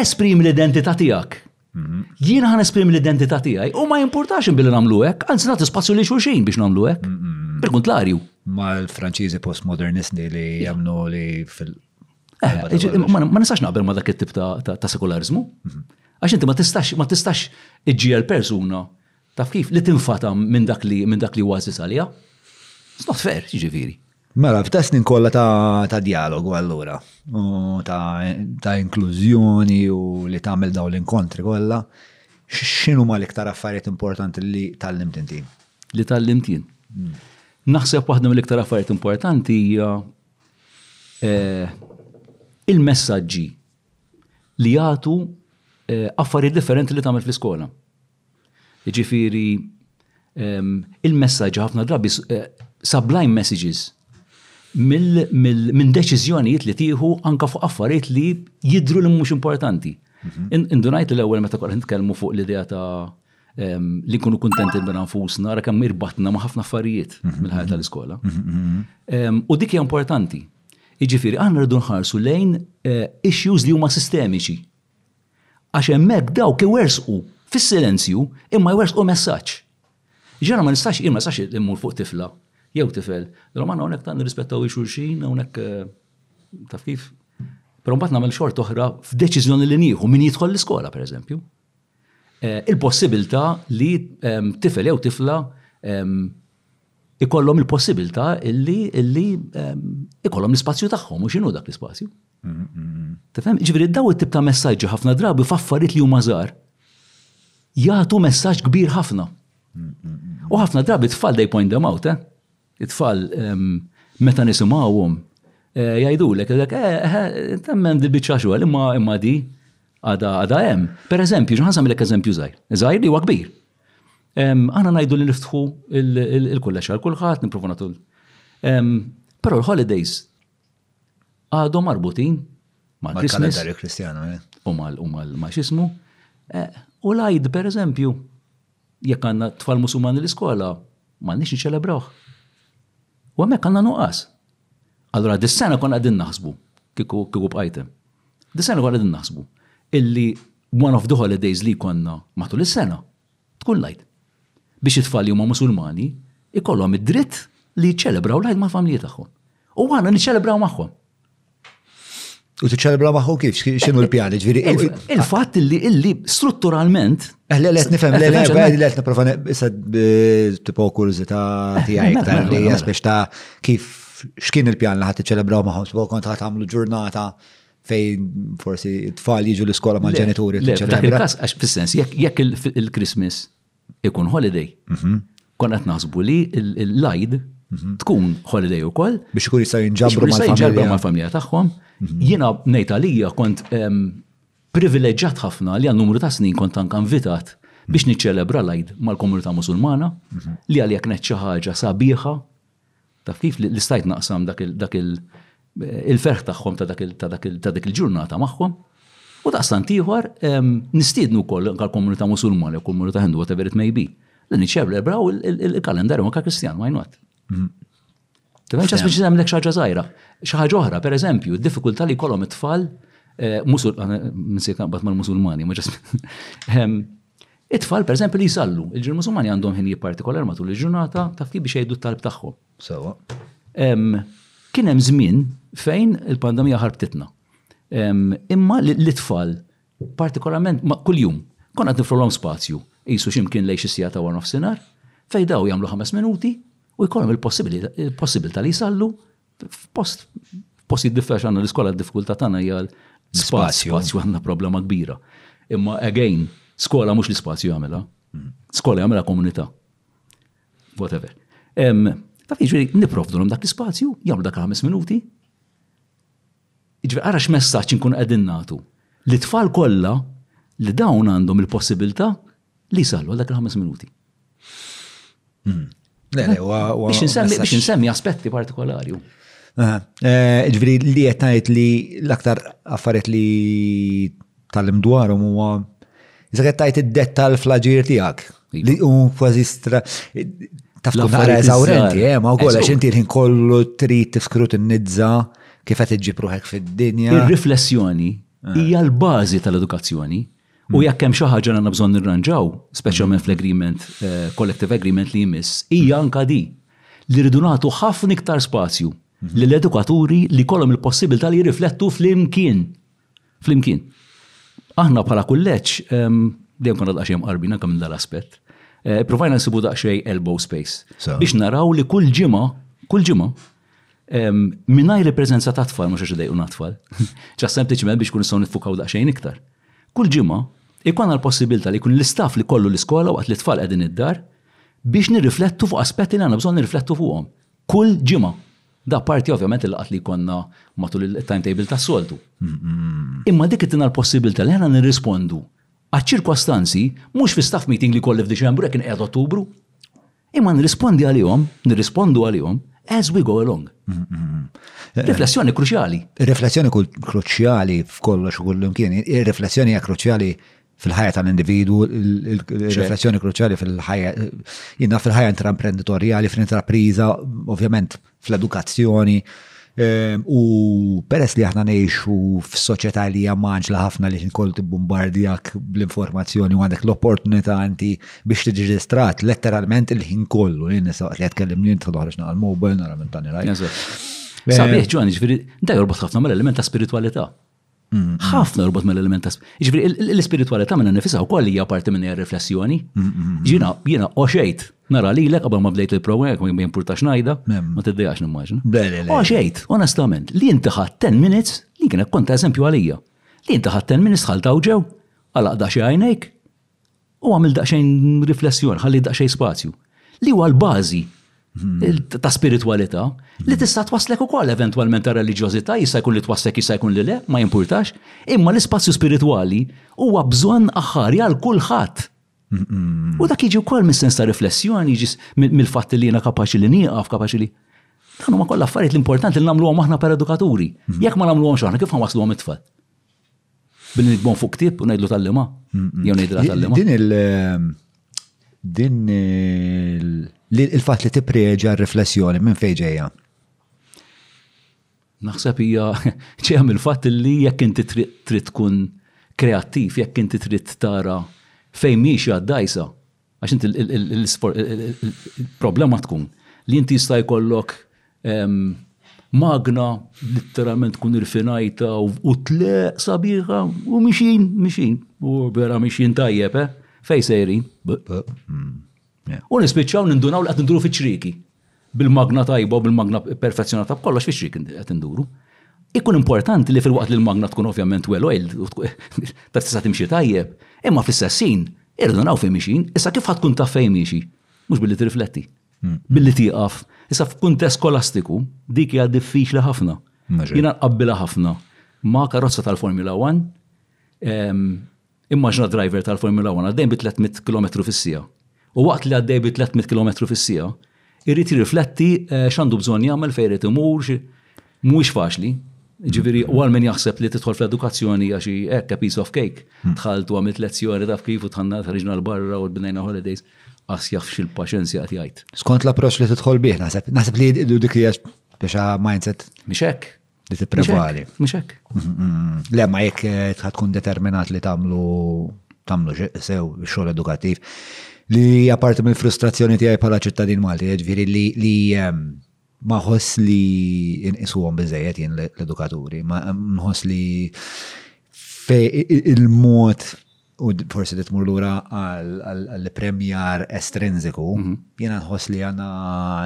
esprimi l-identità tiegħek. Mhm. Jiena ħan esprimi l-identità tiegħi u ma jimpurtax billi nagħmlu hekk, anzi nagħti spazju li xulxin biex nagħmlu hekk. Mhm. Bil-kuntrarju. Ma l-Franċiżi postmodernisti li jemnu li fil- eh, eh, Ma nistax naqbel ma dak it-tip ta' sekularizmu. Mhm. Għax inti ma tistax ma tistax iġġiel persuna taf kif li tinfata minn dak li minn dak li huwa għalija. It's not fair, jiġifieri. Mela, f'ta' snin kollha ta' dialogu allura, u ta' inklużjoni u li tagħmel dawn l-inkontri kollha, x'inhu ma l-iktar affarijiet importanti li tgħallimt inti? Li tgħallimt jien? Hmm. Naħseb waħda mill-iktar affarijiet importanti hija eh, il-messaġġi li jagħtu eh, affarijiet differenti li tagħmel fl-iskola. Jiġifieri il-messaġġi ħafna drabi sublime messages minn deċiżjonijiet li tieħu anke fuq affarijiet li jidhru li mhumiex importanti. Indunajt li l-ewwel meta kont qed nitkellmu fuq l-idea ta' li nkunu kuntenti minn nfusna, ara kemm irbatna ma' ħafna affarijiet mill-ħajja tal-iskola. U dik hija importanti. Jiġifieri aħna rridu nħarsu lejn issues li huma sistemiċi Għax hemmhekk dawk iwerżqu fis-silenzju imma jwerżqu messaġġ. Jiġifieri ma nistax jien ma nistax immur fuq tifla jew tifel, nilhom aħna hawnhekk tant nirrispettaw lil xulxin hawnhekk taf kif. Però mbagħad nagħmel xorta oħra f'deċiżjoni li nieħu min jidħol l-iskola pereżempju. Eh, il-possibilità li ehm, tifel jew tifla ehm, ikollhom il-possibilità illi illi ehm, ikollhom l-ispazju tagħhom u x'inhu dak l-ispazju. Tifhem? Ġifieri daw it-tip ta' messaġġi ħafna drabi f'affarijiet li huma żgħar jagħtu messaġġ kbir ħafna. U ħafna drabi tfal they point them out, eh? It-tfal ehm, meta nisimgħuhom eh, jgħidulek dak eh, eh, temmen di biċċa xogħol imma imma di għada għada hemm. Per eżempju, ġanħansam l eżempju żgħir. Żgħir li huwa kbir. Għana najdu li niftħu il-kullex għal kulħadd nipprovu nagħtu. Però l-holidays għadhom marbutin mal-Christmas. Kristjana, eh? U mal u mal ma xismu. Eh, u l-għid, per eżempju, jekk għandna tfal musulmani l-iskola, ma nix niċċelebrawh. U hemmhekk għandna nuqqas. Allura dis-sena konna qegħdin naħsbu, kieku kieku bqajt hemm. Dis-sena konna qegħdin naħsbu illi one of the holidays li konna matul is-sena tkun l-Għid. Biex it-tfal li huma Musulmani ikollhom id-dritt li jiċċelebraw l-Għid mal-familji tagħhom. U aħna niċċelebraw magħhom. U tiċċelebra maħu kif, xinu l-pjan, ġviri. Il-fat li illi strutturalment. Eh, le, le, nifem, le, le, le, le, niprofa issa tipo kurzita tijaj, eh, ta' li jaspex ta' kif, xkien il-pjan li ħat tiċċelebraw maħu, tipo kont ħat għamlu ġurnata fejn forsi t-tfal jiġu l-iskola ma' ġenituri. Le, f'dak il-kas, għax fil-sens, jekk il-Christmas ikun holiday. Mhm. Kon qed naħsbu li l-lajd mhm. tkun holiday ukoll. Biex ikun jista' jinġabru mal-familja. mal-familja tagħhom. Mhm. Jiena ngħid għalija kont privileġġat ħafna li għal numru ta' snin kont anke invitat biex niċċelebra l-għid mal-komunità musulmana li għalija kienet xi ħaġa sabiħa Taf kif li stajt naqsam dak il-ferħ tagħhom ta' dik il-ġurnata magħhom. U daqstant ieħor nistiednu wkoll anke l-komunità Musulmana jew komunità Hindu whatever it may be li niċċelebraw il-kalendarju anke Kristjan, why not? Mhm. Tifhem ċas biex nagħmlek xi ħaġa żgħira. Xi ħaġa oħra, pereżempju, d-diffikultà li jkollhom it-tfal eh, musul, nsiet naqbad mal-Musulmani, ma ġas. It-tfal, per eżempju, li jsallu, il-ġil musulmani għandhom ħin jippartikolar matul il-ġurnata ta' kif biex jgħidu t-talb tagħhom. Sewa. Kien hemm żmien fejn il-pandemija ħarbtitna. Imma l-itfal, partikolarment ma' kuljum, kon qed nifrolhom spazju, qisu x'imkien lejn xi siegħa ta' wara nofsinhar, fejn daw jagħmlu ħames minuti u jkollhom il-possibilità li jsallu F'post postijiet differenti għandna l-iskola d-diffikultà tagħna hija spazju, spazju għandna problema kbira. Imma again, skola mhux l-ispazju jagħmilha. Mm. Skola jagħmilha komunità. Whatever. Dak jiġri niprovdu dak l-ispazju, jagħmlu dak ħames minuti. Jiġri ara x'messaġġ inkun qegħdin nagħtu. Li tfal kollha li dawn għandhom il-possibilità Li jsallu għal dak il-ħames minuti. Hmm. Biex insemmi aspetti partikolari. Eh, ġviri li jettajt li l-aktar affariet li tal-im dwarum huwa Zagettajt id-dettal fl-ġir tijak. Iva. Li u kważi stra. Taf kif nara eżawrenti, eh, ma u kolla xinti l-ħin kollu trid tifkrut n-nidza kif qed iġġib ruħek fid-dinja. Il-riflessjoni eh. hija l-bażi tal-edukazzjoni. U jekk hemm xi ħaġa għandna bżonn nirranġaw, speċjalment mm. fl-agreement, eh, collective agreement li jmiss, hija mm. anka di li rridu nagħtu ħafna iktar spazju mm-hmm. lill edukaturi li kolom il-possibilità li jirriflettu fl-imkien. Fl-imkien. Aħna bħala kulleġġ ehm, dejjem konna daqsxejn qarbina kemm dal-aspett. Eh, provajna nsibu daqsxejn elbow space biex naraw li kull ġimgħa, kull ġimgħa Mingħajr il-preżenza ta' tfal mhux għax idejquna tfal, ġa sempliċement biex kun nistgħu niffukaw daqsxejn iktar. Kull ġimgħa, ikollna l-possibilità li jkun l-istaff li kollu l-iskola waqt li t-tfal qegħdin id-dar biex nirriflettu fuq aspetti li għandna bżonn nirriflettu fuqhom. Kull ġimgħa. Da apparti ovvjament il-laqgħat li jkollna matul it-timetable tas-soltu. Imma dik ittina l-possibilità li aħna nirrispondu għaċ-ċirkostanzi mhux fi staff meeting li jkolli f'Diċembru jekk inqiegħed Ottubru. Imma nirrispondi għalihom, nirrispondu għalihom as we go along. Riflessjoni kruċjali. Riflessjoni kruċjali f'kollox u kullum kien. Riflessjoni hija kruċjali fil-ħajja tal-individu, riflessjoni kruċjali fil-ħajja, jina fil-ħajja intraprenditorjali, fil-intrapriza, ovvjament, fl-edukazzjoni, Ehm, u peress li aħna ngħixu f'soċjetà li hija maġla ħafna li kol tibbombardjak bl-informazzjoni u għandek l-opportunità inti biex tiġi distrat letteralment il-ħin kollu. Jien nisa qed jatkellimni int toħroġ naqal mobile nara minn tani rajt. Ehm, Sabiħ ġwan, ġifieri da jorbot ħafna mal-element ta' spiritualità. ħafna jorbot mal-element ta' ġifri l-ispiritualità minna nifisa u koll hija parti minn riflessjoni. Ġina, jina, oċejt, nara li l-ek qabel ma bdejt il-programm, jek ma jimpurtax najda, ma t-dejjax nimmaġna. Oċejt, onestament, li jinti ħadd 10 minutes, li kienet konta eżempju għalija, li jinti ħadd 10 minutes ħal tawġew, għalaq daċi għajnejk, u għamil daqsxejn riflessjoni, ħalli daqsxejn spazju, li huwa l-bażi ta' spiritualità li tista' twasslek ukoll eventwalment ta' reliġjożità jista' jkun li twasslek jista' jkun li le, ma jimpurtax, imma l-ispazju spiritwali huwa bżonn aħħari għal kulħadd. U dak jiġi wkoll mis-sens ta' riflessjoni, mill-fatt li jiena kapaċi li nieqaf, kapaċi li. Dan huma kollha affarijiet l-importanti li nagħmluhom aħna per edukaturi. Jekk ma nagħmluhomx aħna kif ħanwasluhom it-tfal? Billi nikbon fuq ktib u ngħidlu tallima? Jew ngħidilha tallima? Din il- din il-fatt li tippreġa riflessjoni minn fejn ġejja? Naħseb hija ġejja mill-fatt li jekk inti trid tkun kreattiv, jekk inti trid tara fejn mhix għaddajsa, Għax inti il-problema tkun li inti jista' jkollok ehm, magna literalment tkun irfinajta u tle sabiħa u mixin, mixin, u vera mixin tajjeb, eh? Fej sejrin. U nispiċċaw nindunaw li qed ninduru fiċ-ċriki. bil-magna tajba u bil-magna perfezzjonata b'kollox fi xrik qed induru. Ikun importanti li fil-waqt li l-magna tkun ovvjament well oil, ta' tista' timxi tajjeb, imma fl-istessin irridu naw fejn mixin, issa kif ħadd tkun taf fejn miexi? Mhux billi tirrifletti. Hmm. Billi tieqaf. Issa f'kuntest skolastiku dik hija diffiċli ħafna. Jiena nqabbilha ħafna ma' karozza tal-Formula 1 Immaġina driver tal-Formula One għaddej bi 300 kilometru fis-siegħa. U waqt li għaddej bi 300 kilometru fis-siegħa, irid jirrifletti x'għandu bżonn jagħmel, fejn irid imur, mhuwiex faċli. Ġifieri, u għal min jaħseb li tidħol fl-edukazzjoni hija xi hekk a piece of cake. Dħalt u għamilt lezzjoni taf kif u dħalna ħriġna l-barra u bnejna holidays. Qas jaf x'il-paċenzja qed jgħid. Skont l-approċċ li tidħol bih naħseb. Naħseb li dik hija biex mindset. Mhix hekk. li tipprevali. Mhux hekk. Le ma jekk eh, tkun determinat li tagħmlu tagħmlu sew xogħol edukattiv li apparti mill frustrazzjoni tiegħi bħala ċittadin Malti, jiġifieri li li ehm, ma ħoss li inqisuhom biżejjed jien l-edukaturi, ma nħoss li fej il-mod u forsi li tmur lura għall-premjar estrinsiku, mhm. jiena nħoss li għana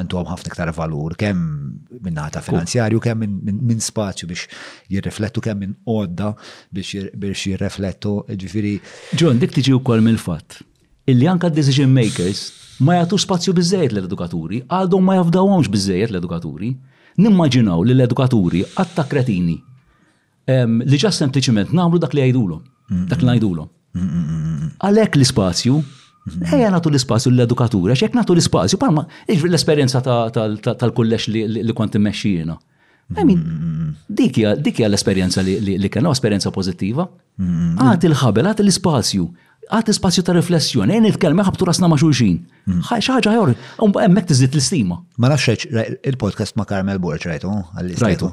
għandhom ħafna iktar valur, kemm minn ta' finanzjarju, kemm minn spazju biex jirriflettu, kemm minn għodda biex jirriflettu, ġifiri. Ġon, dik tiġi wkoll mill-fatt illi anka decision makers ma jagħtu spazju biżejjed l-edukaturi, għadhom ma jafdawhomx biżejjed l-edukaturi. Nimmaġinaw li l-edukaturi għatta kretini li ġa sempliċiment nagħmlu dak li jgħidulhom, dak li ngħidulhom. Għalhekk l-ispazju, ejja nagħtu l-ispazju l-edukatura, x'hekk nagħtu l-ispazju, palma jiġri l-esperjenza tal-kullex li kont immexxi jiena. Dik hija l-esperjenza li kellna, esperjenza pożittiva. Għad il-ħabel, għad l-ispazju, għad l-ispazju ta' riflessjoni, għin il-kelma ħabtu rasna ma' xulxin. ħaġa ħajor, hemmhekk tiżdied l-istima. Ma nafx il-podcast ma' Carmel Borg rajtu, għalli. Rajtu.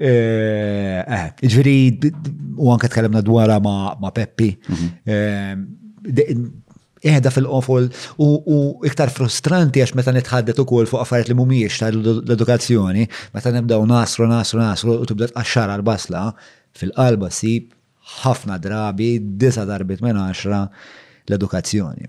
Eh, ġviri, u anke tkellimna dwarha ma' Peppi. Eħda mhm. fil-qofol u iktar frustranti għax meta nitħaddet ukoll fuq affarijiet li mhumiex ta' l-edukazzjoni, meta nibdew nasru, nasru, nasru u tibda tqaxxar għal-basla, fil-qalba sib ħafna drabi, disa darbit minn għaxra l-edukazzjoni.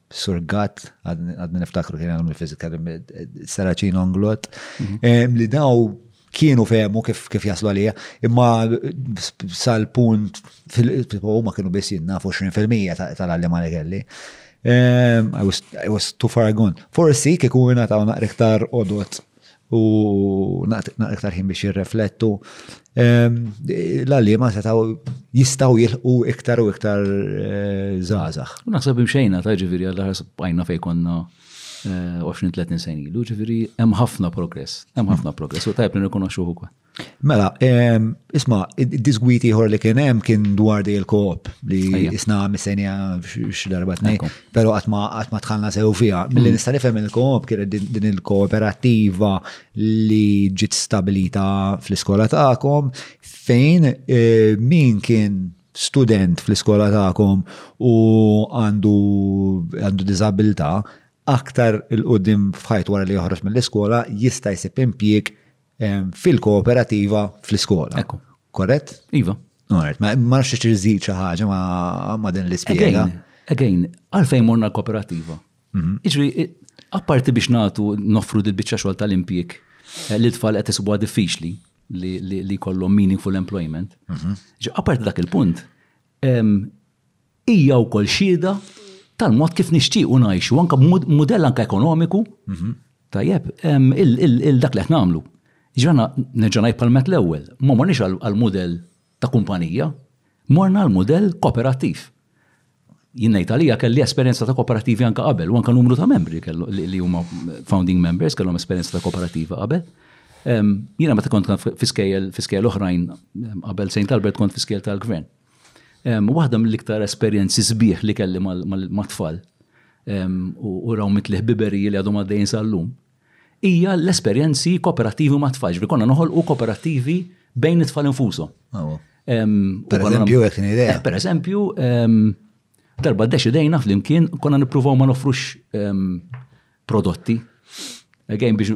Sur Gatt, għadni niftakru kien għamil fizika, Saracin Onglot, mhm. li daw kienu fehmu kif, kif jaslu għalija, imma sal-punt fil-huma kienu biss jinnafu 20% tal-għallim għalli kelli. I was, I was too far gone. Forsi kieku jina ta' naqriktar odot u naqra iktar ħin biex jirreflettu. Ehm, l-għallima setaw jistaw jilħu iktar u iktar eh, zazax. U naħseb imxejna ta' ġifiri għal ħarsa bajna fej konna 20-30 eh, sen ilu, ġifiri hemm ħafna progress, hemm ħafna progress, u tajb li nirkonoxxu ukoll. Mela, isma, disgwit ieħor li kien hemm kien dwar di l-koop li isna missejnija xi darba tnejn, però qatt ma tħallna sew fiha. Milli mm. nista' nifhem il-koop kienet din il-kooperattiva li ġiet stabilita fl-iskola tagħkom fejn eh, min kien student fl-iskola tagħkom u għandu għandu diżabilità aktar il-qudiem f'ħajt wara li joħroġ mill-iskola jista' jsib impjieg fil-kooperativa fl-iskola. Ekku. Korrett? Iva. Alright, ma nafx xi żid xi ħaġa ma' din l-ispjega. Again, għalfejn morna l-kooperativa. Mhm. Iġri, apparti biex nagħtu noffru dil biċċa xogħol tal-impjieg eh, li tfal qed isbuha diffiċli li kollhom meaningful employment. Mhm. Apparti dak il-punt, hija wkoll xhieda tal-mod kif nixtiequ ngħixu, anke b'mudell anke ekonomiku, tajjeb, il-dak li qed nagħmlu. Ġrana, nerġa' ngħid bħal met l-ewwel, ma morniex għall-mudell ta' kumpanija, morna għall-mudell kooperattiv. Jien ngħid għalija kelli esperjenza ta' kooperattivi anke qabel, u anke numru ta' membri li huma founding members kellhom esperjenza ta' kooperattiva qabel. Jiena meta kont fi skejjel oħrajn qabel St. Albert kont fi skejjel tal-gvern. Waħda mill-iktar esperjenzi sbieħ li kelli mat-tfal u raw mitli ħbiberiji li għadhom għaddejjin sal-lum, hija l-esperjenzi kooperattivi mat-tfal, ġbi konna noħolqu kooperattivi bejn it-tfal infushom. Per eżempju, għek idea. Per eżempju, darba d-deċidejna fl-imkien konna nipruvaw ma nofrux prodotti Again, biex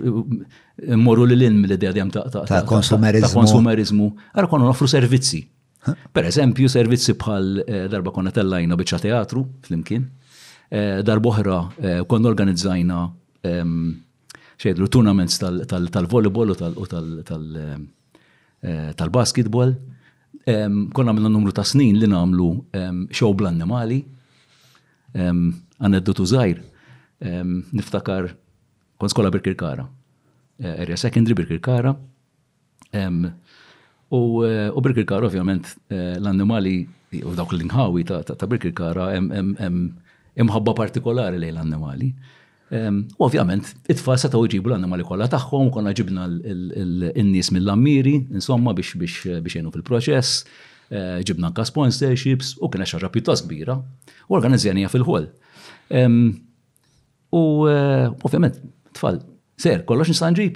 morru li l-in mill-idea dejjem ta' konsumerizmu. Ta' konsumerizmu. Għara konna nofru servizzi. Per eżempju, servizzi bħal eh, darba konna tellajna biċċa teatru flimkien, eh, darba oħra eh, konna organizzajna ehm, xejdru tournaments tal-volleyball u tal-basketball. Ehm, konna minna numru ta' snin li namlu ehm, show bl-annimali, għaneddu tużajr, niftakar kon skola Birkirkara, area secondary Birkirkara, U Birkirkara ovvjament l-annimali u dawk l-inħawi ta' Birkirkara hemm imħabba partikolari lejn l-annimali. U ovvjament it-tfal setgħu jġibu l-annimali kollha tagħhom, konna ġibna n-nies mill-għammieri, insomma biex jgħinu fil-proċess, ġibna anke sponsorships u kienet xi ħaġa pjuttost kbira u organizzajnija fil-ħol. U ovvjament it-tfal, Ser, kollox nista' nġib?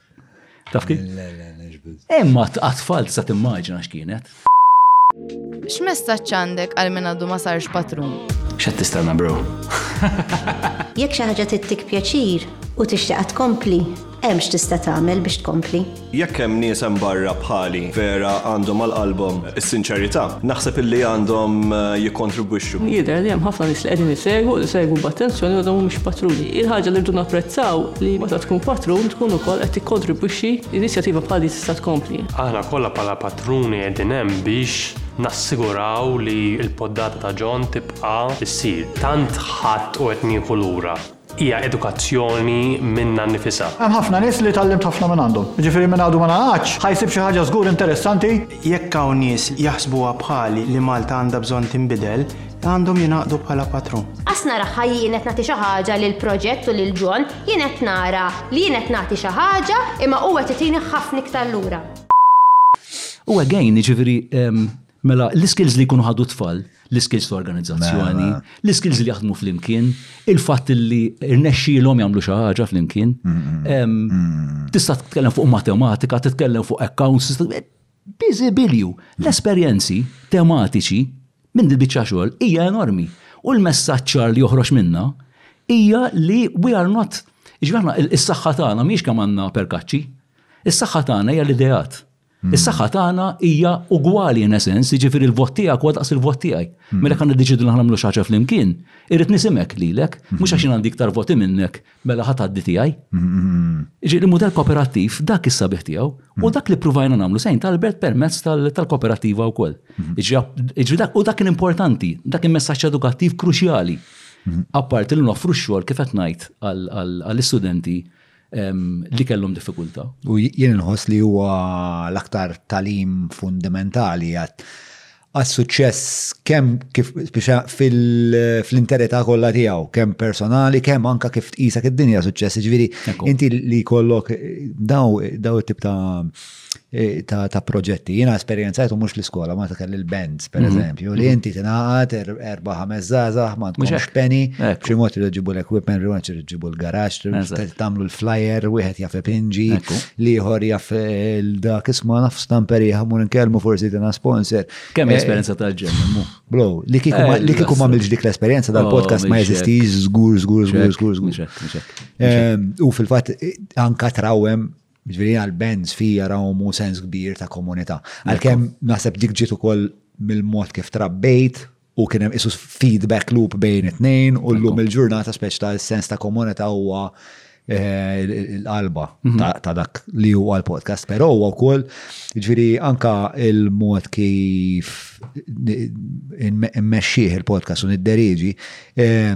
Taf kif? Imma t-tfal tista' timmaġina x'kienet. X'messaġġ għandek għal min għadu ma sarx patrun? X'qed tistenna bro? Jekk xi ħaġa tittik pjaċir u tixtieqha tkompli, hemm x'tista' tagħmel biex tkompli. Jekk hemm nies hemm barra bħali vera għandhom għal qalbhom is-sinċerità, naħseb illi għandhom eh, jikkontribwixxu Jidher li hemm ħafna nies li qegħdin isegwu, qed isegwu b'attenzjoni u dawn mhumiex patruni. Hi l-ħaġa li rridu napprezzaw li meta tkun patrun tkun ukoll qed tikkontribwixxi, inizjattiva bħal din tista' tkompli. Aħna kollha bħala patruni qegħdin hemm biex nassiguraw li l-poddata ta' John tibqa' ssir. Tant ħadt u qed nieħu lura. hija edukazzjoni minnha nnifisha. Hemm ħafna nies li tgħallimt ħafna minn għandhom. Jiġifieri min għadu ma nagħaqadx, ħa jsib xi ħaġa żgur interessanti. Jekk hawn nies jaħsbuha bħali li Malta għandha bżonn tinbidel, għandhom jingħaqdu bħala patrun. Għax nara ħa jien qed nagħti xi ħaġa lil Proġett u lil John, jien qed nara li jien qed nagħti xi ħaġa imma hu qed itini ħafna iktar lura. U again, jiġifieri, Mela, l-iskills li jkunu ħadu tfal, l-iskills ta' organizzazzjoni, mela. l-iskills li jaħdmu fl-imkien, il-fatt li rnexxilhom jagħmlu xi ħaġa fl-imkien. Mm-hmm. Tista' titkellem fuq matematika, titkellem fuq accounts, biżibilju. L-esperjenzi tematiċi minn di biċċa xogħol hija enormi. U l-messaġġar li joħroġ minna hija li we are not, ġgħana, is-saħħa tagħna mhix kemm għandna perkaċċi, is-saħħa tagħna hija l-ideat. Is-saħħa tagħna hija ugwali in a sense, jiġifieri l-vot tiegħek huwa daqs il-vot tiegħi. Mela kan niddeċidu li nagħmlu xi ħaġa flimkien, irid nisimek lilek, mhux għax jien għandi iktar voti minnek, mela ħa tgħaddi tiegħi. Jiġifieri mudell kooperattiv dak is-sabiħ tiegħu u dak li pruvajna nagħmlu sejn talbert permezz tal-kooperattiva wkoll. Jiġifieri u dak kien importanti, dak kien messaġġ edukattiv kruċjali. Apparti li noffru x-xogħol kif qed ngħid għall-istudenti li kellhom diffikultà. U jien nħoss li huwa l-aktar talim fundamentali għat għas-suċċess kemm kif fil-interità kollha tiegħu, kemm personali, kemm anka kif tqisek id-dinja suċċess, ġifieri inti li jkollok daw it-tip ta' Eh, ta', ta proġetti. Jina esperienzajtu mux l-iskola, ma ta' kelli l-bands, per mhm. eżempju, li mhm. inti tinaqat er-, erba' ħames zazah, ma tkunx penny, b'xi mod li ġibu l-equipment, riwanċ li ġibu l-garax, tamlu l-flyer, wieħed jaf pinġi, li jħor jaf eh, l-dak isma naf stamperi ħamur nkellmu forsi dina sponsor. Kemm eh, esperienza ta' ġemmu? Bro, li kiku ma milġ dik l-esperienza dal-podcast oh, ma jeżisti zgur, zgur, zgur, zgur, zgur. U fil-fat anka trawem Ġviri għal bands fi jarawhom u sens kbir ta' komunità. Għalkemm naħseb dik ġiet ukoll mill-mod kif trabbejt u kien hemm isu feedback loop bejn it-tnejn u llum il-ġurnata speċ ta' sens ta' komunità huwa eh, l-qalba mhm. ta' dak li huwa l-podcast, però huwa wkoll ġviri anka il-mod kif immexxih il-podcast u nidderiġi eh,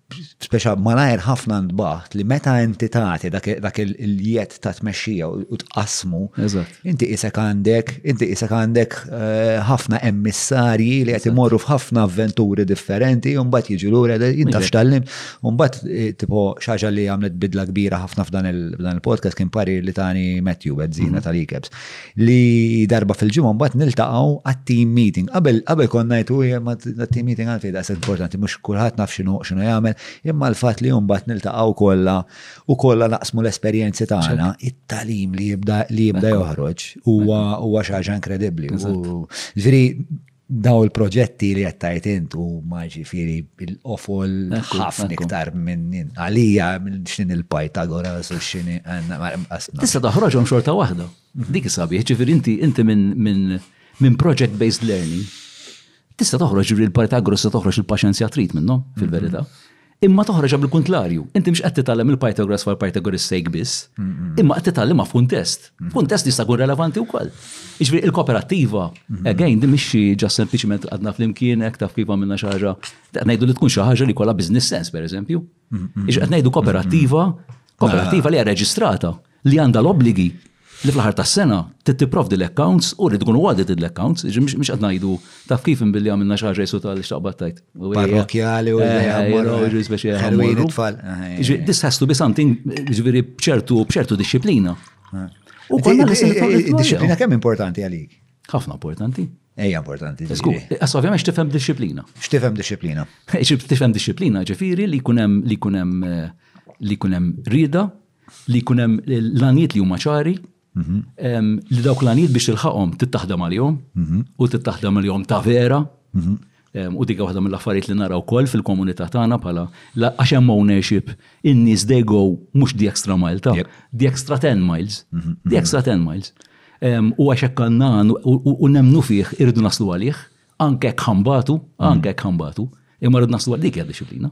speċa malajr ħafna ntbaħt li meta inti tagħti dak il-jed ta' tmexxija u tqasmu, inti isek għandek, inti isek għandek eh, ħafna emmissarji li qed imorru f'ħafna avventuri differenti, u mbagħad jiġu lura jintaf x'tallim, u mbagħad eh, tipo xaġa li għamlet bidla kbira ħafna f'dan il-podcast kien pari li tani Matthew Bezzina mhm. tal-Ikebs. li darba fil-ġimgħa mbagħad niltaqgħu għat-team meeting. Qabel qabel kont ngħid u ma team meeting għalfejn daqs importanti mhux kulħadd naf x'inhu x'inhu jagħmel, imma l-fatt li mbagħad niltaqgħu kollha u kollha naqsmu l-esperjenzi tagħna, it-talim li jibda li jibda joħroġ huwa huwa xi ħaġa inkredibbli. Ġifieri Dawn il-proġetti li qed tgħid int huma ġifieri l-qofol ħafna iktar minn għalija minn x'in il-Pythagoras u x'in Tista' toħroġhom xorta waħda. Mhm. Dik sabiħ, ġifieri inti inti minn project-based learning tista' toħroġ il-Pythagoras se toħroġ il-paċenzja trid minnhom fil-verità. Mhm. Imma toħroġha bil-kuntlarju. Inti mhux qed titgħallem il-Pythagoras for Pythagoras sake biss, imma qed titgħallimha f'kuntest. F'kuntest jista' jkun relevanti wkoll. Jiġifieri il-kooperattiva, again, din mhix xi ġas sempliċiment qadna flimkien hekk taf kif għamilna xi ħaġa. Qed ngħidu li tkun xi ħaġa li jkollha business sense, pereżempju. Jiġifieri qed ngħidu kooperattiva, kooperattiva li hija reġistrata. li għandha l-obbligi li fl-aħħar tas-sena trid tipprovdi l-accounts u rrid ikunu audited l-accounts, jiġifieri mhux qed ngħidu taf kif billi għamilna xi ħaġa jisutha li xtaqbad tajt. Parrokjali u This has to be something jiġifieri b'ċertu b'ċertu dixxiplina. U konna Dixxiplina kemm importanti għalik? Ħafna importanti. Ejja importanti. Għas ovvjament x'tifhem dixxiplina. X'tifhem dixxiplina. X'tifhem dixxiplina ġifieri li jkun hemm li jkun hemm li jkun hemm rieda li jkun hemm l-għanijiet li huma ċari, li dawk l-għanijiet biex tilħaqhom tittaħdem għalihom u tittaħdem għalihom ta' vera. U dik waħda mill-affarijiet li naraw wkoll fil-komunità tagħna bħala għax hemm ownership in-nies they go mhux the extra mile ta' the extra 10 miles, the extra 10 miles. U għax hekk għandna u nemmnu fih irridu naslu għalih, anke hekk ħambatu, anke hekk ħambatu, imma rridu naslu għal dik hija dixxiplina.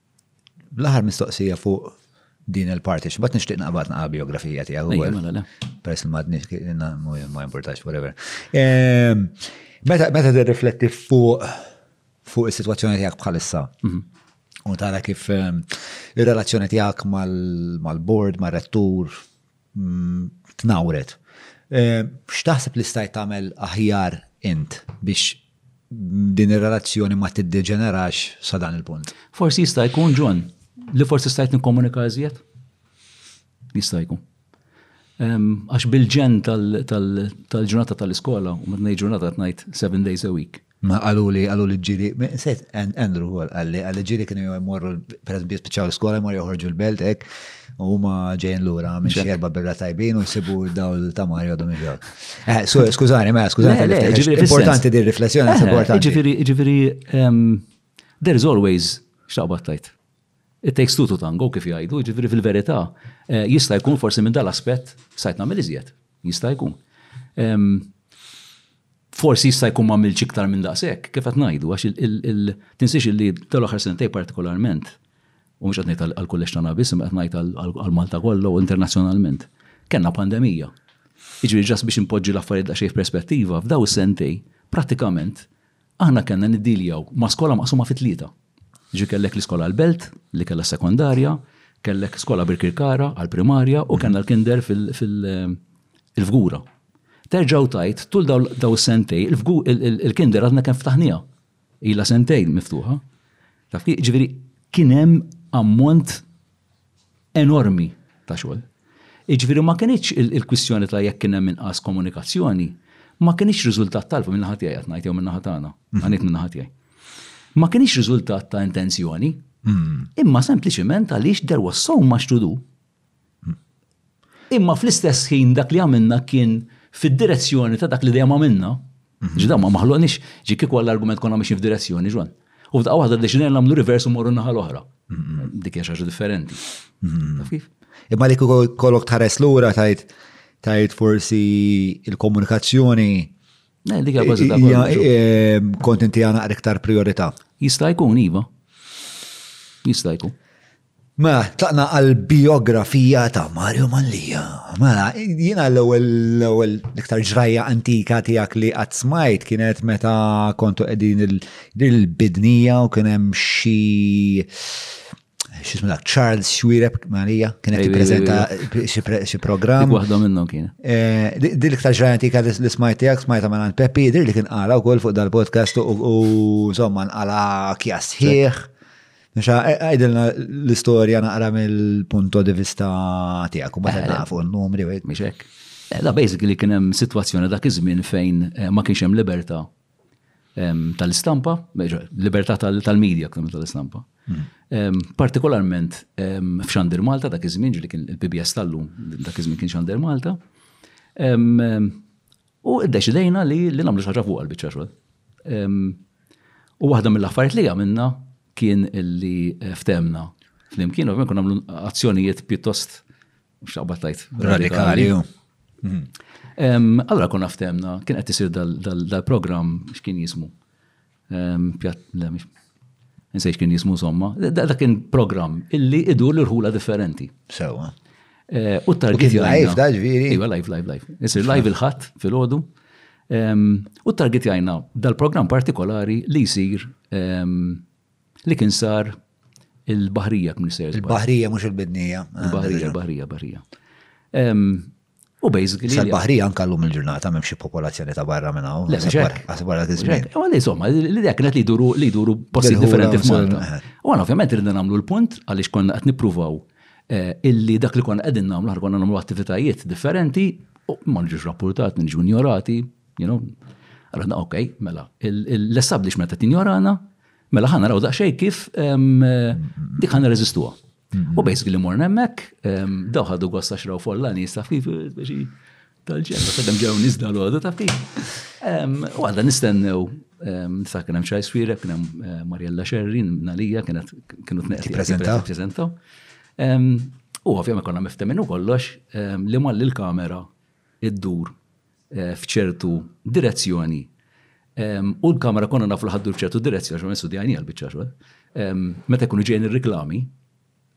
L-aħħar mistoqsija fuq din il-parti, x'bad nixtieq naqbad naqa' biografija tiegħek ukoll. Ejja, mela le. Peress li m'għadni ma importax, whatever. Ehm, meta meta tirrifletti fuq fuq is-sitwazzjoni tiegħek bħalissa. Mhm. U tara kif ehm, ir-relazzjoni tiegħek mal-board, mar-rettur, Tnawret. X'taħseb li stajt tagħmel aħjar int biex din ir-relazzjoni ma tiddeġenerax sa dan il-punt? Forsi jista' jkun John li forsi stajt nikkomunika iżjed. Jista' jkun. Għax bil-ġen tal-ġurnata tal-iskola, u meta ngħid ġurnata qed ngħid seven days a week, Ma qaluli, qaluli ġili, sejt Andrew għol, għalli, għalli ġili kienu jgħu jmorru, per eżempju, spiċaw l-skola, jmorru joħorġu l-belt, ek, u ma ġejn l-ura, minn xerba birra tajbin, u nsibu daw l-tamar jgħodhom iġol. Eh, skużani, ma, skużani, importanti di riflessjoni, eh, importanti. Ġifiri, ġifiri, ehm, there is always xaqbat tajt. It takes two to tango kif jgħidu, jiġifieri fil-verità jista' jkun forsi minn dal-aspett stajt nagħmel iżjed. Jista' jkun. Forsi jista' jkun m'għamiltx iktar minn daqshekk, kif qed ngħidu, għax tinsiex li tal-aħħar sentejn partikolarment, u mhux qed ngħid għal kullex tagħna biss, imma qed ngħid għal Malta kollha u internazzjonalment, kellna pandemija. Jiġifieri ġast biex inpoġġi l-affarijiet daqsxejn f'perspettiva, f'dawn is-sentejn prattikament Aħna kellna niddiljaw ma' skola maqsuma fi tlieta. Jiġifieri kellek l-iskola għall-belt li kellha s-sekondarja, kellek skola Birkirkara għall-primarja u kellna l-kinder fil-Fgura. Terġa' u tgħid tul dawn is-sentejn il-kinder għadna kemm ftaħnieha. Ilha sentejn miftuħa. Taf kif? Jiġifieri kien hemm ammont enormi ta' xogħol. Jiġifieri ma kinitx il-kwistjoni ta' jekk kien hemm inqas komunikazzjoni, ma kinitx riżultat tal minn naħa tiegħi qed ngħid jew minn naħa tagħna, għaniet minn naħa tiegħi. Ma kinitx riżultat ta' intenzjoni, imma sempliċiment għaliex there was so much to do Imma fl-istess ħin dak li għamilna kien fid-direzzjoni ta' dak li dejjem għamilna. Ġi dan ma maħluqniex, ġi kieku għall-argument konna mixin f'direzzjoni, Ġwann. U f'daqqa waħda ddeċidejna nagħmlu reverse u mmorru n-naħa l-oħra. Dik hija xi ħaġa differenti. Taf kif? Imma li kieku kollok tħares lura tajt tajt forsi il-komunikazzjoni Eh, dik hija bażi ta' hija kollox. eh, kont inti għana iktar priorità. Jista' jkun iva. Jista' jkun. Mela, tlaqna għall-bijografija ta' Mario Mallia. Mela, jiena l-ewwel l-ewwel l-iktar ġrajja antika tiegħek li qatt smajt kienet meta kontu qegħdin il-bidnija u kien hemm xi xismu dak Charles Xwireb Malija kien qed jippreżenta xi programm. Waħda minnhom kien. Eh, Din l-iktar ġrajja antika li smajt tiegħek smajta minn Peppi, dir li kien qala wkoll fuq dal-podcast u insomma nqala kjas ħieħ. Nxa, e, għajdilna l-istoria naqra mill-punto di vista tijak, u ma eh, nafu n-numri u għek. Miexek. Eh, da basically kien hemm sitwazzjoni dak iż-żmien fejn eh, ma kienx hemm libertà ehm, tal-istampa, libertà tal-medja kemm tal-istampa. Hmm. Ehm, partikolarment ehm, f'Xandir Malta dak iż-żmien ġili kien il-PBS tal-lum dak iż-żmien kien Xandir Malta. U ddeċidejna li nagħmlu xi ħaġa fuqha l-biċċa xogħol. U waħda mill-affarijiet li għamilna kien li ftemna flimkien, ovvjament kun nagħmlu azzjonijiet pjuttost mhux taqbad tajt radikali. Allora konna ftemna, kien qed isir dal-programm x'kien jismu Pjat, le, mux. Nsejx kien jismu somma. Da kien program illi idur l-rħula differenti. Sewa. Eh, u target. Live, da ġviri. Iva, live, live, live. Isir live il-ħat fil-ħodu. U target jajna dal-program partikolari li jisir li kien sar il-bahrija kmnisser. Il-bahrija, mux il-bidnija. Il-bahrija, il-bahrija, il-bahrija. U basically. Sal-bahrija anka l-lum il-ġurnata m'hemm xi popolazzjoni ta' barra minn hawn. Għasab barra tiżmin. U għalli insomma, l-idea kienet li jduru li jduru posti differenti f'Malta. Eh. U għana ovvjament rridna nagħmlu l-punt għaliex konna qed nippruvaw eh, illi dak li konna qegħdin nagħmlu ħar konna nagħmlu attivitajiet differenti u ma nġux rapportat, nġu ignorati, you know. Għalna, ok, mela, l-establishment qed ignorana, Mela ħa naraw daqsxejn kif dik ħa nirreżistuha. U basically morna hemmhekk, daw ħadu gosta xraw folla nies taf kif tal-ġenna, tal ġew nizda l-għodu taf kif. U għadda nistennew Nisa kien hemm xaj swira, kien hemm eh, Mariella Xerri, Nalija, kienet kienu tneqti. Prezentaw. U għafja ma konna miftemin u kollox li malli l-kamera id-dur f'ċertu direzzjoni. U l-kamera konna nafu li ħaddur f'ċertu direzzjoni, xo studjajni għal-bicċa xogħol. Meta jkunu ġejn ir-reklami,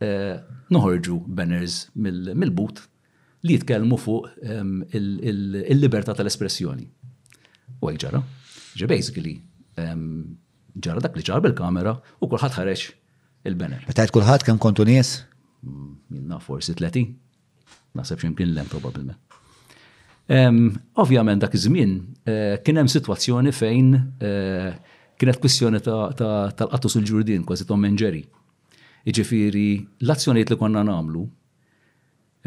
eh, noħorġu banners mill-but li jitkellmu fuq il-libertà tal-espressjoni. U għek ġara. Ġe basically, ġara dak li ġar bil-kamera u kulħadd ħareġ il-banner. Meta kulħadd kemm kontu nies? Minna mm, forsi 30. Naħseb x'imkien lem probabbilment. Ovvjament dak iż-żmien eh, kien hemm sitwazzjoni fejn eh, kienet kwistjoni tal-qattus il-ġurdin kważi Tom and Jerry. Iġifieri l-azzjonijiet li konna nagħmlu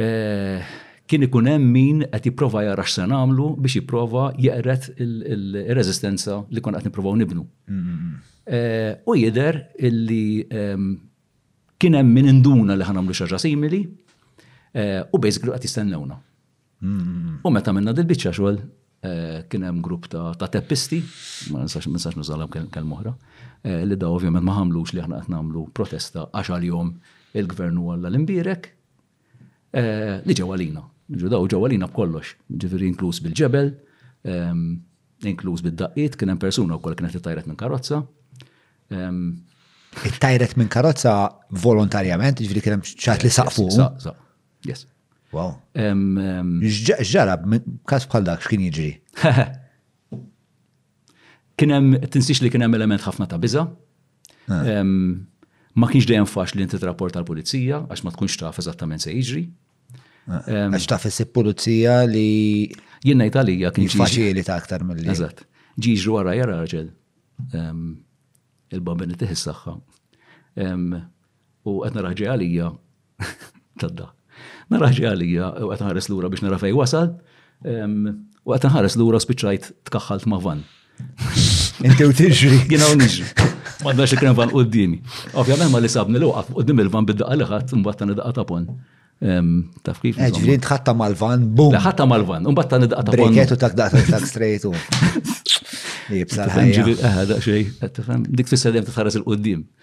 eh, kien ikun hemm min qed jipprova jara x'se nagħmlu biex jipprova jeqret il-reżistenza li konna qed nippruvaw nibnu. Mm-hmm. U jidher illi Kien hemm min induna li ħanamlu xi ħaġa simili u basically qed jistennewna. U meta minna dil-biċċa xogħol eh, kien hemm grupp ta' teppisti, ma nistax nistax nużalhom kelm oħra, eh, li da ovvjament ma ħamlux li aħna qed nagħmlu protesta għax għalihom il-gvern u għalla l-imbirek, li ġew għalina. Ġuda u ġew għalina b'kollox, ġifieri inkluż bil-ġebel, inkluż bid-daqqiet, kien hemm persuna wkoll kienet li tajret minn karozza. Tajret minn karozza volontarjament, ġifieri kien hemm ċat li saqfu. Yes. Wow. Ġġara, kas bħal dak x'kien jiġri? Kien hemm, tinsiex li kien hemm element ħafna ta' biża'. Eh. Ma kienx dejjem faċ li inti trapport tal-pulizija għax ma tkunx taf eżattament se jiġri. Eh. Għax taf issib pulizija li. Jien ngħid għalija kien faċili ta' aktar mill-li. Eżatt. Ġiġru wara jara raġel il-bambini tiħis saħħa. U qed naraġi għalija Tadda. Naraħ ġi għalija u qed nħares lura biex nara fejn wasal. U qed nħares lura spiċċajt tkaħħalt ma' van. Inti u tiġri. Jina u niġri. Ma dax il-krem van qoddimi. Ovvjament ma li sabni l waqaf qoddim il-van bid-daqqa li ħadd imbagħad tani daqqa tapon. Taf kif? Eh, ġifieri tħatta mal-van, bum. Ħatta mal-van, imbagħad tani daqqa tapon. Breketu tak daqqa tak straight u. Jibsa l-ħajja. Ġifieri eh, daqxej, tifhem, dik tfisser dejjem titħares il-qoddim.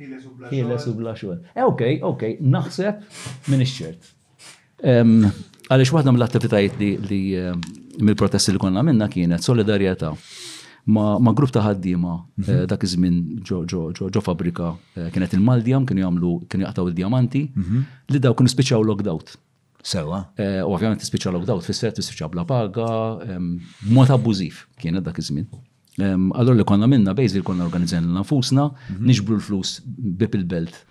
Ħieles u bla xogħol. Eh, ok, ok, naħseb minn ċert. Għaliex waħda mill-attivitajiet li mill-protesti li konna minna kienet solidarjetà ma' grupp ta' ħaddiema eh, mhm. dak iż-żmien ġo fabrika eh, kienet il-Maldiam kienu jagħmlu kienu jaqtaw il-diamanti mhm. li daw kienu spiċċaw lockdown. sewwa. U ovvjament tispiċċa lockdown tfisser tispiċċa bla paga, mod abbużiv kienet dak iż-żmien. Allora li konna minna bejżi konna organizzajna nafusna, mhm. niġbru l-flus bib il-belt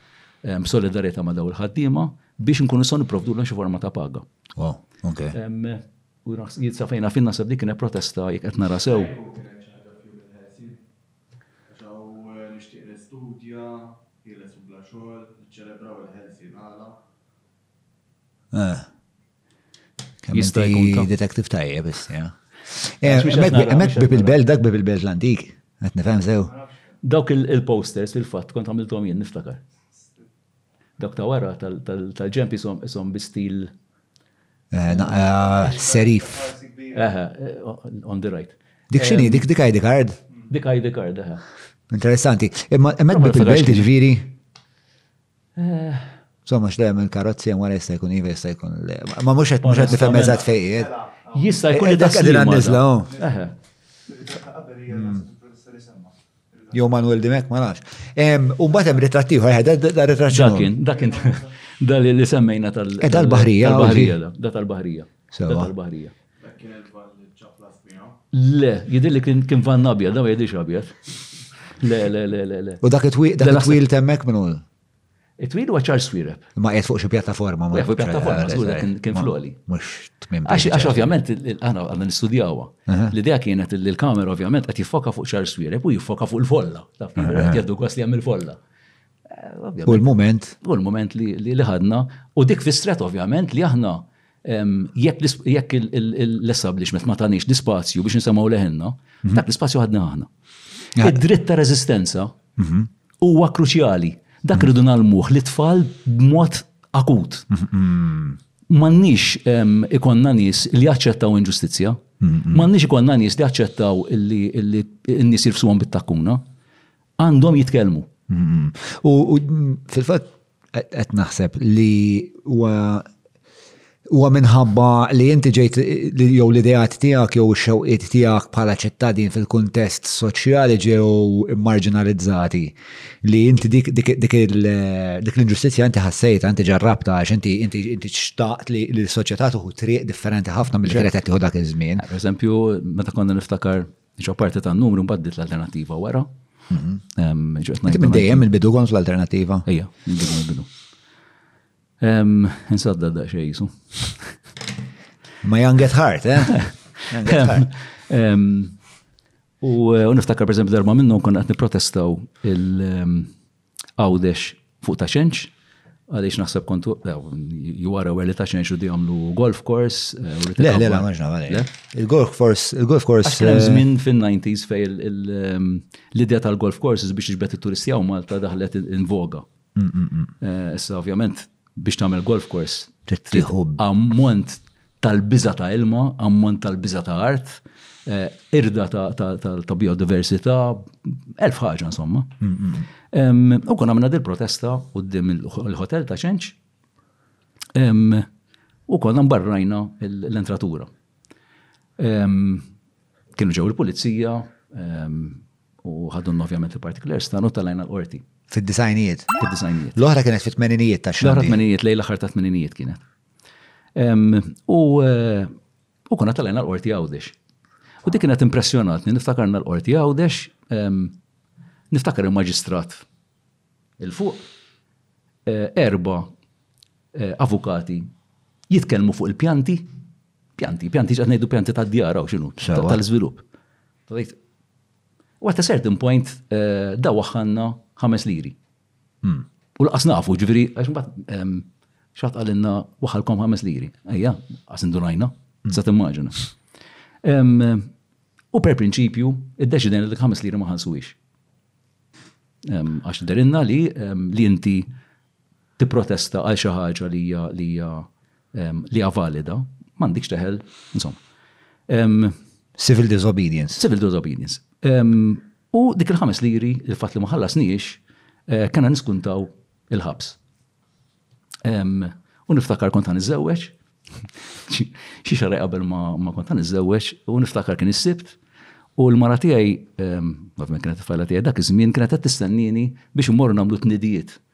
solidarieta ma' daw il-ħaddiema biex nkunu son niprovdu l xi forma ta' paga. Wow, ok. U jitsa fejna finna sab dik kienet protesta jek qed nara sew. Ah. Jista' jkun ta' detective tajjeb biss, ja. Hemmhekk bib il-belt, dak bib il-belt l-antik, qed nifhem sew. Dawk il-posters fil-fatt kont għamilthom jien niftakar. Dawk ta' wara tal-ġemp isom bi stil eh, eh, serif. Eh, on the right. Dik xini, dik dik ID card? Dik ID card, eħe. Interessanti. Imma emmek bil-belt ġviri? Somma x'dajem il-karozzi hemm wara jista' jkun iva jista' jkun le. Ma mhux qed mhux qed nifhem eżatt fejqiet. Jista' jkun li dak qegħdin għanniżla Jew Manuel Dimek ma nafx. U mbagħad hemm ritratt ieħor, eh, da ritratt Dakin, dakin dal li semmejna tal. Eh, tal-baħrija. Tal-baħrija, da tal-baħrija. Tal-baħrija. Dak kien il-van li ċaplas miegħu? Le, jidil li kien van abjad, da ma jidilx abjad. Le, le, le, le, le. U dak it-twil temmek minnu? It-twil huwa ċar swireb. Ma qed fuq xi pjattaforma. Ma fuq pjattaforma, żgur kien floli. Mhux tmim. Għax ovvjament aħna għandna nistudjawha. L-idea kienet li l-kamera ovvjament qed jiffoka fuq ċar swireb u jiffoka fuq il-folla. Taf qed jaddu kwas li hemm il-folla. U l-moment? U l-moment li ħadna. U dik fistret ovvjament li aħna Jekk l-establishment ma tanix l-ispazju biex nisemgħu leħenna, mhm. dak l-ispazju għadna aħna. Id-dritt ta' rezistenza mhm. huwa kruċjali. Dak mhm. rridu nalmuh li tfal b'mod akut. Mannix ikonna nis li jaċċettaw inġustizja, mannix ikonna nis li jaċċettaw li n-nis jirfsuhom bit-takkuna. Għandhom jitkellmu. U fil-fatt qed naħseb li huwa huwa minħabba li inti ġejt jew l-ideat tiegħek jew ix-xewqiet tiegħek bħala ċittadin fil-kuntest soċjali ġew marginalizzati li inti dik dik dik l-inġustizzja inti ħassejta inti ġarrabta għax inti inti inti xtaqt li l-soċjetà tuħu triq differenti ħafna mill-li kienet qed tieħu dak iż-żmien. Per eżempju, meta konna niftakar Ġo parti ta' numru mbaddit l-alternativa wara. Mhm. Inti minn dejjem il-bidu kont l-alternativa? Ejja, il-bidu il-bidu. Insadda da xej jisu. Ma young at heart, eh? U niftakar per darba minnhom konna qed nipprotestaw il- Għawdex fuq ta' ċenċ, għaliex naħseb kontu, you are aware li ta' ċenċ u di għamlu golf course. Le, le, le, maġna, għale. Il-golf course, il-golf course. Għem zmin fin-90s fej l-idea tal-golf courses biex iġbet il-turisti għaw Malta daħlet in-voga. Issa, ovvjament, biex tagħmel golf course. Tittiħu. Ammont tal-biża ta' ilma, ammont tal-biża ta' art, eh, irda ta' biodiversità, elf ħaġa insomma. U kun għamilna dil-protesta u d-dim il-hotel ta' ċenċ u konna mbarrajna l-entratura. Kienu ġew il-pulizija u ħadun ovvjament il-particulars ta' talajna l-qorti. Fid-disajnijiet? Fid-disajnijiet. L-oħra kienet fit-tmeninijiet ta' xogħol. L-oħra tmeninijiet lejn l-aħħar ta' tmeninijiet kienet. U u konna talajna l-qorti għawdex. U dik kienet impressjonatni, niftakarna l-qorti għawdex, niftakar il-maġistrat il-fuq, eh, erba eh, avukati jitkellmu fuq il-pjanti, pjanti, pjanti ġat ngħidu pjanti ta' djar u xinu, tal-iżvilupp. U at a certain point eh, daw ħanna ħames liri. Hmm. U laqas nafu, jiġifieri għax imbagħad xatt qalilna waħalkom ħames liri. Ejja, għas indunajna, hmm. sa timmaġina. U per prinċipju, id-deċidejna li ħames liri ma ħansuwix. Għax derinna li li inti tipprotesta għal xi ħaġa li hija li hija valida, m'għandikx teħel, insomma. Civil disobedience. Civil disobedience. U dik il-ħames liri, il-fatt li ma ħallasniex, eh, kena niskuntaw il-ħabs. U niftakar kont għan iż-żewġ, xie xarri qabel ma kont għan iż-żewġ, u niftakar kien is-sibt, u l-mara tiegħi, ovvjament kienet fajla tiegħi dak iż-żmien kienet qed tistennini biex immorru nagħmlu tnidijiet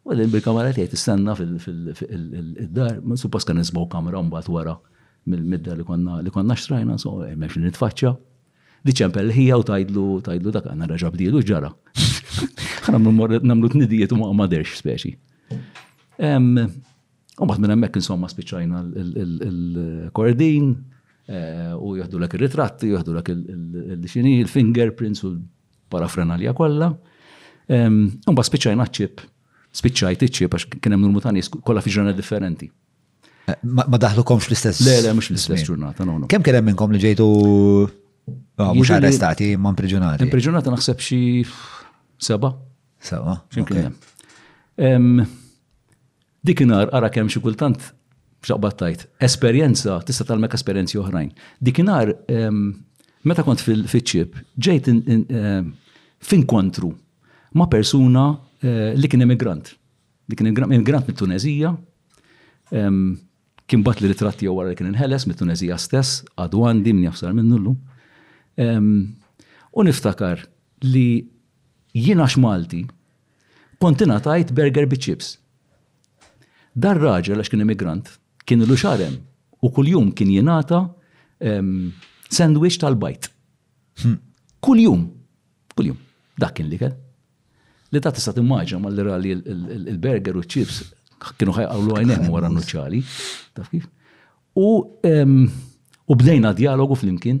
U għadin bil-kamera tiegħi tistenna fil-dar, suppost kan nisbaw kamera mbagħad wara mill-midda li konna li konna xtrajna, so hemmx li nitfaċċa. Diċempel ħija u tajdlu tajdlu dak għandna raġa bdilu ġara. Ħana nagħmlu tnidijiet u ma derx speċi. U mbagħad minn hemmhekk insomma spiċċajna l-kordin eh, u jieħdu l-ek ir-ritratti, jieħdu l-ek il-xini, il-fingerprints u parafrenalja kollha. Imbagħad spiċċajna ċċib, spiċċajt iċċib għax kien hemm numru ta' nies kollha fi ġurnat differenti. Ma daħlukomx l-istess. Le, le, mhux l-istess ġurnata, no, no. Kemm kien hemm minnkom li ġejtu ah, mhux arrestati, ma impriġunati? Impriġunati naħseb xi seba'. Seba'. X'imkien hemm. Dikinhar ara kemm xi kultant xaqbad tajt, esperjenza tista' tgħallmek esperjenzi oħrajn. Dikinhar ehm, meta kont fil-ċib, ġejt ehm, f'inkontru ma' persuna eh, li kien emigrant. Li kien emigrant mit-Tunezija, ehm, kien bat li ritratti jew wara li kien inħeles mit-Tunezija stess, għadu għandi minn jafsar minnu llum. U niftakar li jiena x'Malti, Kont ingħatajt burger biċ-chips. Dar raġel għax kien immigrant, kien ilu xahar hemm u kuljum kien jingħata ehm, sandwich tal-bajt. Hmm. Kuljum, kuljum, dak kien li kell. Li ta' tista' timmaġina mal-li rali il-burger u ċ-chips kienu ħajqawlu għajnem wara nuċċali, taf kif? U ehm, bdejna dialogu flimkien,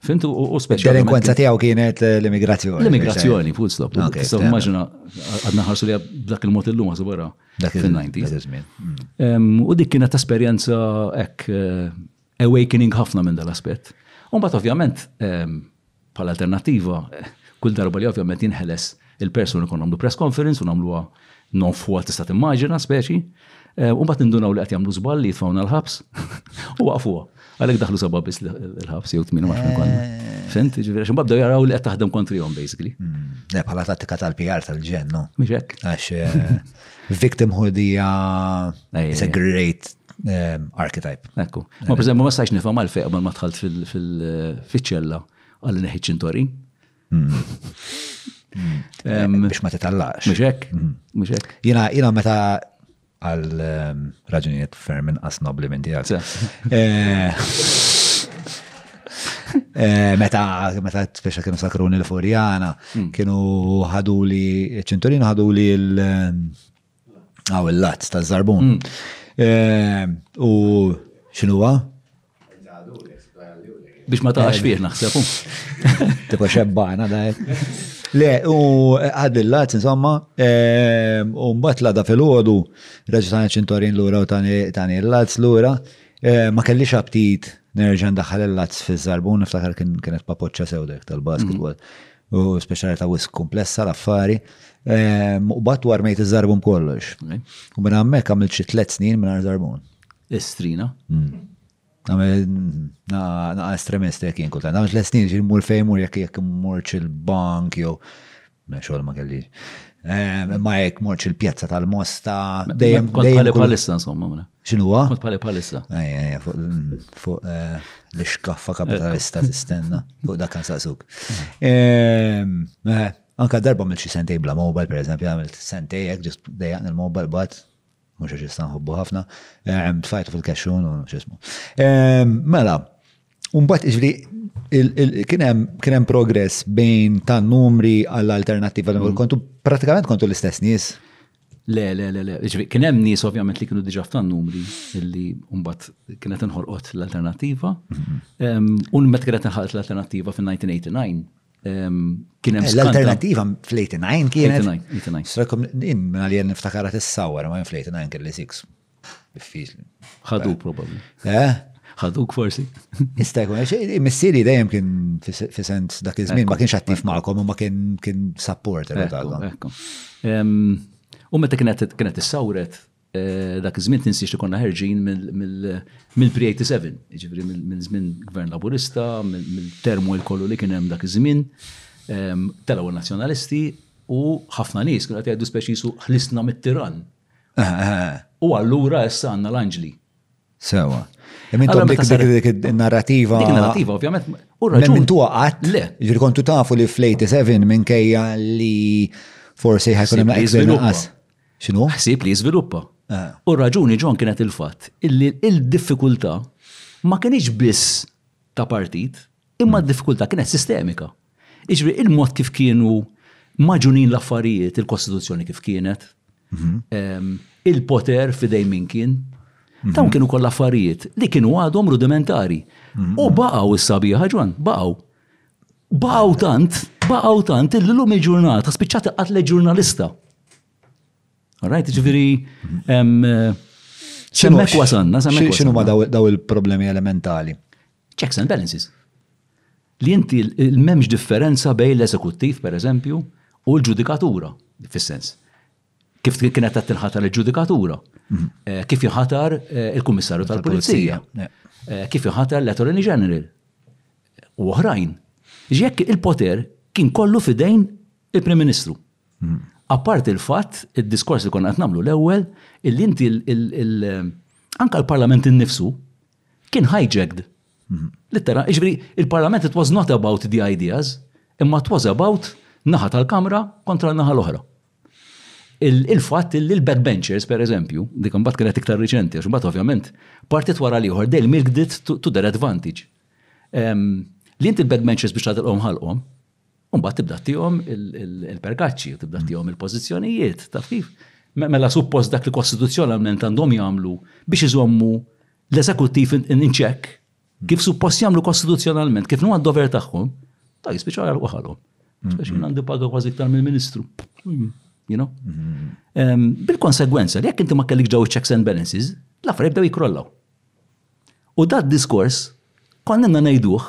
Fimtu u speċjal. Delinkwenza tiegħu kienet eh, l-immigrazzjoni. L-immigrazzjoni, full stop. Tista' immaġina għadna ħarsu li b'dak il-mod illum għażu wara fil-90s. Mm. U dik kienet esperjenza hekk eh, awakening ħafna minn dal-aspett. Umbagħad ovvjament bħal alternattiva kull darba li ovvjament jinħeles il-persuni kon għamlu press conference u nagħmluha non fuqat tista' timmaġina speċi, eh, u mbagħad nindunaw li qed jagħmlu żball li jitfawna l-ħabs u waqfuha. Għalhekk daħlu sabab biss l-ħabs jew tmien ma x'nkun. Eh. Fent, ġifieri xi mbagħad jaraw li qed taħdem kontrihom basically. Hmm. Le bħala tattika tal-PR tal-ġen, no? Mhux hekk. Għax eh, victimhood hija it's a great archetype. Ekku. Ma per ma stajx nifhem għal fejn ma tħalt fil-ċella għal neħi ċintorin. Biex ma titallax. Mhux hekk. Mhux hekk. Jiena jiena meta għal ehm, raġunijiet ferm inqas nobli minn tiegħek. Eh, eh, meta meta speċa kienu sakruni l-Furjana, hmm. kienu ħaduli ċinturin ħaduli l- ehm, Għaw il-lat ta' zarbun. Hmm. U xinuwa? Biex ma taħx fih naħsebu. Tipo xebbana da. Le, u għad il-lat, insomma, u mbat la da fil-ħodu, reġitana ċintorin l-ura u tani il-lat l-ura, ma kellix aptit nerġan daħal il-lat fil-zarbun, niftakar kienet papoċċa sewdek tal-basketball. Hmm. U speċjalità wisq komplessa l-affari. Ehm, u bat dwar mejt iż-żarbun kollox. U minn hemmhekk għamilt xi tliet snin minn żarbun. Estrina. Mm. Għamil, na estremist jek jien kultant. Għamil tliet snin ġil mur fejn mur jek jek murċ il-bank jew xogħol ma kelli. Ehm, ma jek murċ il-pjazza tal-mosta. Dejjem dejjem palissa insomma. Mela. Xinu għa? Mut pali palissa. Ejja, ejja, fuq eh, l-iskaffa kapitalista tistenna, fuq dak saqsuk. Ehm, eh, anka darba mill xi sentej bla mobile, per eżempju, għamil sentej, għek ġist dejaqni l-mobile, bat, mux għax jistan hubbu ħafna, ehm, tfajtu fil-kaxxun u xismu. Ehm, mela, unbat iġri, kienem progress bejn ta' numri għall-alternativa, mm. kontu pratikament kontu l-istess nis. Le, le, le, le. Ġifieri kien hemm nies ovvjament li kienu diġà f'tan numri illi mbagħad kienet inħolqot l-alternattiva. Mhm. U meta kienet inħalqet l-alternattiva fin-1989 kien hemm eh, L-alternattiva fl-89 kienet. 89, 89. Minna li niftakara tis-sawar, ma fl-89 kelli 6. Diffiċli. Ħaduk probabli. Eh? ħaduk forsi. Ista' jkun, missieri dejjem kien fi sens dak iż-żmien ma kienx attiv magħkom u ma kien kien support Ekku. U meta kienet kienet issawret eh, dak iż-żmien tinsiex li konna ħerġin mill-pre-87, jiġifieri mill-żmien Gvern Laburista, mill-termu kollu li kien hemm dak iż-żmien, telaw nazzjonalisti u ħafna nies kienu qed jgħidu speċi jisu ħlisna mit-tiran. U allura issa għandna l-anġli. Sewa. Mintom dik narrativa. Dik narrativa, ovvjament. U raġun. Mintu għat. Le. Ġir kontu tafu li fl-87 minn kejja li forsi ħakun imma iżviluppas. Xinu? Ħsib li iżviluppa. Eh. U raġuni ġon kienet il-fat illi il-diffikulta ma kienx biss ta' partit, imma mm. d-diffikulta kienet sistemika. Jiġri il-mod kif kienu maġunin l-affarijiet, il-Kostituzzjoni kif kienet, mhm. il-poter fidej min kien, mhm. dawn kienu koll affarijiet li kienu għadhom rudimentari. Mhm. U baqaw is-sabiħa ġwan, baqaw. Baqaw tant, baqaw tant, il-lum il-ġurnata spiċċat qatle ġurnalista. Alright, ġviri, semmek wasanna, semmek. Xinu ma daw il-problemi elementali? Checks and balances. li inti m'hemmx differenza bejn l-eżekuttiv, pereżempju, u l-ġudikatura, fis-sens. Kif kienet qed tinħatar il-ġudikatura, mhm. eh, kif jinħatar eh, il-Kummissarju tal-Pulizija, eh, kif jinħatar l-Attorney General u oħrajn. Jekk il-poter kien kollu fidejn il-Prim Ministru. Mhm. Apart il-fatt, il-diskors li konna qed nagħmlu l-ewwel, il-inti il- anka l-Parlament innifsu Kien hijacked. Littera, jiġifieri il-Parlament it was not about the ideas, imma it was about naħa tal-Kamra kontra n-naħa l-oħra. Il-fatt li l-backbenchers, per eżempju, dik imbagħad kienet iktar riċenti, għax imbagħad ovvjament partit wara l-ieħor they milked it to their advantage. Li inti l-backbenchers biex tagħtilqhom ħalqhom, Mbagħad tibda tihom il-perkaċċi u tibda tihom il-pożizzjonijiet, taf kif? Mela suppost dak li kostituzzjonalment għandhom jagħmlu biex iżommu l-eżekuttiv inċek kif suppost jagħmlu kostituzzjonalment, kif nuha dover tagħhom, ta' jispiċċaw jarqu ħalhom. Speċi jien għandi paga kważi iktar mill-Ministru. You know? Bil-konsegwenza li jekk inti ma kellik ġew checks and balances, l-affarijiet bdew jikrollaw. U dat diskors konna ngħiduh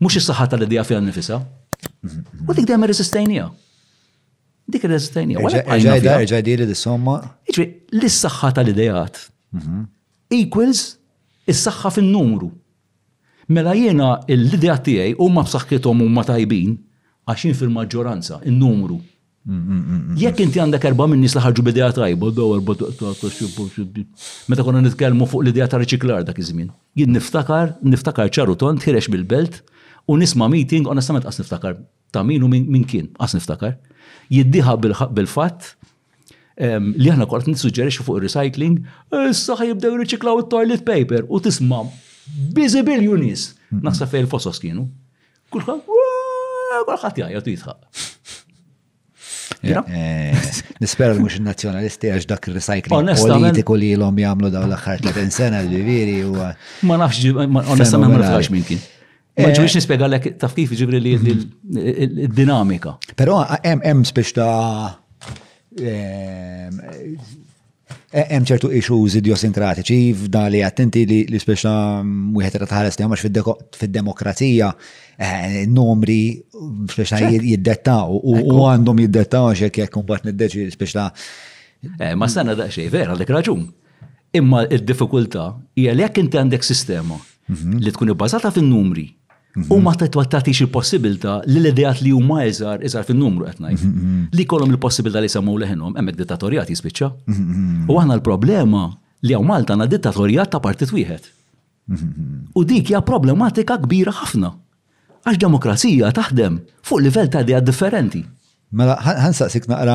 Mhux is-saħħa tal-idea fiha nnifisha. U dik dejjem irresistejnija. Dik irresistejnija. Erġa' diri dis-somma. Iġri, l-saħħa tal-ideat mhm. equals is-saħħa fin-numru. Mela jiena l-idea tiegħi huma b'saħħithom huma tajbin għax jien fil-maġġoranza, in-numru Jekk inti għandek erba' minn nies li ħarġu b'idea tajba, daw erba' meta konna nitkellmu fuq l-idea ta' riċiklar dak iż-żmien. Jien niftakar, niftakar ċaru tont ħirex mill-belt u nisma' meeting, onestament qas niftakar ta' min u min kien, qas niftakar. Jiddieħa bil-fatt li aħna kont nissuġġerixxu fuq ir-recycling, issa ħa jibdew riċiklaw it-toilet paper u tisma' biżibilju nies. Naħseb fejn il-fosos kienu. Kulħadd jgħajjat u jisħaq. Eh, nispera li mux il-nazjonalisti għax dak il-recycling politiku li l-om jamlu daw l-axħar 30 sena l-viviri u. Ma nafx, onestament ma nafx minn kien. Ma eh, ġuwix nispega l taf kif ġibri li l-dinamika. Pero hemm spiex ta' eh, Eh, hemm ċertu issues idiosinkratiċi f'da li attenti li li speċa mm, wieħed irid tħares li għax fid-demokrazija eh, numri speċa jiddettaw u għandhom jiddettaw għax jekk jekk mbagħad niddeċi speċa eh, Ma sena daqsxejn vera dik raġun. Imma id-diffikultà hija li jekk inti għandek sistema mhm. li tkun ibbażata fin-numri Huma tagħtix il-possibilità li l-ideat li huma iżgħar iżgħar fin-numru qed ngħid. Mhm, mhm. Li jkollhom il-possibilità li semmu leħinhom hemmhekk dittatorjat jispiċċa. Mhm, u aħna l-problema li hawn Malta għandna dittatorjat ta' partit wieħed. U dik hija problematika kbira ħafna. Għax demokrazija taħdem fuq livell ta' idea differenti. Mela, ħansaqsik naqra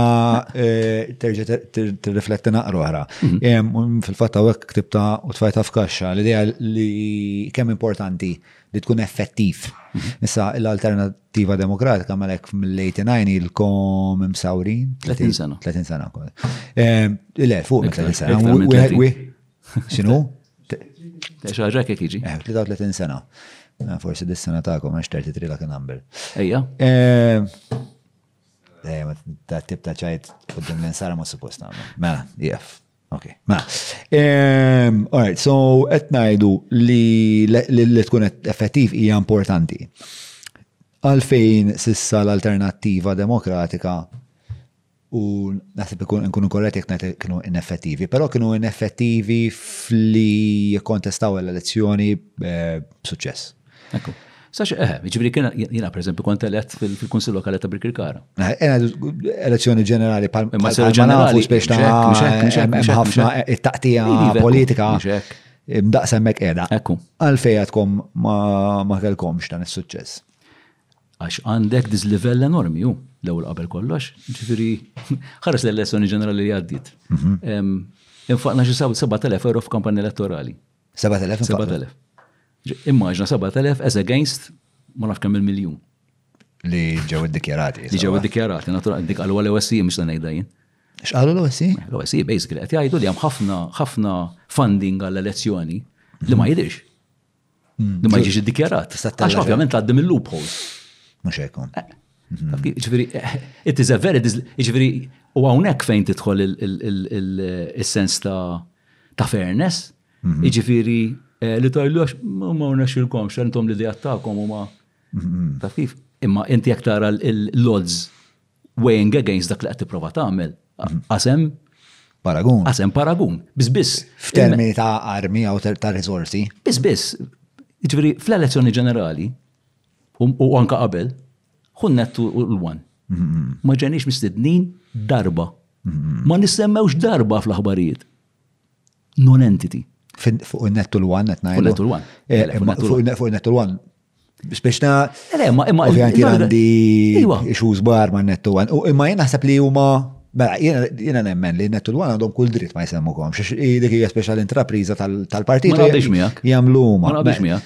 eh, terġa tirrifletti naqra oħra. Mhm. Fil-fatt hawnhekk ktibta u tfajta f'kaxxa l-idea li kemm importanti li tkun effettiv. Mhm. Issa l-alternativa demokratika malek mill-89 il-kom imsawrin. 30 sena. 30 sena. Eh, le, fuq 30 sena. Xinu? Xaġa kek iġi? 33 eh, sena. Eh, forsi dis-sena ta'kom, għax 33 la number. Ejja. Eh, Dejjem, ta' tip ta' ċajt u din l-insara ma' suppost għamil. Mela, jef. Ok, ma. Ehm, alright, so qed ngħidu li li tkun effettiv hija importanti. Għalfejn sissa l-alternattiva demokratika u naħseb ikun nkunu korret jekk ngħid kienu ineffettivi, però kienu ineffettivi fli jikkontestaw l-elezzjoni eh, b'suċċess. Ekku. Sax, eh, ġibri kena, jina per eżempju kont elett fil-Kunsil Lokali ta' Birkirkara. Eh, ena elezzjoni ġenerali pal ma sir ġenerali biex ta' ħafna it-taqtija politika. Mdaqsemmek edha. Ekku. Għalfejatkom ma kelkomx dan is-suċċess. Għax għandek diżlivell enormi hu l-ewwel qabel kollox, ġifieri ħares l-elezzjoni ġenerali li għaddiet. Mhm. Infaqna xi 7000 euro f'kampanja elettorali. 7000? 7000. Immaġna 7000 as against ma naf kemm il-miljun. Li ġew iddikjarati. Li ġew iddikjarati, naturalment dik għalwa l-OSI mhux ta' ngħidha jien. X'qalu l-OSI? L-OSI basically qed jgħidu li hemm ħafna ħafna funding għall-elezzjoni li ma mhm. jidhirx. Li ma jiġix iddikjarat. Għax ovvjament għaddi mill-loopholes. Mhux hekk. Eh, mhm. Ġifieri, eh, it is a very ġifieri u hawnhekk fejn tidħol is-sens ta' ta' fairness, mhm. jiġifieri eh, li tajlu għax ma rnexxilkomx, intom li dejja tagħkom huma mhm. taf kif. Imma inti jekk tara l-odds weighing against dak li qed tipprova tagħmel, qasem Paragun. Qasem paragun. Biss biss. F'termini ta' armi jew ta' riżorsi. Biss biss. Jiġifieri fl-elezzjoni ġenerali u anka qabel, ħunnettu l-wan. Ma ġenix mistednin darba. Ma nissemmewx darba fl-aħbarijiet. non-entity. Fuq il-net u l-one, net najdu. Fuq il-net u l-one. Fuq il-net u l-one. Biex na. Imma imma. Ovvijament għandi. Iwa. Issues bar ma' net u l-one. Imma jena ħseb li huma. Mela, jena nemmen li net u l-one għandhom kull dritt ma' jisemmu kom. Dik hija special intrapriza tal-partita. Ma naqbix miegħek. Jamlu ma. Ma naqbix miegħek.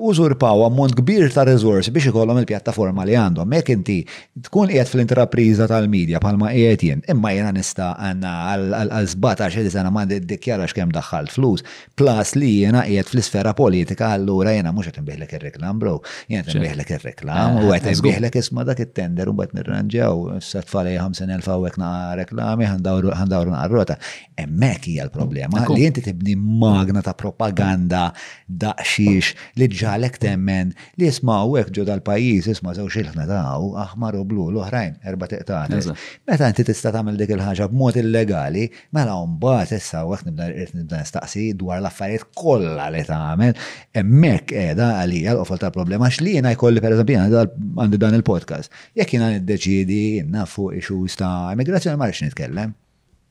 użurpaw ammont kbir ta' reżorsi biex ikollhom il-pjattaforma li għandhom. Mek inti tkun qiegħed fl-intrapriża tal-medja bħalma qiegħed jien, imma jiena nista' għandna għal 17 sena ma ndikjarax kemm daħħalt flus, plus li jiena qiegħed fl-isfera politika allura jiena mhux qed inbiegħlek ir-reklam bro, jiena qed inbiegħlek ir-reklam u qed inbiegħlek isma' dak it-tender u mbagħad nirranġjaw, issa tfal 50,000 hawnhekk naqa' reklami ħandawru naqa' rota. Emmek hija l-problema li inti tibni magna ta' propaganda daqxiex li ġalek temmen li jisma' u hekk ġo dal-pajjiż jisma' żewġ ilħna taw aħmar u blu l-oħrajn erba' tiqtates. Meta inti tista' tagħmel dik il-ħaġa b'mod illegali, mela mbagħad issa u hekk nibda irt nibda nistaqsi dwar l-affarijiet kollha li tagħmel, hemmhekk qiegħda għalija l-qofol tal-problema x'li jiena jkolli pereżempju għandi dan il-podcast. Jekk jiena niddeċiedi naf fuq issues ta' immigrazzjoni ma rridx nitkellem.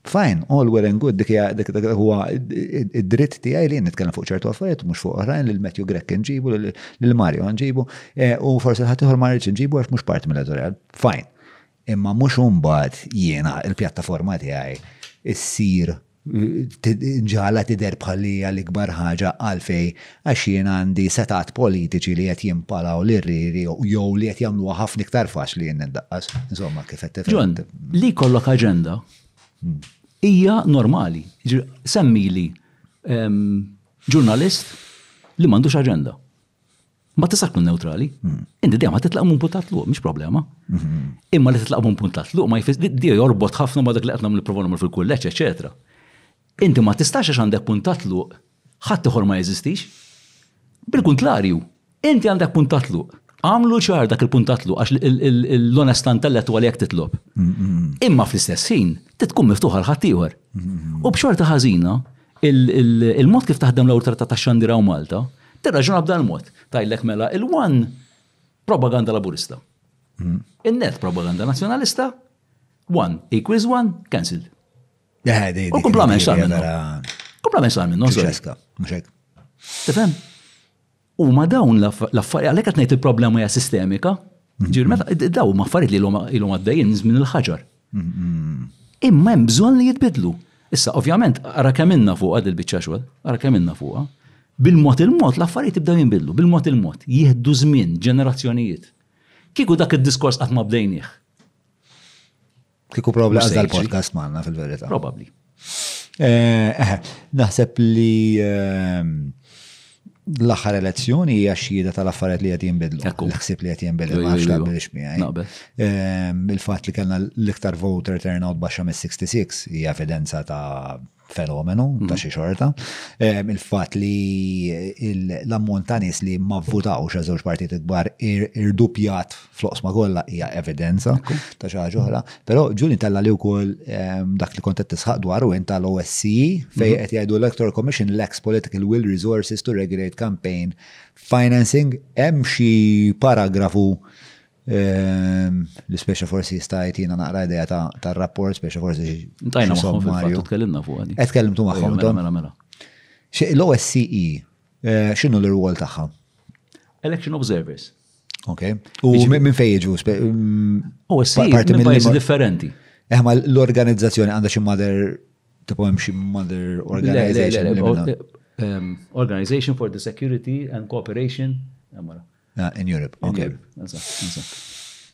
Fine, all well and good, dik hija dik huwa id-dritt tiegħi li jien nitkellem fuq ċertu affarijiet mhux fuq oħrajn lil Matthew Grek inġibu lil Mario nġibu e, u forsi ħadd ieħor ma rridx inġibu għax mhux parti mill-editorial. Fine. Imma mhux imbagħad jiena il-pjattaforma tiegħi issir ġala tidher bħalija l-ikbar ħaġa għalfej Għax jien għandi setgħat politiċi li qed jimpalaw l-irrieri jew li qed jagħmluha ħafna iktar faċli jien nindaqqas. Insomma, kif qed tifhem. John, li jkollok aġenda hija normali. Semmili ehm, ġurnalist li m'għandux aġenda. Ma tistax tkun neutrali. Hmm. Inti dejjem titlaq minn punt tluq, mhix problema. Hmm. Imma li titlaq minn punt tluq ma jfiss di jorbot ħafna ma dak li qed nagħmlu nipprovaw nagħmlu fil-kulleġġ, eċetera. Inti ma tistax għax għandek punt tluq Ħadd ieħor ma jeżistix. Bil-kuntlarju, inti għandek punt ta' tluq. Għamlu ċar dak il-punt ta' tluq għax l-onesta intellettwali jekk titlob. Imma fl-istess ħin titkun miftuħa l ħaddieħor. U b'xorta ħażina, il-mod kif taħdem l-awtorità tax-xandira u Malta, tirraġuna b'dan mod. Tgħidlek mela il-one propaganda laburista. In-net propaganda nazzjonalista, one equals one, cancelled. U kumplament sar minnu. Kumplament sar minnu. Ċeska, muxek. Tifem? U ma dawn l-affari, għalek għatnejt il-problema hija sistemika, mhm. ġir meta daw ma affarijiet li l-om għaddejjin minn il-ħaġar. Mhm. Imma hemm bżonn li jitbidlu. Issa, ovvjament, ara kemm inna fuq għad il-bicċa xogħol, ara kemm inna fuqha, bil-mod il-mod l-affarijiet ibdew jinbidlu, bil-mod il-mod, jieħdu żmien, ġenerazzjonijiet. Kieku dak id-diskors qatt ma bdejnieh. Kiku probabli għazza l-podcast maħna fil-verita. Probabli. Eh, eh, naħseb li ehm, l-axar elezzjoni hija xhieda tal-affarijiet li qed jinbidlu. L-ħsieb li qed jinbidlu ma nafx naqbel x'miegħi. Ehm, il-fatt li kellna l-iktar voter turnout baxxa mis-66 hija evidenza ta' fenomenu ta' xi xorta. Il-fatt li l-ammont ta' nies li ma vvutawx għal żewġ partit kbar irdupjat fl-oqsma kollha hija evidenza ta' xi ħaġa oħra. Però Ġuni tella' li wkoll dak li kont qed tisħaq dwaru int tal-OSCE fejn qed jgħidu l-Electoral Commission lacks political will resources to regulate campaign financing hemm xi paragrafu Ehm, li speċa forsi jistajt jina naqra ideja ta' rapport, speċa forsi. Ntajna maħħom fil-fattu tkellimna fuq għadi. Għed kellimtu maħħom. Mela, mela, mela. L-OSCE, eh, xinu l-rwol taħħa? Election Observers. Ok. U minn fej ġu? Mm, OSCE, minn pajzi differenti. Eħma eh, l-organizzazzjoni għanda xi mother, tipo hemm xi mother organization. Ehm, organization for the Security and Cooperation. Ehm, Ah, in Europe, ok.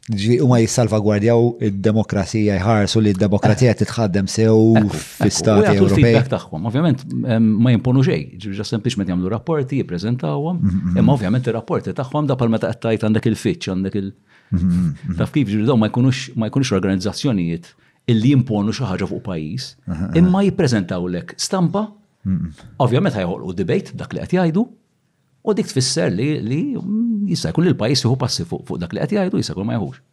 Ġi, u ma jissalvagwardjaw id-demokrazija jħarsu li d-demokrazija titħaddem sew fl-istati Ewropej. tagħhom, ovvjament ma jimponu xej, ġiġa sempliċement jagħmlu rapporti, jippreżentawhom, mhm, mhm. imma ovvjament ir-rapporti tagħhom da palma ta' qattajt għandek il-fitch, għandek il- mhm, Taf kif ġiġa ma jkunux ma jkunux organizzazzjonijiet illi jimponu xi ħaġa fuq pajjiż, imma jippreżentawlek stampa, ovvjament ħajħolqu debate dak li qed jgħidu, U dik tfisser li jista' jkun li l-pajjiż jieħu passi fuq dak li qed jgħidu jista' jkun ma jħux.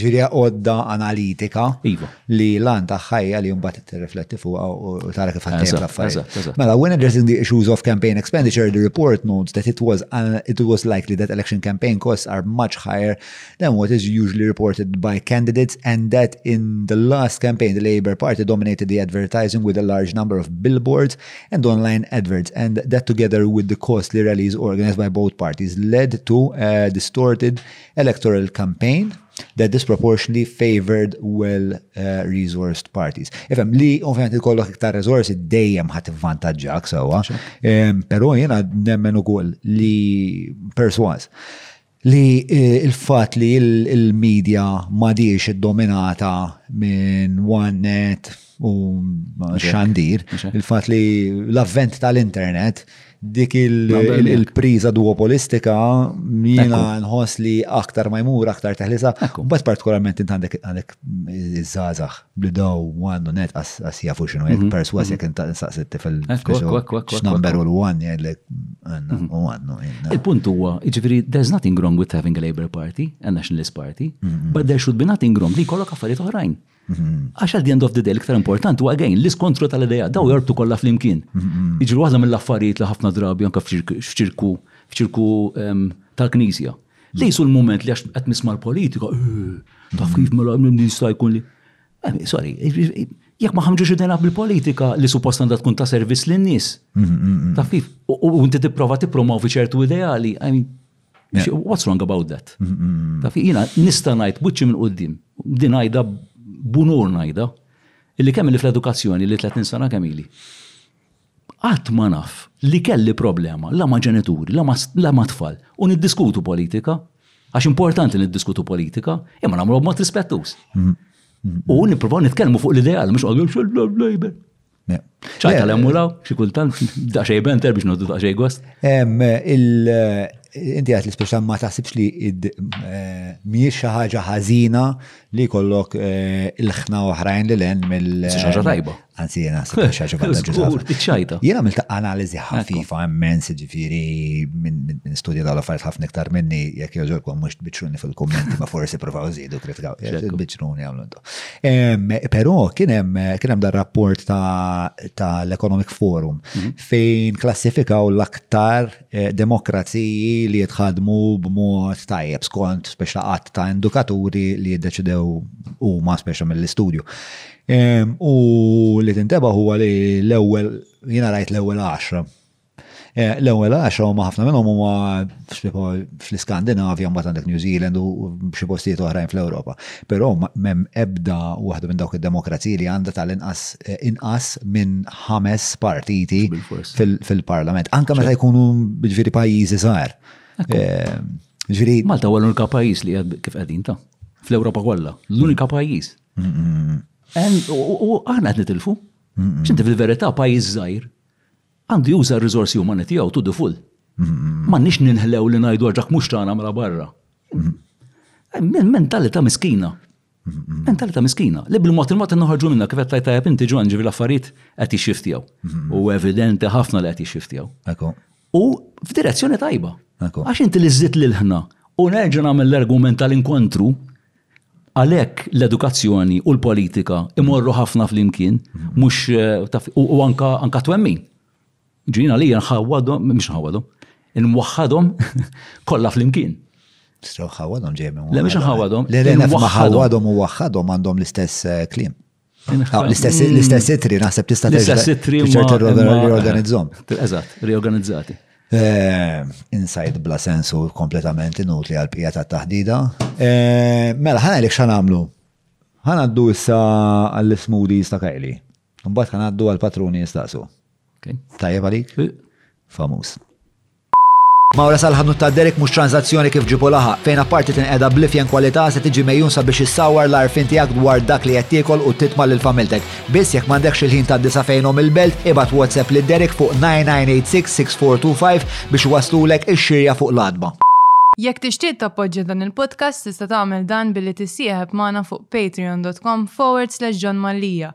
Ġiri għodda analitika iva. li lan ta' ħajja li mbagħad tirrifletti fuq u tara kif ħadd l-affarijiet. Mela, when addressing the issues of campaign expenditure, the report notes that it was, uh, it was likely that election campaign costs are much higher than what is usually reported by candidates and that in the last campaign the Labour Party dominated the advertising with a large number of billboards and online adverts and that together with the costly rallies organized by both parties led to a distorted electoral campaign that disproportionately favored well-resourced uh, parties. Ifem li ovvjament ikollok iktar resorsi dejjem ħat vantaġġak sewa, pero jena nemmen ukoll li perswas li il-fat li il-medja madiex id-dominata minn one-net u xandir, il-fat li l-avvent tal-internet dik il-priza duopolistika jina nħos li aktar ma jmur aktar teħlisa, bat partikolarment int għandek iż-żazax. Bl-idaw one u net qas jafu x'inhu jekk persważ jekk inta insaqsi t-tifel x'number u l-one jgħidlek għandna u għandna. Il-punt huwa, jiġifieri there's nothing wrong with having a Labour Party, a Nationalist Party, but there should be nothing wrong li jkollok affarijiet oħrajn. Għax at the end of the day l-iktar importanti huwa again l-iskontru tal-idea daw jorbtu kollha flimkien. Jiġifieri waħda mill-affarijiet li ħafna drabi anke f'ċirku tal-Knisja. Lejsu l-moment li għax qed nisma' l-politika, eh, taf kif mela minn jista' jkun li. Eh, sorry, jekk ma ħamġux idejna bil-politika li suppost għandha tkun ta' servizz lin-nies. Mm, mm, mm. Taf kif? U inti tipprova tippromovi ċertu ideali, I mean, what's wrong about that? Taf jiena nista' ngħid buċċi minn qudiem, din għajda bunur ngħidha, illi kemm li fl-edukazzjoni li 30 sena kemm ili. Qatt ma naf li kelli problema la ma' ġenituri, la ma' tfal, u niddiskutu politika, għax importanti li niddiskutu politika, imma nagħmluha b'mod rispettuż. U nippruvaw nitkellmu fuq l-ideali, mhux għadu xil-label. ċajta l-emmulaw, xi kultant, daqsxejn benter biex noddu daqsxejn gost. Inti għat l-ispeċa ma taħsibx li eh, miex xi ħaġa ħażina li kollok eh, il-ħna oħrajn li l-en mill. Xi ħaġa tajba. Anzi, jena s xaġa vantaġġi. Zgur, iċċajta. Jena għamilta analizi ħafifa immens, ġifiri, minn studja ta' l-affarijiet ħafna iktar minni, jek joġorkom mux tbiċruni fil-kommenti, ma forsi provaw zidu kritikaw, tbiċruni għamluntu. Pero, kienem dar rapport ta' l-Economic Forum, mhm. fejn klassifikaw l-aktar eh, demokraziji li jitħadmu b'mod tajjeb skont speċa għat ta' indukaturi li jiddeċidew u ma' speċa mill-istudju. U li tinteba huwa li l-ewwel, jiena rajt l-ewwel għaxra. Eh, l-ewwel għaxra huma ħafna minnhom huma fl-Iskandinavja mbagħad għandek New Zealand u xi postijiet oħrajn fl-Ewropa. Però m'hemm ebda waħda minn dawk id-demokraziji li għandha tal-inqas eh, inqas minn ħames partiti fil-parlament. Anke meta jkunu ġifieri pajjiżi żgħar. Eh, ġifieri Malta huwa l-unika pajjiż li kif qegħdin ta' fl-Ewropa kollha. L-unika pajjiż. U aħna qed nitilfu. Xinti fil-verità pajjiż żgħir għandu juża r-riżorsi umani tiegħu tu diful. Ma nix ninħlew li ngħidu ġak mhux tagħna mela barra. Mentalità miskina. Mentalità miskina. Li bil-mod il-mod inħarġu minna kif qed tajta jab inti ġon ġivi l-affarijiet qed jixxiftjaw. U evidenti ħafna li qed jixxiftjaw. U f'direzzjoni tajba. Għax inti li żżid lil ħna u nerġa' nagħmel l-argument tal-inkontru għalhekk l-edukazzjoni u l-politika imorru ħafna flimkien mhux eh, u anka twemmin. Ġin għalija nħawwadhom, mhux nħawwadhom, nwaħħadhom kollha flimkien. Straw ħawadhom ġejmi. Le mhux ħawadhom. Le le ħawadhom u waħħadhom għandhom l-istess eh, klim. L-istess itri, naħseb tista' L-istess itri riorganizzom. Eżatt, riorganizzati. Eh, inside bla sensu kompletament inutli għal pija ta' taħdida. Eh, mela, ħana li xan għamlu? ħan għaddu issa għall-smoothies ta' Kajli. Mbagħad ħan għaddu għall-patruni jistaqsu. Tajjeb għalik? Eh. Famus. Mawra sal-ħanut ta' Derek mhux tranżazzjoni kif ġieb u laħaq, fejn apparti tinqeda bl-ifjen kwalità se tiġi megħjun sabiex issawwar l-għarfien tiegħek dwar dak li qed tiekol u titma' lil familtek. Biss jekk m'għandekx il-ħin tad disa' fejn omm il-belt, ibgħat WhatsApp lil Derek fuq 99866425 biex iwasslulek ix-xirja fuq l-għatba. Jekk tixtieq tappoġġja dan il-podcast tista' tagħmel dan billi tissieħeb magħna fuq patreon.com forward slash John Mallia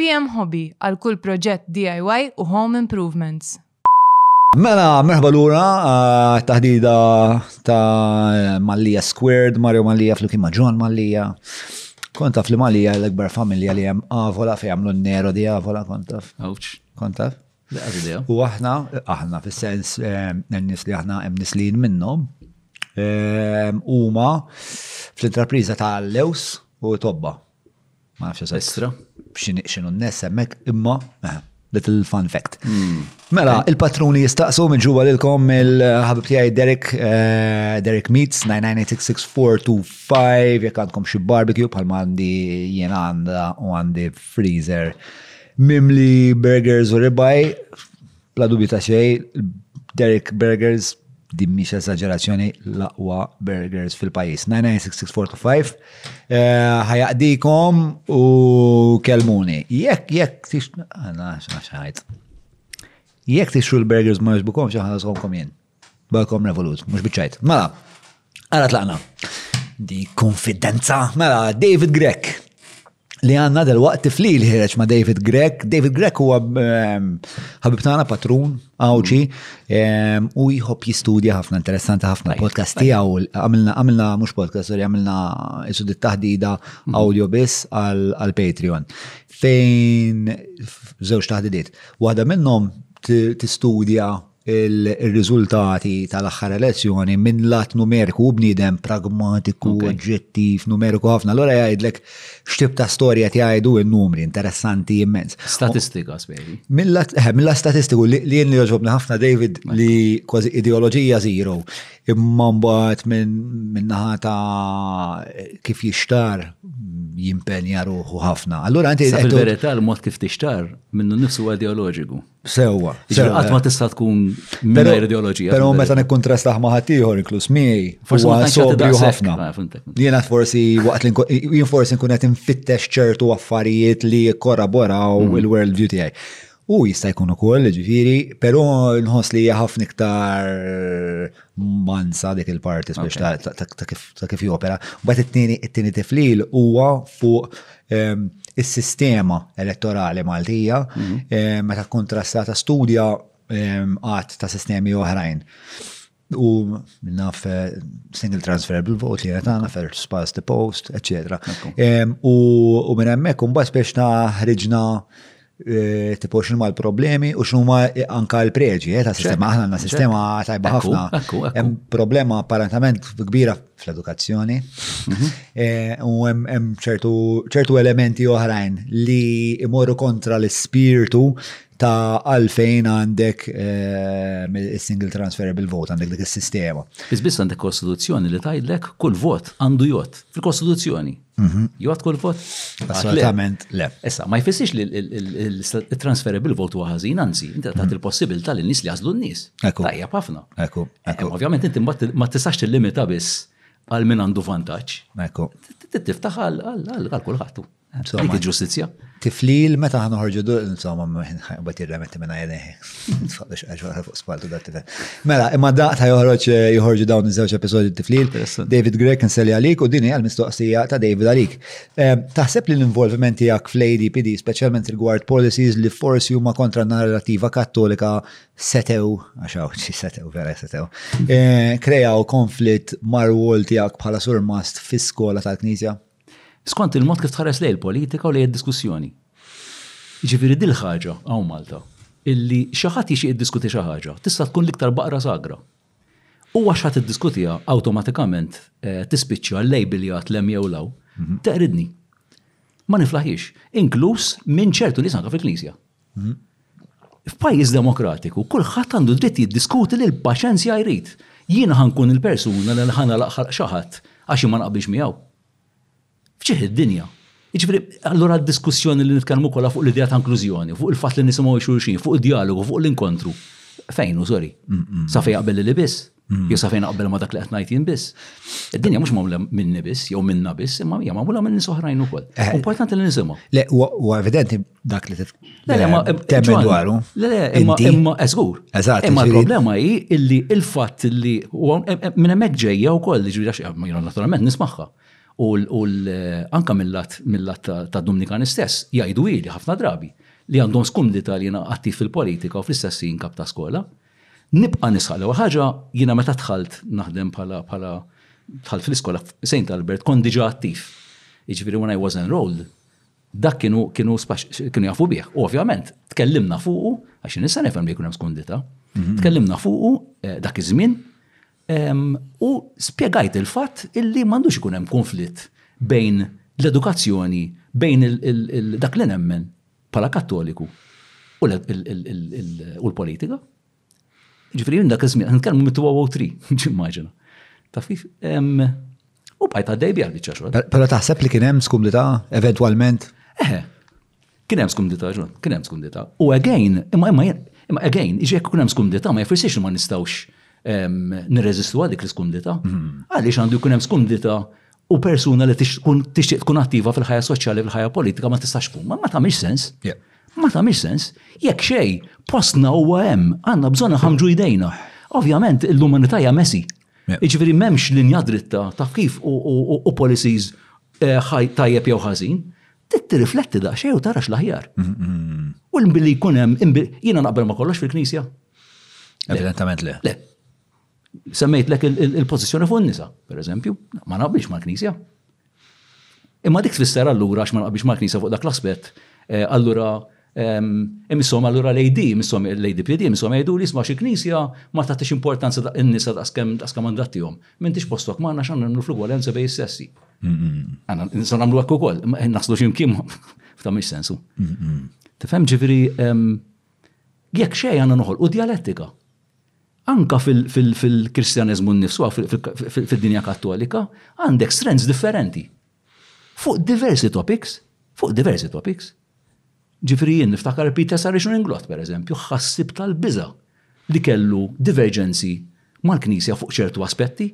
PM Hobby għal kull proġett DIY u home improvements. Mela, merħba lura taħdida ta' Mallia Squared, Mario Mallia flimkien ma' John Mallia. Kont taf li Mallia l-akbar familja li hemm Avola fejn jagħmlu n-nero di Avola kont taf. Awċ. Kont taf? U aħna, aħna fis-sens n-nies li aħna hemm nislin minnhom, huma fl-intrapriża ta' Lews u Tobba. Ma nafx sa jistra, xinu n-nes hemmhekk imma little fun fact. Hmm. Mela, il-patruni jistaqsu minn ġuwa lilkom il-ħabib tiegħi Derek eh, Derek Meats 9986425 jekk għandkom xi barbecue bħal għandi jien għandha u għandi freezer mimli burgers u ribaj Bla dubju ta' xejn, Derek Burgers din mhix eżaġerazzjoni l-aqwa burgers fil-pajjiż. 99645 eh, ħajaqdikom u kelmuni. Jekk jekk tix ħajt. Jekk tixru l-burgers ma jogħġbukom xi ħaskomkom jien. Balkom revolut, mhux biċċajt. Mela, ara tlaqna. Di konfidenza. Mela, David Grek. li għanna dal-waqt tifli li ħireċ ma' David Grek. David Grek huwa ehm, ħabib tagħna patrun, għawċi, ehm, u jħobb jistudja ħafna, interessanti ħafna podcast tiegħu. Għamilna għamilna mhux podcast, sorry, għamilna isu taħdida mhm. audio biss għal Patreon. Fejn żewġ taħdidiet. Waħda minnhom tistudja il-riżultati tal-aħħar elezzjoni minn lat numeriku u bniedem pragmatiku, okay. oġġettiv, numeriku ħafna. Allora jgħidlek x'tib ta' storja jgħidu n-numri, interessanti immens. Statistika, speri. Milla eh, statistiku li jien li joġobni ħafna David li kważi ideoloġija zero. Imma mbagħad minn naħa ta' kif jixtar jimpenja ruħu ħafna. Allura inti. Fil-verità l-mod kif tixtar minnu nifsu ideoloġiku. Sewwa. Ġifieri qatt ma tista' tkun mingħajr ideoloġija. Però meta nikkontrastaħ ma' ħadd ieħor inkluż miegħi, forsi ma sobri ħafna. Ah, Jiena forsi waqt li jien forsi nkun qed infittex ċertu affarijiet li korraboraw mhm. il-world view tiegħi. U jista' jkun ukoll, ġifieri, però nħoss li hija ħafna iktar mansa dik il-parti biex ta' kif jopera. Bad it-tieni it-tieni tiflil huwa fuq Ehm, is-sistema elettorali Maltija mhm. ehm, meta kontrastata studja ehm, għat ta' sistemi oħrajn. U naf eh, single transferable vote li għetana fer spaz the post, etc. U minn emmek un bas biex ta' ħriġna Eh, tipo x'inhuma l-problemi u x'inhuma eh, anka l-preġi eh, ta' sistema. Aħna għandna sistema tajba ħafna. Hemm problema apparentament kbira fl-edukazzjoni mhm. u hemm ċertu elementi oħrajn li imorru kontra l-ispirtu ta' għalfejn għandek single transferable vote, għandek dik is-sistema. Biss għandek kostituzzjoni li tajdlek kull vot għandu jot fil-kostituzzjoni. Mhm. Jgħat kull vot? Assolutament, le. Issa, ma jfissiex li il-transferable vot u għazin, anzi, inti taħt mhm. il-possibilità li n-nis li għazlu n-nis. Ekku. Tajja, pafna. Ekku. Eh, ovvjament, inti ma tistax t-limita biss għal min għandu vantaġġ. Ekku. Tiftaħ għal kulħadd. Dik il-ġustizzja. Tiflil, meta ħan uħorġu du, insomma, għet jirremetti minna jeleħi. Tfaqqa xqaġu għara fuq spaltu da tifel. Mela, imma daqta joħroġ eh, joħorġu dawn iż-żewġ episodi tiflil. David Grek nselli għalik u dini għal-mistoqsija ta' David għalik. Eh, taħseb li l-involviment tijak fl-ADPD, specialment il-guard policies li forsi huma kontra narrativa kattolika setew, għaxaw, ċi setew, vera setew, eh, krejaw konflitt marwol tijak bħala surmast fis-skola tal-Knisja? Skont il-mod kif tħares lejn il-politika u lejn id-diskussjoni. Jiġifieri din ħaġa hawn Malta illi xi ħadd jixtieq jiddiskuti xi ħaġa tista' tkun l-iktar baqra sagra. U għax ħadd iddiskutiha awtomatikament eh, tispiċċa l-lejbiljat lem jew law, mhm. teqridni. Ma niflaħiex, inkluż minn ċertu nies anke fil-Knisja. F'pajjiż demokratiku kulħadd għandu dritt jiddiskuti li l-paċenzja jrid. Jiena ħa nkun il-persuna li ħa nagħlaq ħalq xi ħadd għax jien ma naqbilx miegħu. F'ċieħ id-dinja. Jiġifieri, allura d-diskussjoni li nitkellmu kollha fuq l-idea ta' inklużjoni, fuq il-fatt li nisimgħu xulxin, fuq id-djalogu, fuq l-inkontru. Fejn hu, sorry. Sa fejn jaqbel li biss. Hmm. Jew sa fejn qabel ma dak li qed ngħid jien biss. Id-dinja mhux magħmula minni biss jew minna biss, imma hija magħmula minn nies oħrajn ukoll. Eh. Importanti li nisimgħu. Le, huwa evidenti dak li temmen dwaru. Le, le, imma eżgur. Eh, Eżatt. Imma l-problema hi illi il-fatt li eh, minn hemmhekk ġejja wkoll li ġieli għax naturalment nismagħha. U anka mill-lat ta' Dominikani stess jgħidu ili ħafna drabi li għandhom skumdita li jina attiv fil-politika u fl-istess kap ta' skola. Nibqa' nisħaq l-ewwel ħaġa, jiena meta dħalt naħdem bħala bħala dħalt fl-iskola f'Saint Albert kont diġà attiv. Jiġifieri when I was enrolled, dak kienu kienu kienu jafu bih. U ovvjament tkellimna fuqu għax jien issa nifhem li jkun hemm skundita. Mhm. Tkellimna fuqu eh, dak iż-żmien u spjegajt il-fatt illi m'għandux ikun hemm konflitt bejn l-edukazzjoni bejn dak li nemmen Bħala Kattoliku u l-politika. Ġifri, minn dak iż-żmien, nitkellmu mit 3, ġimmaġina. Taf kif? U bħajt għaddej biha biċċa xogħol. Però taħseb li kien hemm skumdita eventwalment? Eħe. Kien hemm skumdita ġon, kien hemm skumdita. U again, imma imma imma again, iġek kun hemm skumdita ma jfissirx ma nistgħux nirreżistu għal dik l-skumdita. Mhm. Għaliex għandu jkun hemm skumdita u persuna li tixtieq tkun attiva fil-ħajja soċjali fil-ħajja politika ma tistax tkun. Ma tagħmilx sens. Ma tagħmilx sens. Jekk xej, postna huwa hemm, għandna bżonn ħamġu jdejna. Ovvjament l-umanità hija mesi. Jiġifieri m'hemmx linja dritta ta' kif u policies eh, ħaj tajjeb jew ħażin tirrifletti da xej u tarax l-aħjar. Mm-hmm. U l-billi jkun hemm, jiena naqbel ma kollox fil-knisja. Evidentament le. Le. Semmejtlek il-pożizzjoni fuq in-nisa, pereżempju, ma naqbilx mal-Knisja. Imma dik tfisser allura għax ma naqbilx mal-Knisja fuq dak l-aspett, eh, allura ehm, imissom allura lejdi, imissom lejdi PD, imissom jgħidu li jisma' xi Knisja ma tagħtix importanza in-nisa daqskemm daqskemm għandha tihom. M'intix postok magħna x'għandna nagħmlu fl-ugwalenza bejn is-sessi. Għandna nistgħu nagħmlu hekk ukoll, eh, naslu x'imkien f'ta' mhix sensu. Tifhem ġifieri ehm, jekk xejn għandna noħolqu djalettika Anke fil-Kristjaneżmu nnifsu, fid-dinja Kattolika, għandek strands differenti. Fuq diversi topics, fuq diversi topics. Ġifieri jien niftakar il-Peter Saracen Inglott, per eżempju, ħassib tal-biża' li kellu diverġenzi mal-Knisja fuq ċertu aspetti.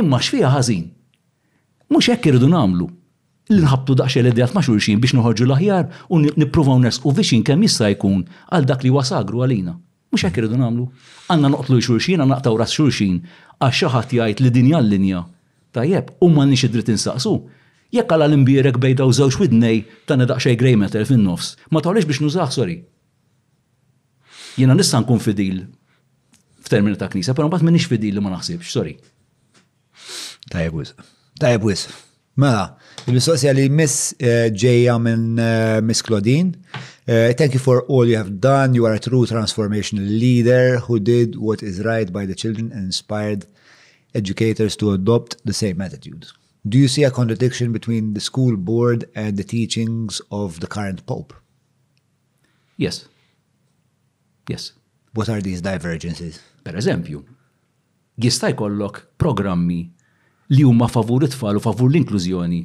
Imma x'fiha ħażin? Mhux hekk irridu nagħmlu? Li nħabbtu daqsxejn l-ideat ma' xulxin biex noħorġu l-aħjar u nippruvaw nersqu viċin kemm jista' jkun għal dak li huwa sagru għalina? Mhux hekk irridu nagħmlu? Għandna noqtlu lil xulxin, għandna naqtgħu ras xulxin għax xi ħadd jgħid li din hija l-linja. Tajjeb, u m'għandniex id-dritt insaqsu? Jekk għala l-imbierek b'hekk dawn żewġ widnej tani daqsxejn grey matter fin-nofs, ma tawlix biex nużah, sorry. Jiena nista' nkun fidil f'termini ta' Knisja, però mbagħad m'iniex fidil li ma naħsibx, sorry. Tajjeb wis. Tajjeb wis. Mela, il-mistoqsija li miss eh, ġejja minn eh, Miss Claudine Uh, thank you for all you have done. You are a true transformational leader who did what is right by the children and inspired educators to adopt the same attitude. Do you see a contradiction between the school board and the teachings of the current pope? Yes. Yes. What are these divergences? Per eżempju, Jista' jkollok programmi li huma favur it-tfal u favur l-inklużjoni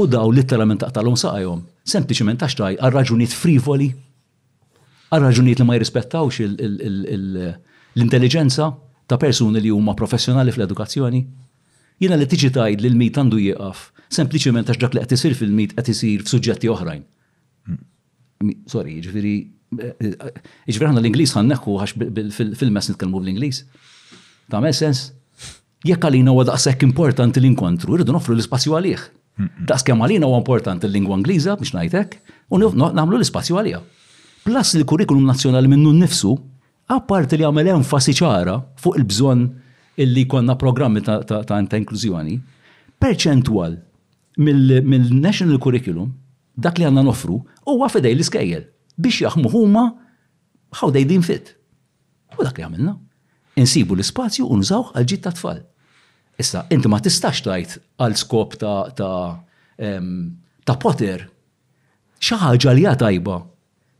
u dawn litteralment taqtagħlhom saqajhom sempliċement għax tgħid għal raġunijiet frivoli, għal raġunijiet li ma jirrispettawx l-intelliġenza ta' persuni li huma professjonali fl-edukazzjoni. Jiena li tiġi tgħid li l-mit għandu jieqaf sempliċement għax dak li qed isir fil-mit qed isir f'suġġetti oħrajn. Sorry, jiġifieri jiġifieri aħna l-Ingliż ħa nneħħu għax fil-mess nitkellmu bl-Ingliż. Tagħmel sens? Jekk għalina huwa daqshekk importanti l-inkontru, rridu nofru l-ispazju għalih. Daqs kemm għalina huwa importanti l-lingwa Ingliża biex ngħidlek u nagħmlu l-ispazju għaliha. Plus li l-kurrikulum nazzjonali minnu nnifsu, apparti li jagħmel enfasi ċara fuq il-bżonn illi jkollna programmi ta' inklużjoni, perċentwal mill-national curriculum Dak li għandna noffru huwa f'idejn l-iskejjel biex jaħmu huma how they deem fit. U dak li għamilna. Insibu l-ispazju u nużawh għall-ġid tat-tfal. Issa, inti ma tistax tgħid għal skop ta' ta' ta' poter xi ħaġa li hija tajba,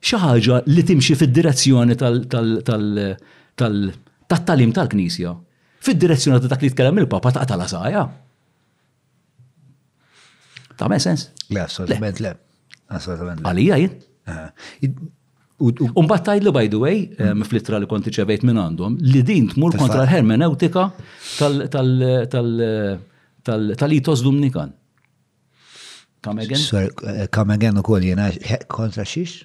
xi ħaġa li timxi fid-direzzjoni tal tal tal tal tat-tagħlim tal-Knisja, fid-direzzjoni ta' dak li jitkellem il-Papa taqtagħlha saja. Ta' me sens? Le, assolutament le. Assolutament le. Għalija jien. Umbat tajdlu, by the way, mm. fl-ittra li konti ċevejt minn għandhom, li din tmur kontra l-hermeneutika tal-itos Dominikan. Come again? Eh, come again u koll jena kontra xiex?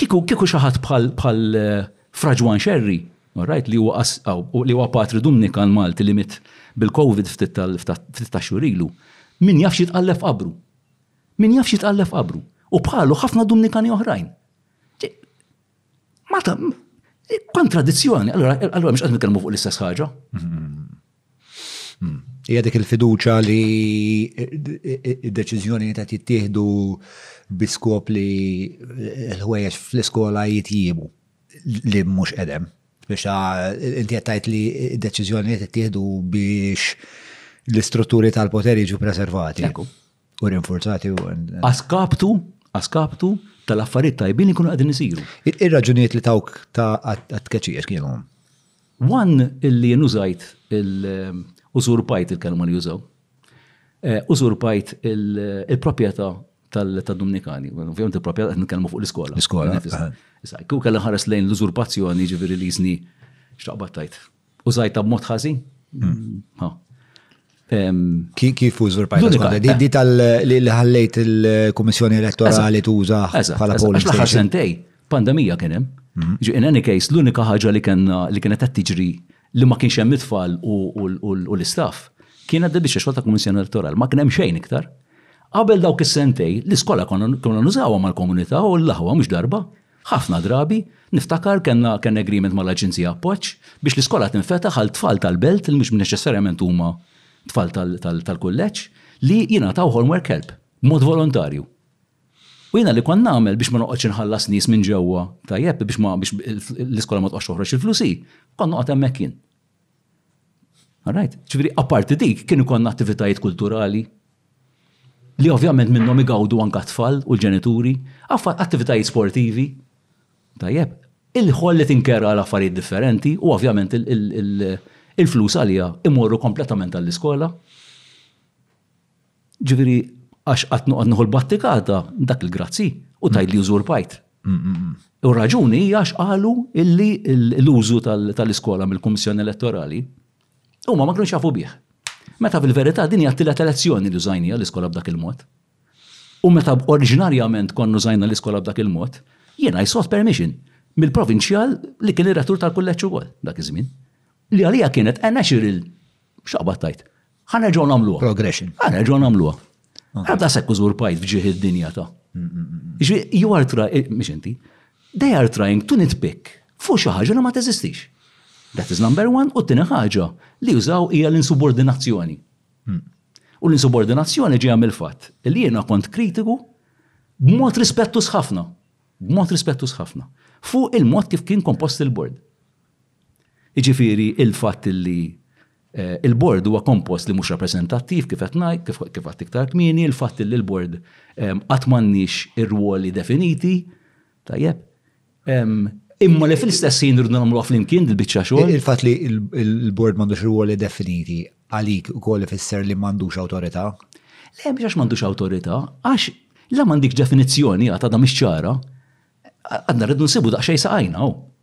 Kieku kieku xi ħadd bħal Fra Ġwann Xerri, all right, li huwa li huwa patri Dumnikan Malti li miet bil-Covid ftit tax-xhur ilu, min jaf x'jitqalleb f'qabru. Min jaf x'jitqalleb f'qabru. U bħalu ħafna Dumnikani oħrajn. Mata, kontradizzjoni, allora, allora mux għadmi kelmu fuq l-istess ħaġa. Mm-hmm. Hija dik il-fiduċa li d-deċiżjoni ta' jittieħdu biskop li l-ħwejjeġ fl-iskola jitjiebu li mhux edem. Biex inti qed li d-deċiżjoni li tittieħdu biex l-istrutturi tal-poter jiġu preservati. U rinforzati u. Askaptu, askaptu tal-affarijiet tajbin ikunu qegħdin isiru. Ir-raġunijiet li tawk ta' għat-tkeċija kienu. One illi nużajt il-usurpajt il-kelma li jużaw. Eh, usurpajt il-proprjetà tal-Dominikani, ovvijament il-proprjetà qed nitkellmu fuq l-iskola. L-iskola. Issa, kieku kellha ħares lejn l-usurpazzjoni ġifieri li jiżni x'taqbad tajt. Użajta b'mod ħażin? Hmm. Kif użurpajta skonta? Eh. Di tal li ħallejt il-Komissjoni Elettorali tuża bħala polling station. sentej, pandemija kien hemm. Mhm. In any case, l-unika ħaġa li kena li kienet qed tiġri li ma kienx hemm it-tfal u l-istaff kienet biex xogħol ta' Komissjoni Elettorali. Ma kien hemm xejn iktar. Qabel dawk is-sentej, l-iskola konna nużawha mal-komunità u l-laħwa mhux darba. Ħafna drabi, niftakar, kellna kien agreement mal-Aġenzija Appoġġ biex l-iskola tinfetaħ għal tfal tal-belt li mhux neċessarjament huma tfal tal-kulleġġ li jingħataw homework help b'mod volontarju. U jiena li kont nagħmel biex ma noqgħodx inħallas nies minn ġewwa tajjeb biex l-iskola ma tqgħodx toħroġ il-flus hi, kont noqgħod hemmhekk jien. Alright? Ġifieri apparti dik kien ikollna attivitajiet kulturali li ovvjament minnhom igawdu anka tfal u l-ġenituri, attivitajiet sportivi. Tajjeb, il-ħol li tinkera għal affarijiet differenti u ovvjament il-flus għaliha imorru kompletament għall-iskola. Ġifieri, għax qatt noqgħod nieħu l-battikata, dak il-grazzi, u tgħid li użurpajt. U r-raġuni hija għax qalu illi l-użu tal-iskola mill-Kummissjoni Elettorali huma ma kinux jafu bih. Meta fil-verità din hija t-tielet elezzjoni li użajnija l-iskola b'dak il-mod. U meta oriġinarjament konna użajna l-iskola b'dak il-mod, jiena I sought permission mill-provinċjal li kien ir-rettur tal-kulleġġ ukoll dak iż-żmien. Li għalija kienet a natural, x'aqbad tgħid, Ħa nerġgħu nagħmluha. Progression. Ħa nerġgħu nagħmluha. Għadda sekk użurpajt f'ġieħ id-dinja ta'. You are trying, eh, mhix inti, they are trying to nitpick fuq xi ħaġa li ma teżistix. That is number one, u t-tieni ħaġa li jużaw hija l-insubordinazzjoni. Hmm. U l-insubordinazzjoni ġejja mill-fatt li jiena kont kritiku b'mod rispettus ħafna, b'mod rispettus ħafna, fuq il-mod kif kien kompost il-bord. Jiġifieri l-fatt li l-Bord huwa kompost li mhux rappreżentattiv, kif qed ngħid, kif għedt iktar kmieni, l-fatt li l-Bord qatt m'għandniex ir-rwoli definiti, tajjeb, imma li fl-istess ħin irridu nagħmluha flimkien dil-biċċa xogħol. Il-fatt li l-Bord m'għandux rwoli definiti għalik ukoll ifisser li m'għandux awtorità? Le, mhux għax m'għandux awtorità, għax la m'għandekx definizzjoni għad għadha mhix ċara, għadna rridu nsibu daqsxejn saqajna hawn.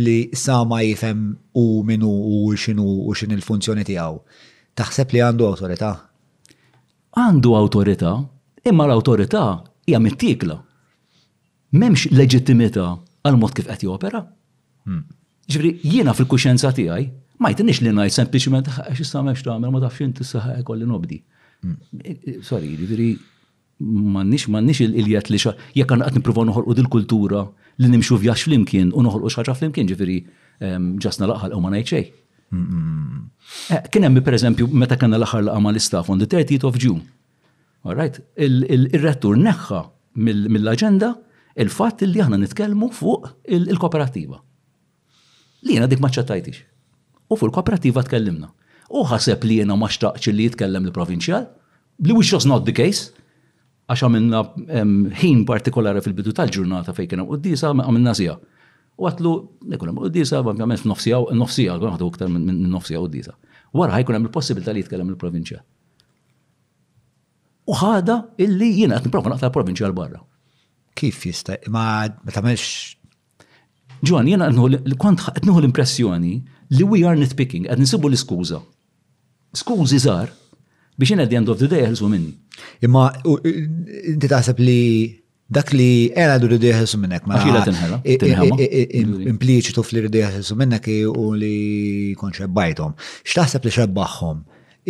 li sa ma jifhem hu min hu u x'inhu u x'inhi l-funzjoni tiegħu, taħseb li għandu awtorità? Għandu awtorità, imma l-awtorità hija mittiekla. M'hemmx leġittimità għall-mod kif qed jopera. Jiġifieri jiena fil-kuxjenza tiegħi ma jtinix li ngħid sempliċiment għax issa m'hemmx tagħmel ma tafx int issa ħa jkolli nobdi. Sorry, jiġifieri M'għandniex, m'għandniex il-ilja li xa, jekk aħna qed nippruvaw noħolqu dil-kultura li nimxu vjaġġ flimkien u noħolqu xi ħaġa flimkien, ġifieri just nagħlaq ħalq u ma ngħid xejn. Kien hemm pereżempju meta kellna l-aħħar laqgħa mal-istaff on the 30th of June. All right? Ir-rettur neħħa mill-aġenda il-fatt li aħna nitkellmu fuq il-koperattiva. Li jiena dik ma ċċettajtix. U fuq il-koperattiva tkellimna. Hu ħaseb li jiena ma xtaqtx li jitkellem l-provinċjal, li which was not the case, għax għamilna ħin partikolari fil-bidu tal-ġurnata fejn kien hemm quddiesa, għamilna siegħa. U għatlu, ikun hemm quddiesa, ovvjament f'nofsija, nofsija, għal għadu iktar minn nofsija quddiesa. Wara ħajkun hemm il-possibilità li jitkellem il-provinċjal. U ħada illi jiena qed nipprova naqta' l-provinċjal barra. Kif jista' ma tagħmilx Ġwan, jena kont qed nieħu l-impressjoni li we are nitpicking, qed nisibu l-iskuża. Skużi żgħar biex jien at the end of the day ħelsu minni. Imma inti taħseb li dak li era du rridu jħelsu minnek. Ma xila tinħela. Impliċitu fl rridu jħelsu minnek u li kon xebbajtom. X'taħseb li xebbaħħom?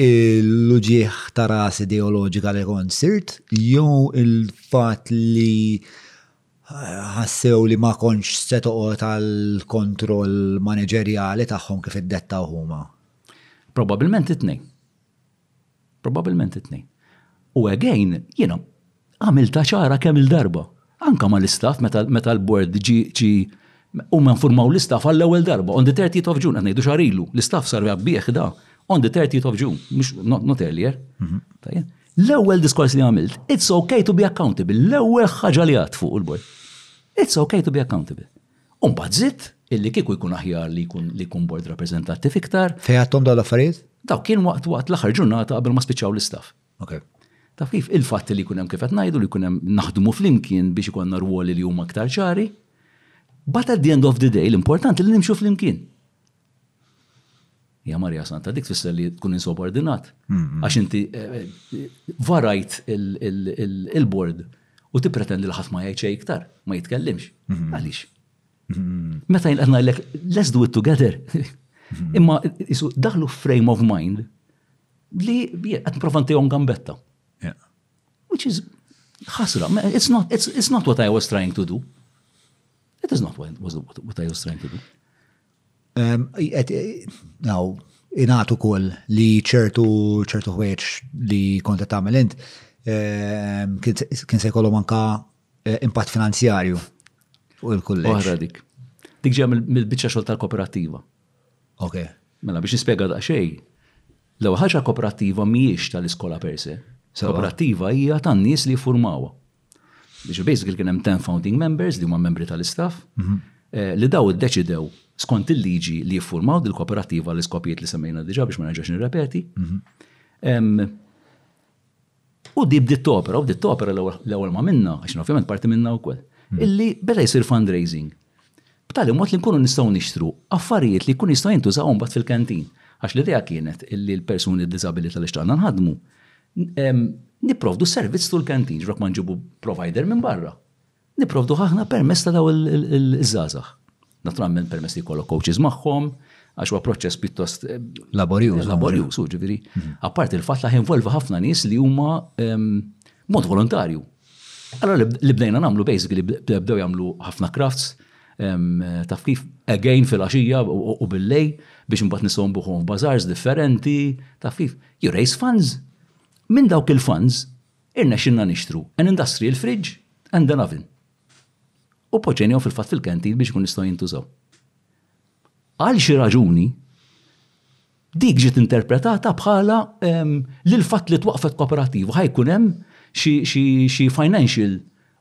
l-uġieħ ta' ras ideoloġika li kon sirt, jew il-fat li ħassew li ma kontx se toqgħod għall-kontroll maniġerjali tagħhom kif iddettaw huma? Probabbilment it-tnejn. Probabbilment it-tnejn. U again, jiena għamilta ċara kemm il-darba. Anka ma l-istaff meta l-bord ġi u ma nfurmaw l-istaff għall-ewwel darba. On the 30th of June, għanajdu xarilu, l-istaff sar bieħ da. On the 30th of June, not earlier. Mhm. L-ewwel diskors li għamilt, it's okay to be accountable, l-ewwel ħaġa li għad fuq il-bord. It's okay to be accountable. Umbad zit, illi kiku jkun aħjar li jkun li jkun bord rappreżentattiv iktar. Fejattom daw l-affarijiet? Daw kien waqt waqt l-aħħar ġurnata qabel ma spiċċaw l-istaff. Okay. Taf kif il-fatt li jkun hemm kif qed ngħidu li jkun hemm naħdmu flimkien biex ikonna rwoli li huma aktar ċari. But at the end of the day l-importanti li nimxu flimkien. Ja Marja Santa, dik tfisser li tkun insubordinat. Għax inti eh, eh, varajt il-bord u ti pretendi li ħadd ma jgħid xejn iktar, ma jitkellimx. Mhm. Għaliex? Mhm. Meta jien qed ngħidlek let's do it together. Mhm. Imma isu daħlu frame of mind li qed nipprova ntihom gambetta. Which is ħasra, it's not, it's, it's not what I was trying to do. It is not what, what I was trying to do. Naw, ingħad ukoll li ċertu ċertu ħwejġ li kont qed tagħmel int kien se jkollhom anka eh, impatt finanzjarju fuq il-kulleġġ. Oħra dik. Dik ġeja mill-biċċa xogħol tal-koperattiva. Ok. Mela biex nispjega daqsxejn, l-ewwel ħaġa koperattiva mhijiex tal-iskola per se. Koperattiva hija tan-nies li jiffurmawha. Biex basically kien hemm 10 founding members li huma membri tal-istaff mhm. eh, li daw iddeċidew skont il-liġi li jiffurmaw dil-kooperativa l iskopijiet li semmejna diġa biex ma nerġax nirrepeti. Mhm. U di bdiet topera, u bdiet topera l-ewwel ma minna, għax ovvjament parti minna wkoll. Mhm. Illi beda jsir fundraising b'tali mod li nkunu nistgħu nixtru affarijiet li jkunu jistgħu jintużaw imbagħad fil-canteen. Għax l-idea kienet li l-persuni b'diżabilità li xtaqna nħaddmu nipprovdu s-servizz tul canteen, ġifieri ma nġibu provider minn barra. Nipprovduh aħna permezz ta' dawn iż-żgħażagħ. Naturalment permezz li jkollok coaches magħhom, għax huwa proċċess pjuttost laborjuż, laborjuż, ġifieri. Apparti l-fatt li involvi ħafna nies li huma mod volontarju Allora li bdejna nagħmlu basically bdew jagħmlu ħafna crafts taf kif again fil-għaxija u bil-lej biex mbagħad nistgħu nbuħhom f'bazaars differenti taf kif you raise funds. Minn dawk il-funds irna xinna nixtru an industrial fridge and an oven. U poċenjom fil-fat fil-kantin biex kun nistgħu jintużaw. Għal xi raġuni Dik ġiet interpretata bħala li l-fatt li twaqqfet koperattiva ħa jkun hemm xi financial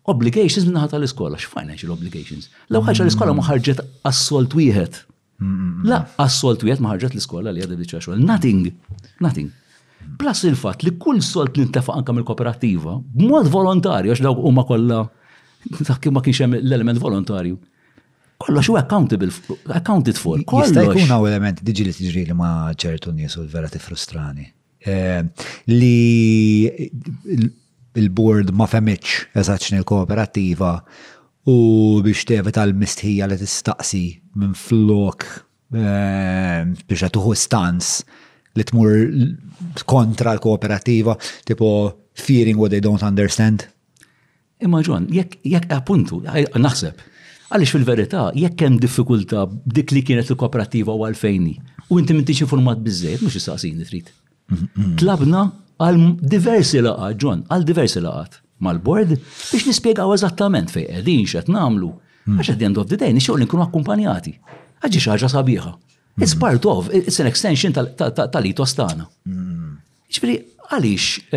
obligations minn naħa tal-iskola. Xi financial obligations? L-ewwel ħaġa l-iskola ma ħarġet assolt wieħed. La assolt wieħed ma ħarġet l-iskola li għadha diċċa xogħol. Nothing. Nothing. Plus il-fatt li kull solt li ntefa' anke mill-koperattiva, b'mod volontarju, għax dawk huma kollha dak ma kienx hemm l-element volontarju. Kollox u accountable, accounted for. Jista' jkun hawn element diġi li tiġri li ma ċertu nies u l-vera tifrustrani. Eh, li il-board ma femitx eżaċni il-kooperativa u biex tevita l-mistħija li tistaqsi minn flok eh, biex għatuħu stans li tmur kontra l-kooperativa, tipo fearing what they don't understand. Imma John, jekk jekk appuntu, naħseb, għaliex fil-verità jekk hemm diffikultà b'dik li kienet il-koperattiva u għalfejni, u inti m'intix informat biżejjed mhux istaqsini trid. Tlabna għal diversi laqgħat, John, għal diversi laqgħat mal-bord biex nispjegaw eżattament fejn qegħdin x'qed nagħmlu. Hmm. Għax at the end of the day nixtieq li nkunu akkumpanjati. Għaġi xi ħaġa sabiħa. Hmm. It's part of, it's an extension tal-itos tagħna. Hmm. Ġifieri għaliex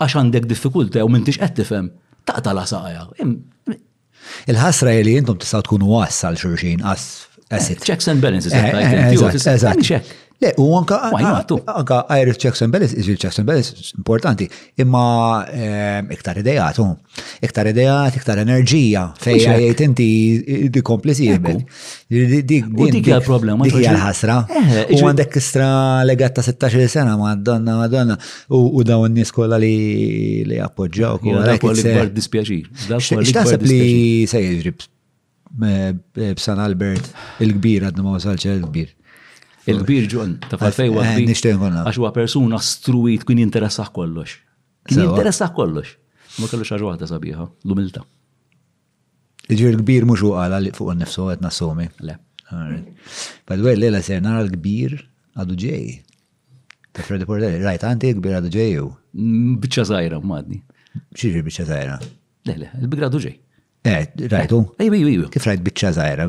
għax għandek diffikulta u m'intix qed tifhem, taqta' la saqja. Il-ħasra li intom tistgħu tkunu għas għal xulxin għas eh, Checks and balances. Eh, eh, Le, u anka anka għajr checks and balances, iġi checks and balances importanti, imma iktar idejatu. Iktar ideat, iktar enerġija, fejja jgħid inti di kompli sibu. U dik hija problema Dik hija l-ħasra. Eh, eh, u għandek istra legat ta' 16 sena ma' donna, ma' donna, u daw n-nies kollha li li appoġġaw. Dak huwa l-ikbar dispjaċir. X'taħseb li se jiġri b'San Albert il-kbir għadna ma' wasalx il-kbir. Il-kbir ġon, ta' fej huwa eh, kbir. Għax huwa persuna struwit kien jinteressaħ kollox. Kien jinteressaħ kollox. Ma kellu xaġa waħda sabiħa, l-umilta. Iġir l-kbir mux u għala li fuq nifsu għet nassomi. Le. By the way, l-lela ser nara l-kbir għadu ġej. Ta' Freddy Portelli, rajt għanti l-kbir għadu ġej u. Mm, bicċa zaħira, madni. Xieġi bicċa zaħira? Le, le, l-kbir għadu ġej. Eh, rajtu? Ej, ej, ej. Kif rajt bicċa zaħira?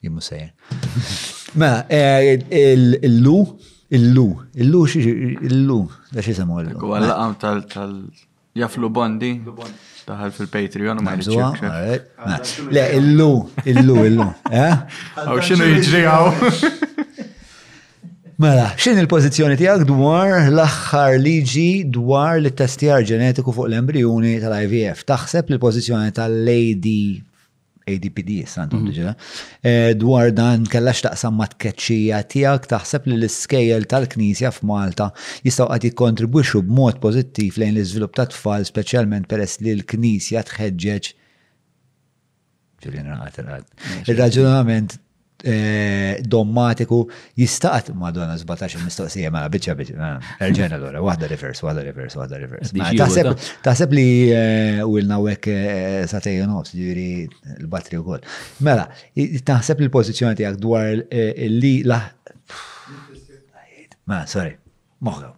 Jien mhux sejjer. Mela, eh, il-lu, il-lu, il-lu, il-lu, da xi semgħu l-lu. Għalla mela. għam tal- tal- jaflu bondi, daħal fil-Patreon u ma jridx Zuwa, jibxek. alright. Mela, Le, il-lu, il-lu, il-lu. eh? Għaw xinu jġri għaw? Mela, xin il-pozizjoni tijak dwar l-axħar liġi dwar li testjar ġenetiku fuq l-embrijuni tal-IVF? Taħseb li l-pozizjoni tal-lady ADPD issa għandhom mhm. diġa. Eh, dwar dan kella x'taqsam ma' tkeċċija tiegħek taħseb li l-iskejjel tal-Knisja f'Malta jistgħu qed jikkontribwixxu b'mod pożittiv lejn l-iżvilupp ta' tfal speċjalment peress li l-Knisja tħeġġeġ Il-raġunament dommatiku jistaqat madonna 17 il-mistoqsija ma biċċa biċċa. Mela, erġena l-ora, waħda reverse, waħda reverse, waħda reverse. Mela, taħseb li eh, u l-na wek eh, satej nofs, ġiri l-batri u kol. Mela, taħseb li l-pozizjoni tijak dwar eh, li la. Mela, sorry, moħħa.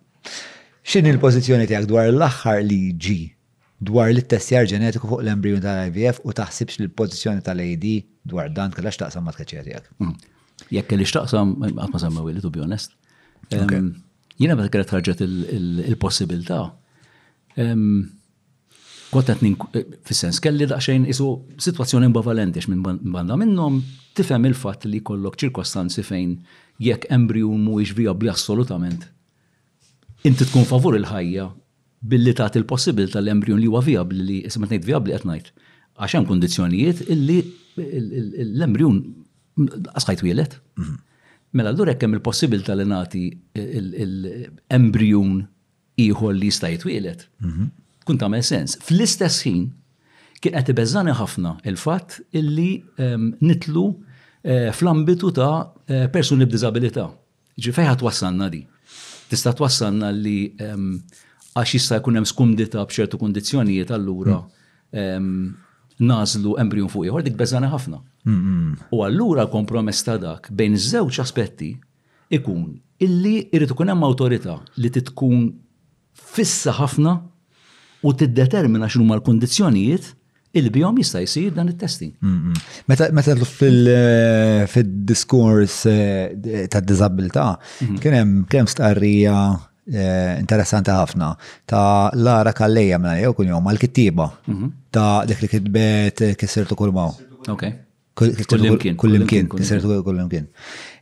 Xin il-pozizjoni tijak dwar l-axħar liġi dwar l-ittestjar ġenetiku fuq l-embrijuni tal-IVF u taħsibx li l-pożizzjoni tal-AD dwar dan kellha x'taqsam mat-tkeċċija tiegħek? Jekk kelli x'taqsam, qatt ma semmewhieli, to be honest. Jiena meta kellha tħarġet il-possibilità, kont qed fis-sens kelli daqsxejn qisu sitwazzjoni ambivalenti għax minn banda minnhom tifhem il-fatt li jkollok ċirkostanzi fejn jekk embrijun mhuwiex vijabbli assolutament, inti tkun favur il-ħajja billi tagħti l-possibbiltà li embryon li huwa vijabbli li, issa meta ngħid vijabbli qed ngħid għax hemm kundizzjonijiet illi l-embryon lanqas ħa jitwieled. Mela allura jekk hemm il-possibbiltà li nagħti l-embryon ieħor li jista' jitwieled, tkun tagħmel sens. Fl-istess ħin kien qed ibeżżagħni ħafna il-fatt illi nidħlu fl-ambitu ta' persuni b'diżabilità. Ġi fejn ħadd wassalna di? Tista' twassalna li għax jista' jkun hemm skumdita b'ċertu kundizzjonijiet allura nażlu embryon fuq ieħor dik beżana ħafna. U allura kompromess ta' dak bejn żewġ aspetti ikun illi irid ikun hemm awtorità li titkun fissa ħafna u tiddetermina x'inhuma l-kundizzjonijiet il bihom jista' jsir dan it-testing. Meta fil-diskors eh, ta' diżabilità mhm. kien hemm kemm stqarrija eh, interessanti ħafna ta' Lara Kalleja minn jew kun jom għal-kittiba mhm. ta' dik li kitbet eh, kissirtu kull maw. Okay. Kullimkien. Kullimkien, t-sertu għu kullimkien.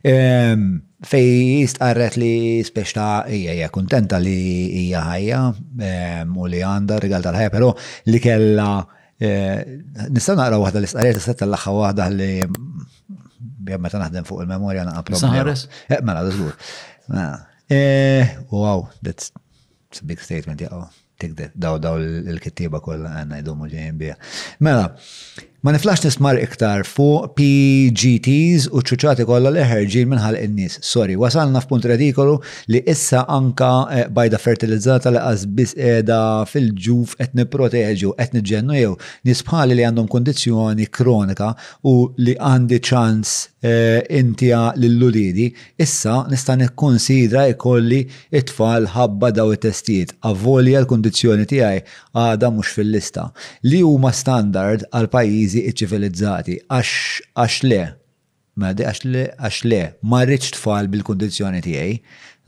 Ehm, fej jistqarret li speċta hija hija kontenta li hija ħajja ehm, u li għandha rigal tal-ħajja, però li kella eh, nista' naqra waħda l-istqarriet tista' tal-aħħa waħda li meta naħdem fuq il-memorja naqa' problema. Saħares? Eh, mela, żgur. Mela, eh, wow, that's It's a big statement, jaqo, tikdeb, daw daw il-kittiba kollha għanna jdumu ġejjin bija. Mela, ma niflax nismar iktar fuq PGTs u ċuċati kollha li ħerġin minnħal in-nies. Sorry, wasalna f'punt redikolu li issa anka eh, bajda fertilizzata li qasbis qiegħda fil-ġuf qed nipproteġu, qed niġġennu jew nies bħali li għandhom kondizzjoni kronika u li għandi ċans eh, intija lill-ulidi Issa nista' nikkunsidra jkolli t-tfal ħabba dawn it-testijiet, avolja l-kundizzjoni tiegħi għadha mhux fil-lista, li huma standard għal pajjiżi ċċivilizzati, għax għax le? Mela di għax le għax le, ma rridx tfal bil-kundizzjoni tiegħi.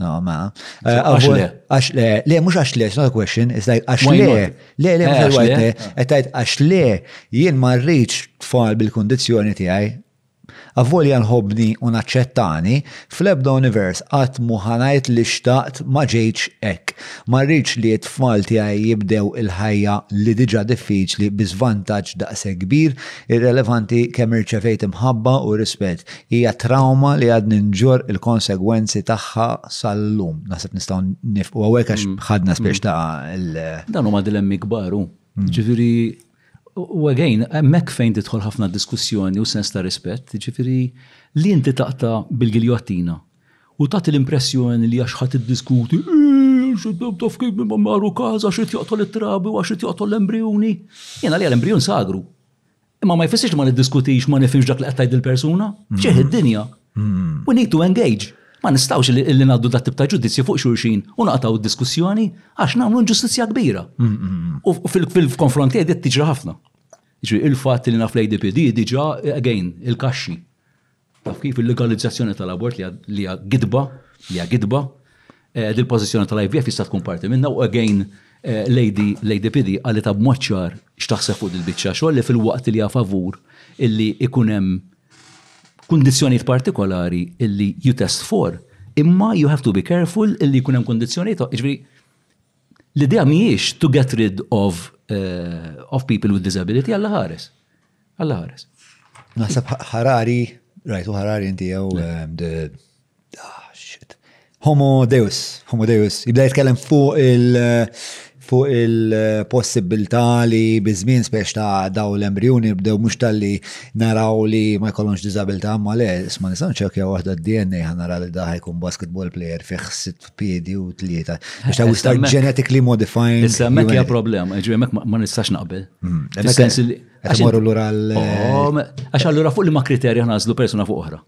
No, ma. Għax le. Għax le, le, mhux għax le, it's not a question, it's like għax le, le, le, mhux għax le, qed tgħid għax le, jien ma rridx tfal bil-kundizzjoni tiegħi, Avolja nħobbni u naċċettani, fl-ebda univers qatt mhu ħa ngħid li xtaqt ma ġejtx hekk. Ma rridx li t-tfal tiegħi jibdew il-ħajja li diġa diffiċli bi żvantaġġ daqshekk kbir, irrelevanti kemm irċevejt imħabba u rispett. Hija trawma li għadni nġorr il-konsegwenzi tagħha sal-lum. Naħseb nistgħu nieqfu hawnhekk għax ħadna spiċċ ta' l. Dan huma dilemmi kbar hu. Ġifieri U again, hemmhekk fejn tidħol ħafna diskussjoni u sens ta' rispett, jiġifieri li inti taqta' bil-giljottina u tagħti l-impressjoni li għax ħa tiddiskuti taf kif ma marru każ għax irid joqtol it-trabi u għax irid joqtol l-embrijuni. Jien għalija l-embrijun sagru. Imma ma jfissirx ma niddiskutix ma nifhimx dak li qed tgħid il-persuna. F'xieħ id-dinja. We need to engage. Ma nistgħux li ngħaddu dat tip ta' ġudizzju fuq xulxin u naqtaw id-diskussjoni għax nagħmlu inġustizzja kbira. Mm, mm, mm. U fil-konfront tiegħi tiġra ħafna. Il-fatt li naf l-ADPD diġà again il-kaxxi. Taf kif il-legalizzazzjoni tal-abort li hija gidba, li hija gidba, eh, dil-pożizzjoni tal-IVF jista' tkun parti minna u again eh, lady lady pidi għalli ta' b'moċċar x'taħseb fuq il-biċċa xogħol li fil-waqt li hija favur illi ikun hemm Kundizzjonijiet partikolari illi you test for, imma you have to be careful illi jkun hemm kundizzjonijiet oħra. Jiġifieri, l-idea mhijiex to get rid of, uh, of people with disability, għalla ħares. Għalla ħares. Naħseb ħarari, rajtu ħarari inti jew um, the Ah, shit. Homo Deus, Homo Deus, jibda jitkellem fuq il- fuq il-possibilità li bizmin spiex ta' daw l-embrijuni bdew mux tal-li naraw li ma jkollhomx dizabilta' ma le, isma nisan ċekja waħda d-DNA ħan nara li daħi jkun basketball player fih sitt piedi u tlieta. Biex ta' wista genetically modified. Issa mek hija problema, ġwi mek ma nistax naqbel. Hmm, Għax morru l-ura l- oh, Għax allura fuq li ma kriterja ħnażlu persuna fuq oħra.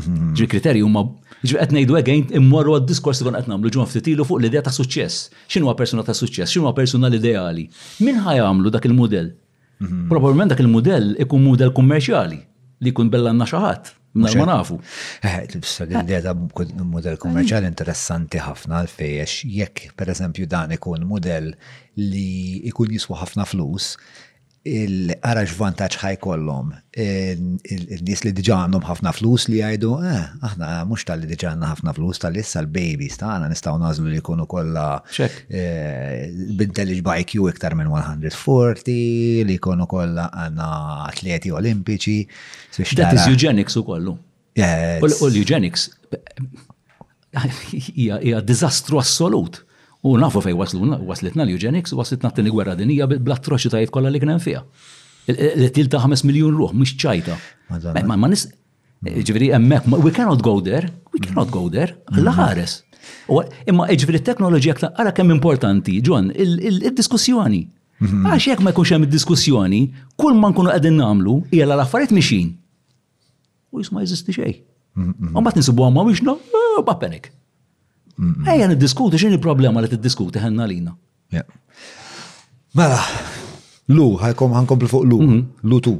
Ġi kriterji huma ġi qed ngħidu again immorru għad-diskors li kon qed nagħmlu ġon ftit ilu fuq l-idea ta' suċċess. X'inhu persuna ta' suċċess, x'inhu persuna l-ideali. Min ħajamlu dak il-mudell? Mhm. Probabilment dak il-mudell ikun mudell kummerċjali li jkun bellanna xi ħadd Mhux ma nafu. Eh, l-idea ta' model kummerċjali interessanti ħafna għalfejx jekk pereżempju dan ikun model li ikun jiswa ħafna flus, Ara x'vantaġġ ħa jkollhom in-nies li diġà għandhom ħafna flus li jgħidu, eh, aħna mhux talli diġà għandna ħafna flus, talli issa l-babies tagħna nistgħu nagħżlu li jkunu kollha b'intelliġ b'IQ iktar minn 140, li jkunu kollha għandna atleti Olimpiċi. That is eugenics ukoll. U l-eugenics hija diżastru assolut. U nafu fej wasluna, waslitna l-eugenics, waslitna t-tini gwerra dinija bl-atroċitajiet kollha li kien fiha. L-til ta' 5 miljun ruħ, mhux ċajta. Ma nis. Ġifieri hemmhekk, we cannot go there, we cannot go there, la ħares. Imma ġifieri t-teknoloġija aktar ara kemm importanti, Ġon, il-diskussjoni. Mhm. Għax jekk ma jkunx hemm id-diskussjoni, kull ma nkunu qegħdin nagħmlu hija l-affarijiet mixin. U jisma jeżisti xej. U mbagħad nisibu għamma wiexna, eh, ba panic. Ejja niddiskuti x'inhi problema li tiddiskuti ħenna lina. Mela, lu, ħajkom ħankomplu fuq lu, mhm. lu tu.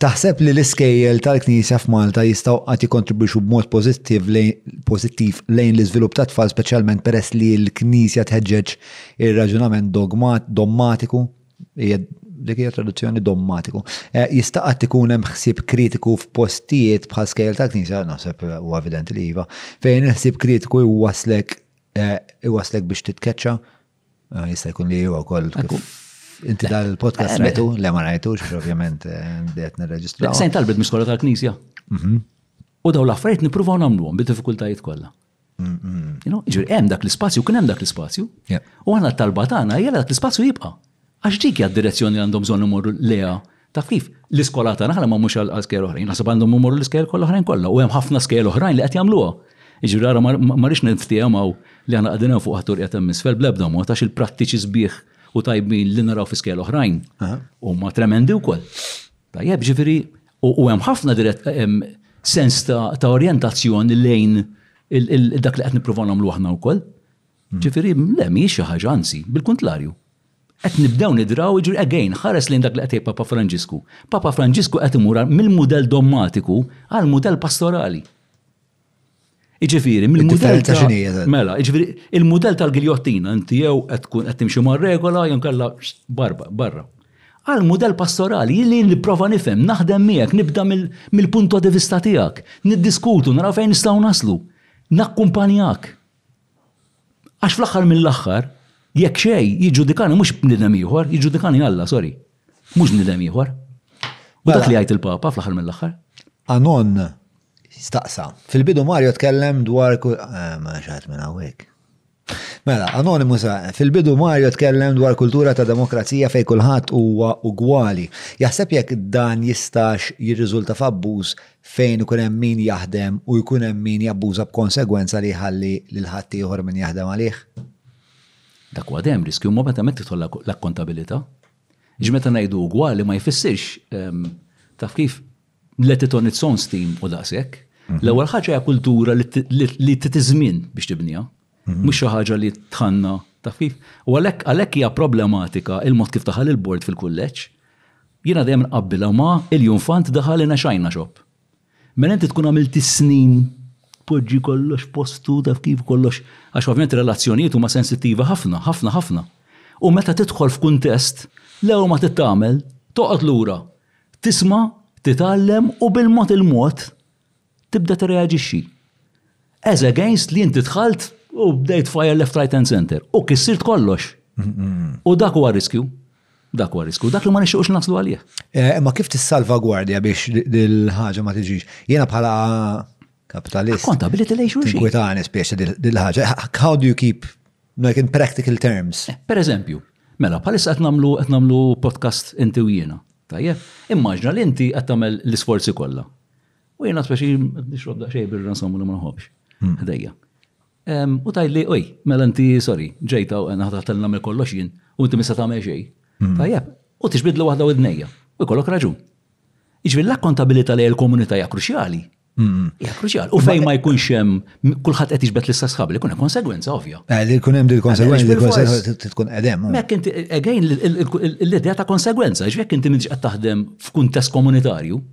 Taħseb li l-iskejjel tal-Knisja f'Malta jistgħu qatt jikkontribwixxu b'mod pożittiv lejn pożittiv lejn l-iżvilupp ta' tfal speċjalment peress li l-Knisja tħeġġeġ ir-raġunament dogmatiku dik hija traduzzjoni dommatiku. Eh, jista' qatt ikun hemm ħsieb kritiku f'postijiet bħal skejl ta' knisja, naħseb eh, huwa evidenti li iva, fejn il-ħsieb kritiku jwaslek eh, jwaslek biex titkeċċa, jista' jkun li huwa wkoll Inti dal-podcast rajtu, le ma rajtu, ovvjament qed nirreġistra. Sejn talbet miskola tal-Knisja. Mhm. U daw l-affarijiet nippruvaw nagħmluhom bi diffikultajiet kollha. Ġuri, hemm dak l-ispazju, kien hemm dak l-ispazju. U għana talba tagħna hija dak l-ispazju jibqa'. Għax dik hija d-direzzjoni li għandhom bżonn imorru leha. Taf kif? L-iskola tagħna ħala ma mhux għal skejl oħrajn, naħseb għandhom imorru l-iskejl kollha oħrajn kollha u hemm ħafna skejl oħrajn li qed jagħmluha. Ġuri, ara ma rix niftiehom hawn li aħna qegħdin hemm fuq ħatur qiegħed hemm isfel bl-ebda mod għax il-prattiċi sbieħ u tajbin li naraw fi skejl oħrajn huma tremendi wkoll. Tajjeb, ġifieri, U hemm ħafna dirett sens ta' orjentazzjoni lejn dak li qed nippruvaw nagħmlu aħna wkoll. Ġifieri, le mhijiex xi ħaġa anzi, bil-kuntrarju. Qed nibdew nidraw, jiġri again, ħares lejn dak li qed jgħid Papa Franġisku. Papa Franġisku qed imur mill-mudell dommatiku għall-mudell pastorali. Iġifiri, mill-mudell ta' xinija. Mela, iġifiri, il-mudell tal-giljottina, inti jew qed tkun qed timxi ma' regola jew kalla barba, barra. Għal mudell pastorali, li nipprova nifhem, naħdem miegħek, nibda mill-punto de vista tiegħek, niddiskutu, naraw fejn nistgħu naslu, nakkumpanjak. Għax fl-aħħar mill-aħħar, jekk xejn, jiġġudikani mhux bniedem ieħor, jiġġudikani Alla, sorry. Mhux bniedem ieħor. U dak li jgħid il-Papa fl-aħħar mill-aħħar. Anon staqsa. Fil-bidu Mario tkellem dwar eh, ma xaħat minn hawnhekk. Mela, Anonymous, eh, fil-bidu Mario tkellem dwar kultura ta' demokrazija fej kulħadd huwa ugwali. Jaħseb jekk dan jistax jirriżulta f'abbuż fejn ikun hemm min jaħdem u jkun hemm min jabbuża b'konsegwenza li jħalli lil ħaddieħor min jaħdem għalih. Dak huwa dejjem riskju, imma meta meta tidħol l-akkontabilità. Ġi meta ngħidu ugwali ma jfissirx ehm, taf kif let it on its own steam u daqshekk. Mhm. L-ewwel ħaġa hija kultura li titiżmin biex tibniha. Mhux xi ħaġa li tħanna taf kif. U għalhekk għalhekk hija problematika il-mod kif daħal il-bord fil-kulleġġ. Jiena dejjem nqabbilha ma' il-junfant daħal in xajna xopp. Mela inti tkun għamilt is-snin tpoġġi kollox postu taf kif kollox għax ovvjament relazzjonijiet huma sensittivi ħafna, ħafna ħafna. U meta tidħol f'kuntest l-ewwel ma titagħmel toqgħod lura. Tisma', titgħallem u bil-mod il-mod tibda tirreaġixxi. As against li inti dħalt u bdejt fire left right and center u kissirt kollox. U dak huwa riskju. Dak huwa riskju, dak li ma nixxuqx naslu għalih. Eh, imma kif tissalvagwardja biex dil-ħaġa ma tiġix? Jiena bħala kapitalist. Accountability lejn xulxin. Tinkwitani spiex dil-ħaġa. How do you keep, like in practical terms? Eh, per eżempju, mela, bħalissa qed nagħmlu qed nagħmlu podcast inti u jiena. Tajjeb, immaġna li inti qed tagħmel l-isforzi kollha. U jena speċi nixrob daqxej birra nsammu li ma nħobx. Hmm. Ħdejja. U tajt li, oj, mela inti, sorry, ġejta u għanna ħatat l-namel kollox jien, u inti misa ta' xej. Hmm. Tajjeb, u tixbidlu wahda u id-nejja, u kollok raġun. Iġvi l-akkontabilita li l-komunita hija kruċjali. Hmm. Hija kruċjali. U fejn ma jkunx hemm kulħadd qed iġbed l-istess ħab li jkun hemm konsegwenza ovvja. Eh, li jkun hemm dil-konsegwenza li konsegwenza tkun qedem. Oh. Mek inti again l-idea ta' konsegwenza, ġvek inti m'intix qed taħdem f'kuntest komunitarju,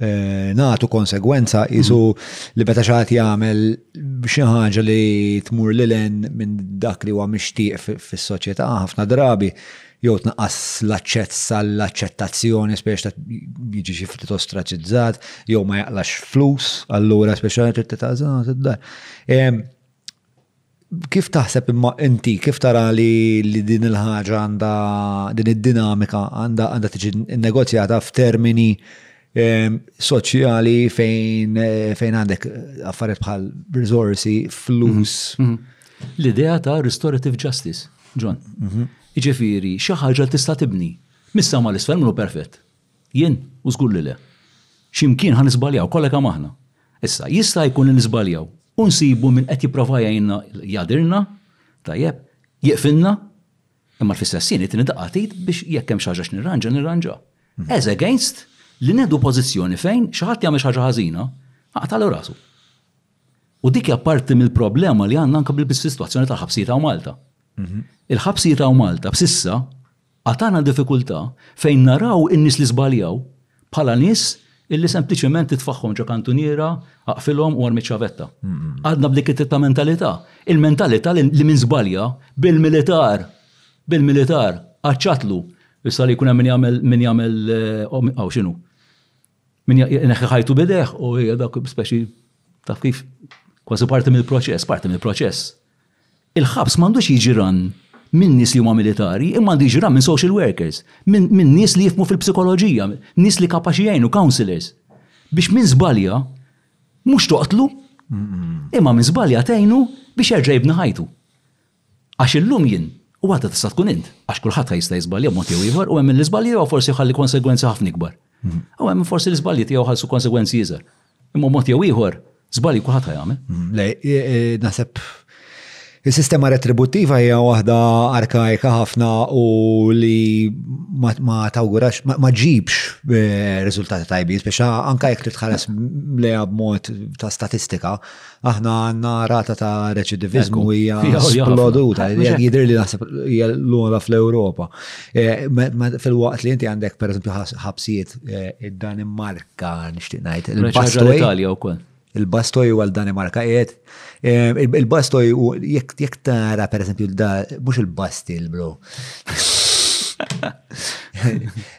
nagħtu konsegwenza qisu li meta xi ħadd jagħmel xi ħaġa li tmur lil hemm minn dak li huwa mixtieq fis-soċjetà ħafna drabi jew tnaqqas l-aċċess għall-aċċettazzjoni speċi jiġi xi ftit ostraċizzat jew ma jaqlax flus allura speċjalment trid titgħażel Kif taħseb imma inti, kif tara li li din il-ħaġa għandha din id-dinamika għandha għandha tiġi nnegozjata f'termini ehm, soċjali fejn eh, fejn għandek affarijiet bħal risorsi, flus. Mhm. Mhm. L-idea ta' restorative justice, John. Mhm. Iġifiri, xi ħaġa li tista' tibni. Missa ma l-isfel minnu perfett. Jien? U żgur li le. Xi mkien ħa niżbaljaw kollha kemm aħna. Issa, jista' jkun li niżbaljaw u nsibu min qed jipprova jgħinna jgħadirna, tajjeb, jiqfilna, imma fl-istess ħin irid inidaqqa' tit biex jekk hemm xi ħaġa x'nirranġa nirranġa. As against li nieħdu pożizzjoni fejn xi ħadd jagħmel xi ħaġa ħażina, aqtagħlu rasu. U dik hija parti mill-problema li għandna anke bis-sitwazzjoni tal-ħabsijiet hawn Malta. Il-ħabsijiet hawn Malta b'sissa, Għad għandna diffikultà fejn naraw in-nies li żbaljaw bħala nies illi sempliċement itfagħhom ġo kantuniera, aqfilhom u armi ċ-ċavetta. Għadna b'dik it-tip ta' mentalità. Il-mentalità li min żbalja bil-militar, bil-militar, għaċċatlu. Issa li jkun hemm min jagħmel, min jagħmel, hawn x'inhu? Min jneħħi ħajtu bidejh u hija dak speċi taf kif kważi parti mill-proċess, parti mill-proċess. Il-ħabs m'għandux jiġi ran minn nies li huma militari, imma għandu jiġi ran minn social workers, minn nies li jifmu fil-psikoloġija, nies li kapaċi jgħinu counselors. Biex minn żbalja mhux toqtlu, imma minn żbalja tgħinu biex jerġa' jibni ħajtu. Għax illum jien, u għada tista' tkun int, għax kulħadd ħa jista' jiżbalja b'mod jew ieħor, u hemm min l-iżbalji tiegħu forsi jħalli konsegwenzi ħafna ikbar. U hemm min forsi l-iżbalji tiegħu jħallsu konsegwenzi iżgħar. Imma b'mod jew ieħor, żbalji kulħadd ħa jagħmel. Le, naħseb is-sistema retributtiva hija waħda arkaika ħafna u li ma tawgurax, ma ġibx eh, riżultati tajbin, speċa anka jekk titħares lejha b'mod ta' statistika, Aħna għandna rata ta' reċidiviżmu hija sploduta, jidher li naħseb hija l-ola fl-Ewropa. Eh, fil-waqt li inti għandek pereżempju ħabsijiet eh, id-Danimarka nixtieq ngħid. Il-Bastoj Italja wkoll. Il-Bastoj huwa l-Danimarka qiegħed. Eh, Il-Bastoj jekk tara pereżempju da mhux il-Bastil bro.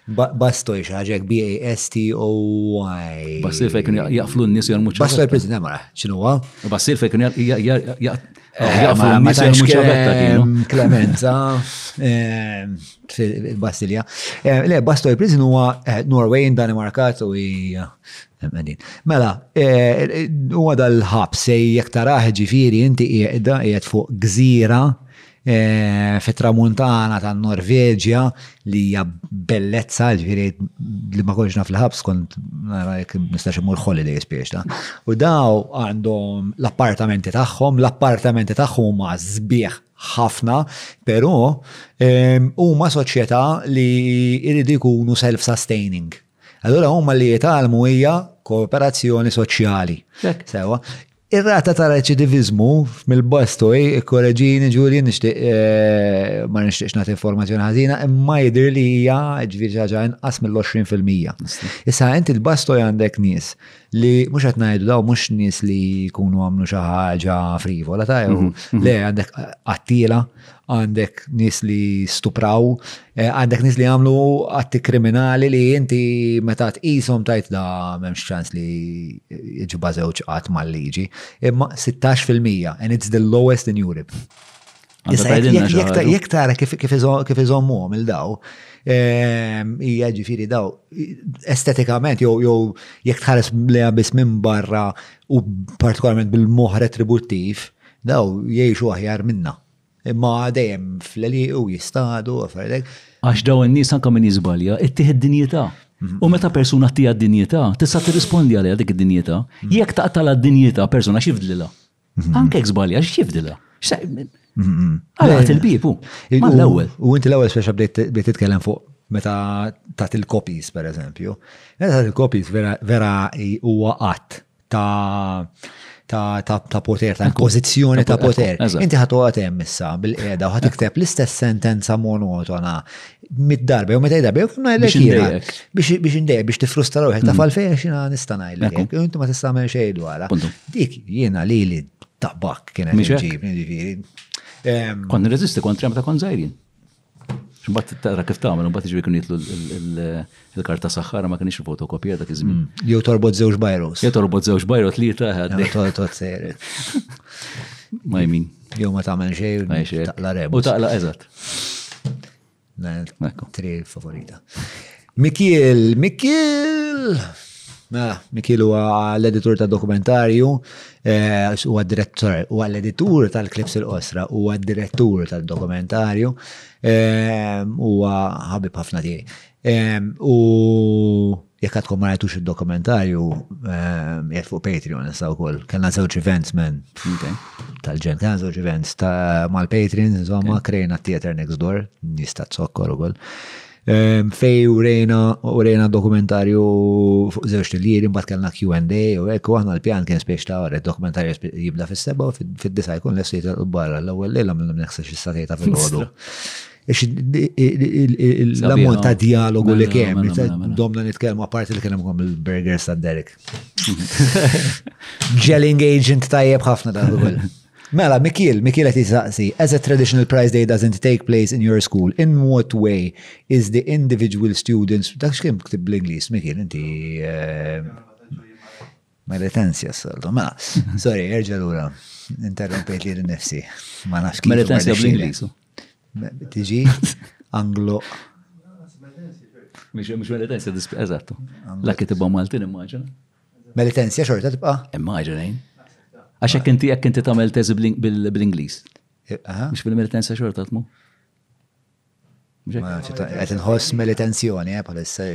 Bastoj xaġek B-A-S-T-O-Y. Bassil fejn kienu jaqflu n-nies jarmu ċabetta. Bastoj prison emara, xinu għa? Bassil fejn kienu jaqflu n-nies jarmu ċabetta kienu. Klemenza, Bastilja. Le, Bastoj prison huwa Norway in Danimarka, so Għedin. Mela, eh, u għada l-ħab sej jek taraħ ġifiri inti qiegħda qiegħed fuq gżira Eh, fit-tramuntana ta' Norveġja li hija bellezza, ġifieri li ma kollx naf l-ħabs kont nara jekk nistax imur holiday spiex ta'. U daw għandhom l-appartamenti tagħhom, l-appartamenti tagħhom huma sbieħ ħafna, però huma soċjetà li jridu jkunu self-sustaining. Allura huma li jitalmu hija kooperazzjoni soċjali. Sewa, Ir-rata ta' reċidiviżmu mill-bost u ikkoreġini ġuri nixtieq eh, ma nixtieqx nagħti informazzjoni ħażina imma jidher li hija ġifieri ħaġa inqas mill-20%. Issa inti l-bastoj għandek nies li mhux qed ngħidu daw mhux nies li jkunu għamlu xi ħaġa frivola ta' mhm, mhm. le għandek qattila għandek nis li stupraw, eh, għandek nis li għamlu għatti kriminali li inti meta tqishom tajt da memx ċans li iġu bażewġ qatt mal-liġi. Imma 16% and it's the lowest in Europe. Jek tara kif iżommuhom il-daw, ehm, hija ġifiri daw, estetikament, jew jek tħares li biss minn barra u partikolarment bil-moħ retributtiv, Dawn jgħixu aħjar minna. Imma dejjem fl-għeliequ jistadu, affarijiet hekk. Għax dawn in-nies anke min jiżbalja, ittih id-dinjità. U meta persuna ttiha d-dinjità, tista' tirrispondi għaliha dik id-dinjità. Jekk taqtalha d-dinjità persuna x'jifdlilha? Anke jekk żbalja, x'jifdilha? Għalaqet il-bieb hu. Mal-ewwel. U inti l-ewwel speċa bdejt titkellem fuq meta tat il-kopis, pereżempju. Meta tat il-kopis vera huwa qatt ta' ta', ta, ta poter, ta' pozizjoni ta' poter. Inti ħatu għatem issa bil-qeda u ħatikteb l-istess sentenza monotona mid-darba, u meta jdarba, jek ma jlek biex indejk, biex tifrustra ruħek, ta' mm. falfejn xina nista' ngħidlek, inti ma tista' għamil xejn dwarha. Dik jiena li li tabak kienet ġibni ġifieri. Kon rezisti kontra meta kon żgħirin. Imbagħad tara kif tagħmel, imbagħad jiġri kien jitlu l-karta saħħara ma kienx fotokopja dak iż-żmien. Mm. Jew torbot żewġ bajros. Jew torbot żewġ bajros li ta' ħadd. Torbot sejri. Ma jmin. Jew ma tagħmel xejn taqla rebus. U taqla eżatt. Tri favorita. Mikiel, Mikiel! Mela, Mikiel huwa l-editur ta' dokumentarju, eh, huwa direttur, huwa l-editur tal-klips il-qosra, huwa direttur tal-dokumentarju, eh, huwa ħabib ħafna tiegħi. Eh, u jekk għadkom ma rajtux id-dokumentarju, jgħid fuq Patreon issa wkoll. Kellna żewġ events men tal-ġen, kellna żewġ events ta' mal-Patreon, insomma, krejna theater next door, nista' zokkor ukoll. Ehm, fej urejna, urejna dokumentarju fuq zewġ tiljiet, imbagħad kellna Q&A u hekk u aħna l-pjan kien spiex ta' għarret dokumentarju jibda fis-seba' u fid-disa' jkun lest jitgħal barra l-ewwel lejla minn nefsa xi satejta fil-ħodu. L-ammont ta' dialogu li kemm, mela, mela, mela, domna nitkellmu apparti li kellem kom il-burgers ta' Derek. Gelling agent tajjeb ħafna ta' Mela, Mikiel, Mikiel qed jistaqsi, as a traditional prize day doesn't take place in your school, in what way is the individual students, dak x'kien ktib bl-Ingliż, Mikiel, inti. Ma retenzja s-soltu, ma. Sorry, erġa l-ura. Interrompejt li l-nifsi. Ma nafx kif. Ma retenzja bl-Inglis. Tiġi anglo. Mux ma retenzja, eżattu. La kitibba Maltin immaġina. Melitenzja xorta tibqa'? Immaġina. Għax hekk inti hekk inti tagħmel teżi bl-Ingliż. Mhux bil-melitenzja xorta tmu. Qed inħoss melitenzjoni eh, bħalissa.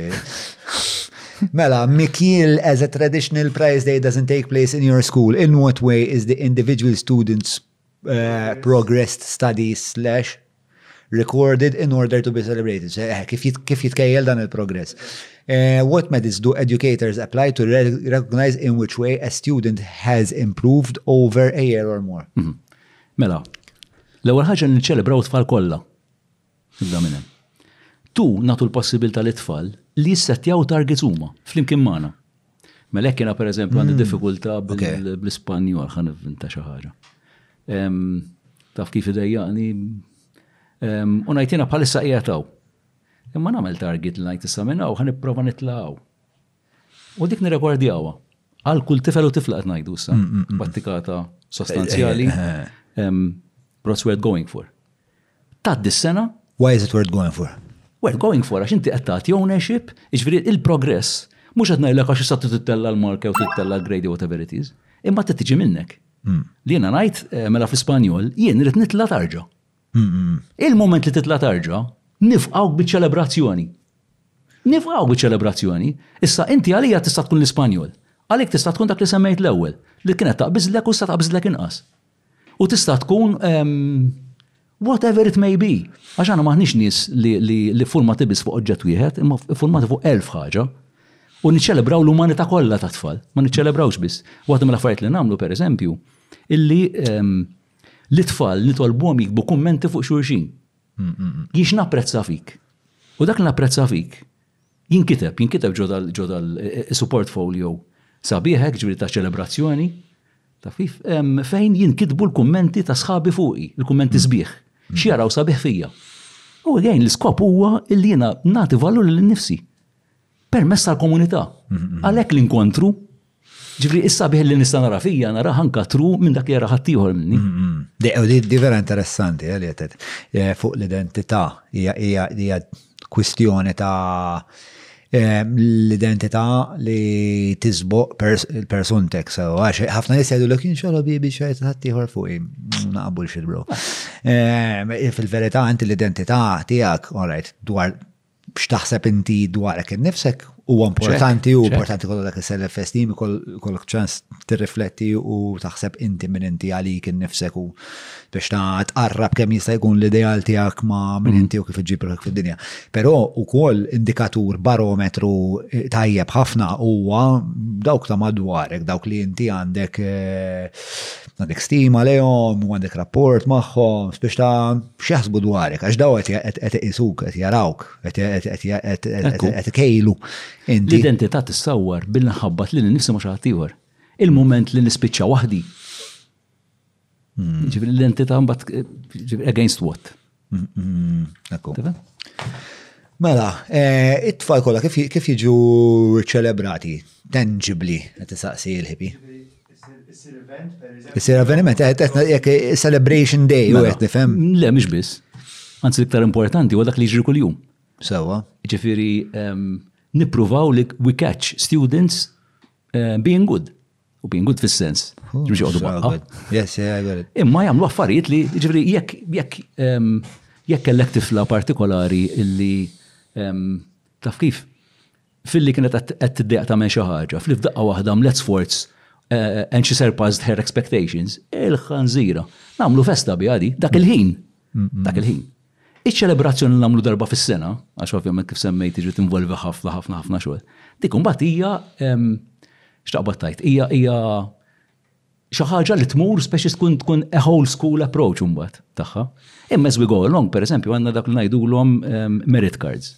Mela, Mikiel, as a traditional prize day doesn't take place in your school, in what way is the individual student's uh, progressed studies slash recorded in order to be celebrated? Kif jitkejjel dan il-progress? Uh, what methods do educators apply to re recognize in which way a student has improved over a year or more? Mm -hmm. Mela, l-ewwel ħaġa niċċelebraw tfal kollha. Tibda minn hemm. Tu nagħtu l-possibilità lit-tfal li jissettjaw targets huma flimkien magħna. Mela hekk jiena pereżempju għandi mm. diffikultà bl-Ispanjol ħa nivvinta xi ħaġa. Taf kif idejjaqni u ngħidilha bħalissa qiegħed hawn. Imma nagħmel target li ngħid issa minn hawn ħa nipprova nitlaqgħu. U dik nirrekordjawha għal kull tifel u tifla qed ngħidu issa, mm, mm, battikata sostanzjali, eh, eh, eh. that's worth going for. Tgħaddi s-sena. Why is it worth going for? Worth going for għax inti qed tagħti ownership, jiġifieri il-progress, mhux qed ngħidlek għax issa trid ittella' l-mark jew trid ittella' l-grade jew whatever it is, imma trid tiġi minnek. Li jiena ngħid, mela fl-Ispanjol, jien irrid nitla' tarġa. Il-mument li titla' tarġa, nifqgħuk biċ-ċelebrazzjoni. Nifqgħuk biċ-ċelebrazzjoni. Issa inti għalija tista' tkun l-Ispanjol. Għalik tista' tkun dak li semmejt l-ewwel, li kienet taqbiżlek u issa taqbiżlek inqas. U tista' tkun whatever it may be. Għax aħna maħniex nies li ffurmati biss fuq oġġett wieħed, imma ffurmati fuq elf ħaġa. U niċċelebraw l-umanità kollha tat-tfal, ma niċċelebrawx biss. Waħda mill-affarijiet li nagħmlu, per eżempju, illi lit-tfal nitolbuhom jiktbu kummenti fuq xulxin. Jiex napprezza fik. U dak li napprezza fik, Jinkiteb, jinkiteb ġo dal, ġo dal, isu portfolio sabiħ hekk, ġifieri ta' ċelebrazzjoni, taf kif, fejn jinkitbu l-kummenti ta' sħabi fuqi, il-kummenti sbieħ, xi jaraw sabiħ fija. U għajn l-iskop huwa li jiena nagħti valur lil nifsi permess tal-komunità. Għalhekk l-inkontru Ġifri, issa biħ li nista nara fija, nara ħanka tru minn dak li jara ħattijħor minni. Mm, mm. Di vera interessanti, għalli eh, għetet, eh, fuq l-identità, hija kwistjoni ta' eh, l-identità li tizboq il-person tek, so għax ħafna nis jgħidu l-kien xogħol bi biex jgħid ħaddieħor fuq naqbul xi bro. Fil-verità inti l-identità tiegħek, all right, dwar x'taħseb inti dwarek innifsek huwa importanti u importanti kollu dak is-self esteem kollok ċans tirrifletti u taħseb inti minn inti għalik innifsek u biex ta' tqarrab kemm jista' jkun l-ideal tiegħek ma' minn mm. inti u kif iġib fid-dinja. Però ukoll indikatur barometru eh, tajjeb ħafna huwa dawk ta' madwarek, dawk li inti għandek eh, għandek stima lejhom, għandek rapport magħhom, biex ta' x'jaħsbu dwarek, għax daw qed iqisuk, qed jarawk, qed kejlu. L-identità tissawwar bil nħabbat li nifsi ma' xi ieħor. Il-mument li nispiċċa waħdi. Hmm. Ġifieri l-identità mbagħad against what? Mela, eh, it-tfal kolla kif jiġu ċelebrati, tangibli, għet saqsi il-ħipi. Isir avveniment, eh, celebration day, u għet mela. nifem. Le, mux bis. Għanzi l-iktar importanti, u dak li ġri kull-jum. Sawa. Ġifiri, nipruvaw li we catch students eh, being good. u being good fis-sens, oh, biex joqogħdu baqqa. Yes, yeah, I got it. Imma jagħmlu affarijiet li, ġifri, jekk jekk ehm, jekk kellek tifla partikolari illi ehm, taf kif filli kienet qed tiddeq ta' xi ħaġa, fli f'daqqa waħda mlet sforz eh, and she surpassed her expectations, il-ħanżira. Namlu festa bi għadi, dak il-ħin. dak il-ħin. Iċ-ċelebrazzjoni li nagħmlu darba fis-sena, għax ovvjament kif semmejt iġi tinvolvi ħafna ħafna ħafna xogħol. Dik imbagħad hija x'taqbad tajt, hija hija xi ħaġa li tmur speċi tkun tkun a whole school approach imbagħad tagħha. Imma as we go along, pereżempju, għandna dak li ngħidulhom merit cards.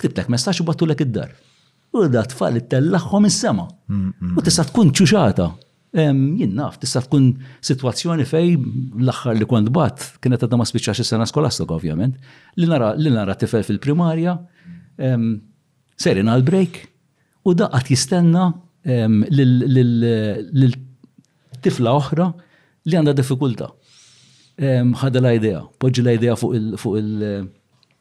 Ktibtlek messaġġ u battulek id-dar. U da tfal ittellaħħom is-sema. U tista' tkun ċuċata. Jien naf, tista' tkun sitwazzjoni fej l-aħħar li kont bat kienet għadha ma spiċċax is-sena skolastika ovvjament, li nara li nara tifel fil-primarja serin għal break u da qatt jistenna lil tifla oħra li għandha diffikultà. Ħadha l-idea, poġġi l-idea fuq il-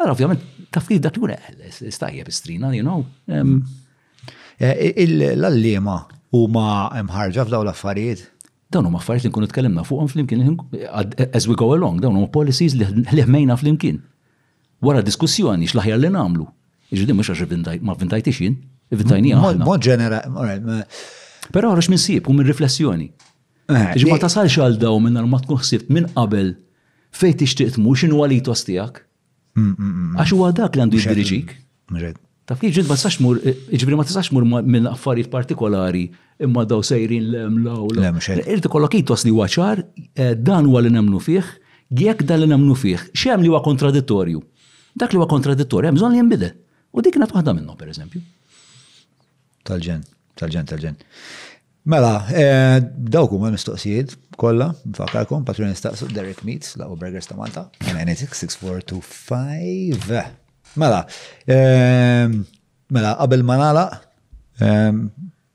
Għara, ovvjament, taf kif dak jkun eħles, eh, stajjeb istrina, you know. Eh, l-allima u ma mħarġa f'daw l-affarijiet? Dawn huma affarijiet li nkunu tkellimna fuqhom flimkien as we go along, dawn huma policies li ħmejna flimkien. Wara diskussjoni x'laħjar li nagħmlu. Iġdi mhux għax ma vintajtix jien, vintajni aħna. Mod ġenerali. Però għax minn sib u minn riflessjoni. Eh, Ġi ma tasalx għal daw minn ma tkun ħsibt minn qabel Fejn tixtieq tmur, x'inhu huwa l-ethos tiegħek? Għax huwa dak li għandu jiddiriġik. Taf kif ġid ma tistax mur, ġibri ma tistax mur minn affarijiet partikolari imma daw sejrin lem law. Irti kollok jitos li waċar, eh, dan huwa li nemnu fih, jekk dan li nemnu fih, xem li huwa kontradittorju. Dak li huwa kontradittorju, hemm bżonn li jinbidel. U dik kienet waħda minnhom, per eżempju. Tal-ġen, tal-ġen, tal-ġen. Mela, eh, dawk huma mistoqsijiet kollha, nfakarkom patrun nistaqsu Derek Meets, laqgħu Burgers ta' Malta, 96425. Mela, eh, mela qabel ma nagħlaq, eh,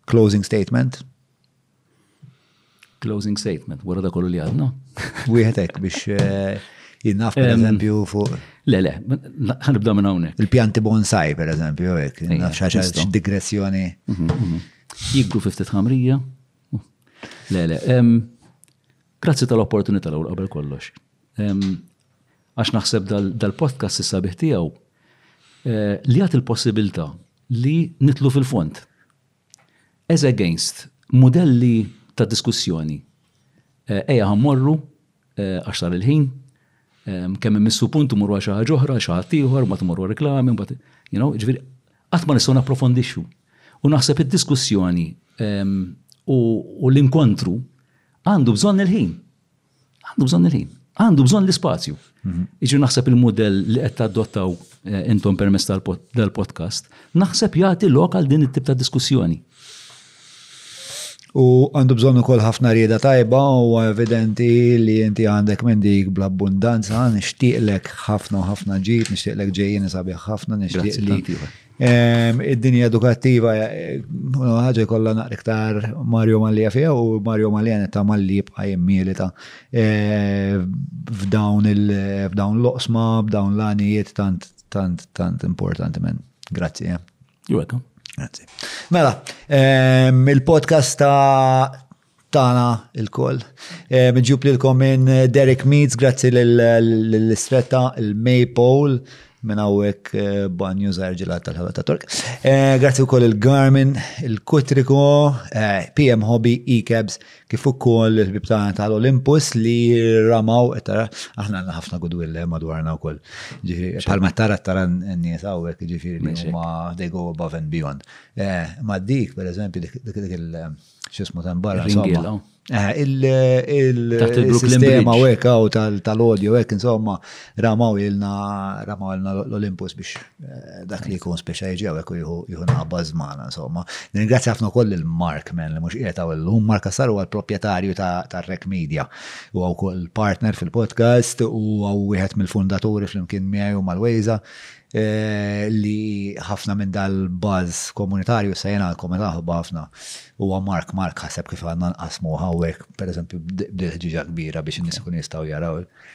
closing statement. Closing statement, wara da kollu li għadna. Wieħed hekk biex eh, jinnaf per eżempju fuq. Le, le, ħanibda minn hawnhekk. Il-pjanti bonsai per eżempju hekk, xaxa digressjoni. Mhm, mhm. Jikbru fi ftit ħamrija. Le, le. Grazzi tal-opportunità l qabel kollox. Għax naħseb dal-podcast issa biħtijaw eh, li għat il-possibilta li nitlu fil-font. As against modelli ta' diskussjoni. Eh, eja għammorru Għax sar il-ħin, kemm immissu punt imur għal xi ħaġa oħra, xi ħadd ieħor, ma tmorru reklami, mbagħad, you know, ġifieri qatt ma nistgħu napprofondixxu. U naħseb id-diskussjoni u l-inkontru għandu bżonn il-ħin. Għandu bżonn il-ħin. Għandu bżonn l-ispazju. Mhm. Iġu naħseb il-modell li qed tadottaw eh, intom permess tal-podcast, naħseb jagħti lok għal din it-tip ta' diskussjoni. U għandu bżonn ukoll ħafna rieda tajba u evidenti li inti għandek minn dik bl-abbundanza, nixtieqlek ħafna u ħafna ġid, nixtieqlek ġejjin sabiħ ħafna, nixtieq li. Ehm, id-dinja edukattiva eh, ħaġa kollha naqra iktar Mario Mallia fiha u Mario Mallia ta' Malli jibqa' jimmielita eh, f'dawn il-loqsma, f'dawn l-għanijiet tant tant tant importanti men. Grazzi. Eh. You're welcome. Grazie. Mela, ehm, il-podcast ta' tana il-koll. Eh, Mġu plilkom minn eh, Derek Meads, grazzi l-istretta, il-Maypole, minn għawek eh, banju zaħġilat tal-ħabba ta' Tork. Grazzi u koll il-Garmin, il-Kutriko, PM Hobby, E-Cabs, kif ukoll il-ħbib tagħna tal-Olympus li ramaw qed tara aħna għandna ħafna goodwill eh, madwarna wkoll. Ġifieri bħalma tara tara n-nies hawnhekk ġifieri li huma they go above and beyond. Eh, ma dik pereżempju dik il x'ismu tan barra insomma. Eh, il-sistema u hekk tal-audio hekk insomma ramaw ilna ramaw ilna l-Olympus biex Eh, dak li jkun speċa jiġi għawek u jieħu naħba zmana, insomma. Ningrazzi ħafna koll il-Mark men li mux qiegħed għaw l-lum, Mark Assaru għal proprjetarju ta' Rek Media. U għaw koll partner fil-podcast u għaw wieħed mill-fundaturi fl-imkien miegħi u mal-Wejza eh, li ħafna minn dal-buzz komunitarju se jena l-komet aħba ħafna. U Mark, Mark ħaseb kif għanna nqasmu għawek, per eżempju, bdil ġiġa kbira biex n-nis kun jistaw jaraw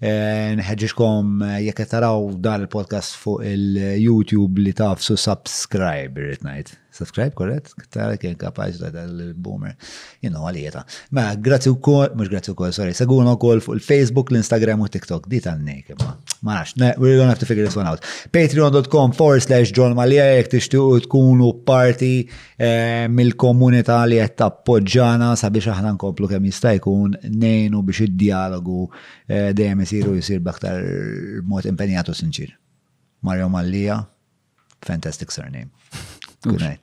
Eh, nħedġiġkom eh, jekk qed taraw dan il-podcast fuq il-YouTube li taf su subscribe irrid ngħid. Subscribe korrett? Tara kien kapaċi ta' dan il-boomer. Jien huwa lieta. Ma mela, grazzi wkoll, mhux grazzi wkoll, sorry, seguna wkoll fuq il-Facebook, l-Instagram u TikTok. Di tan-nejk imma. Ma nafx, we're gonna have to figure this one out. Patreon.com forward slash John Malia jekk tixtiequ tkunu parti eh, mill-komunità li qed tappoġġana sabiex aħna nkomplu kemm jista' jkun nejnu biex id-dialogu Eh, dejjem isir u jisir b'aktar mod impenjat u sinċir. Mario Mallia, fantastic surname. Good night.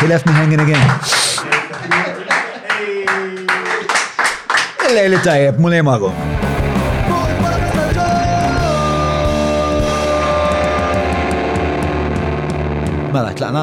He left me hanging again. Il-lejli tajjeb, mulej magħkom. Mela, tlaqna.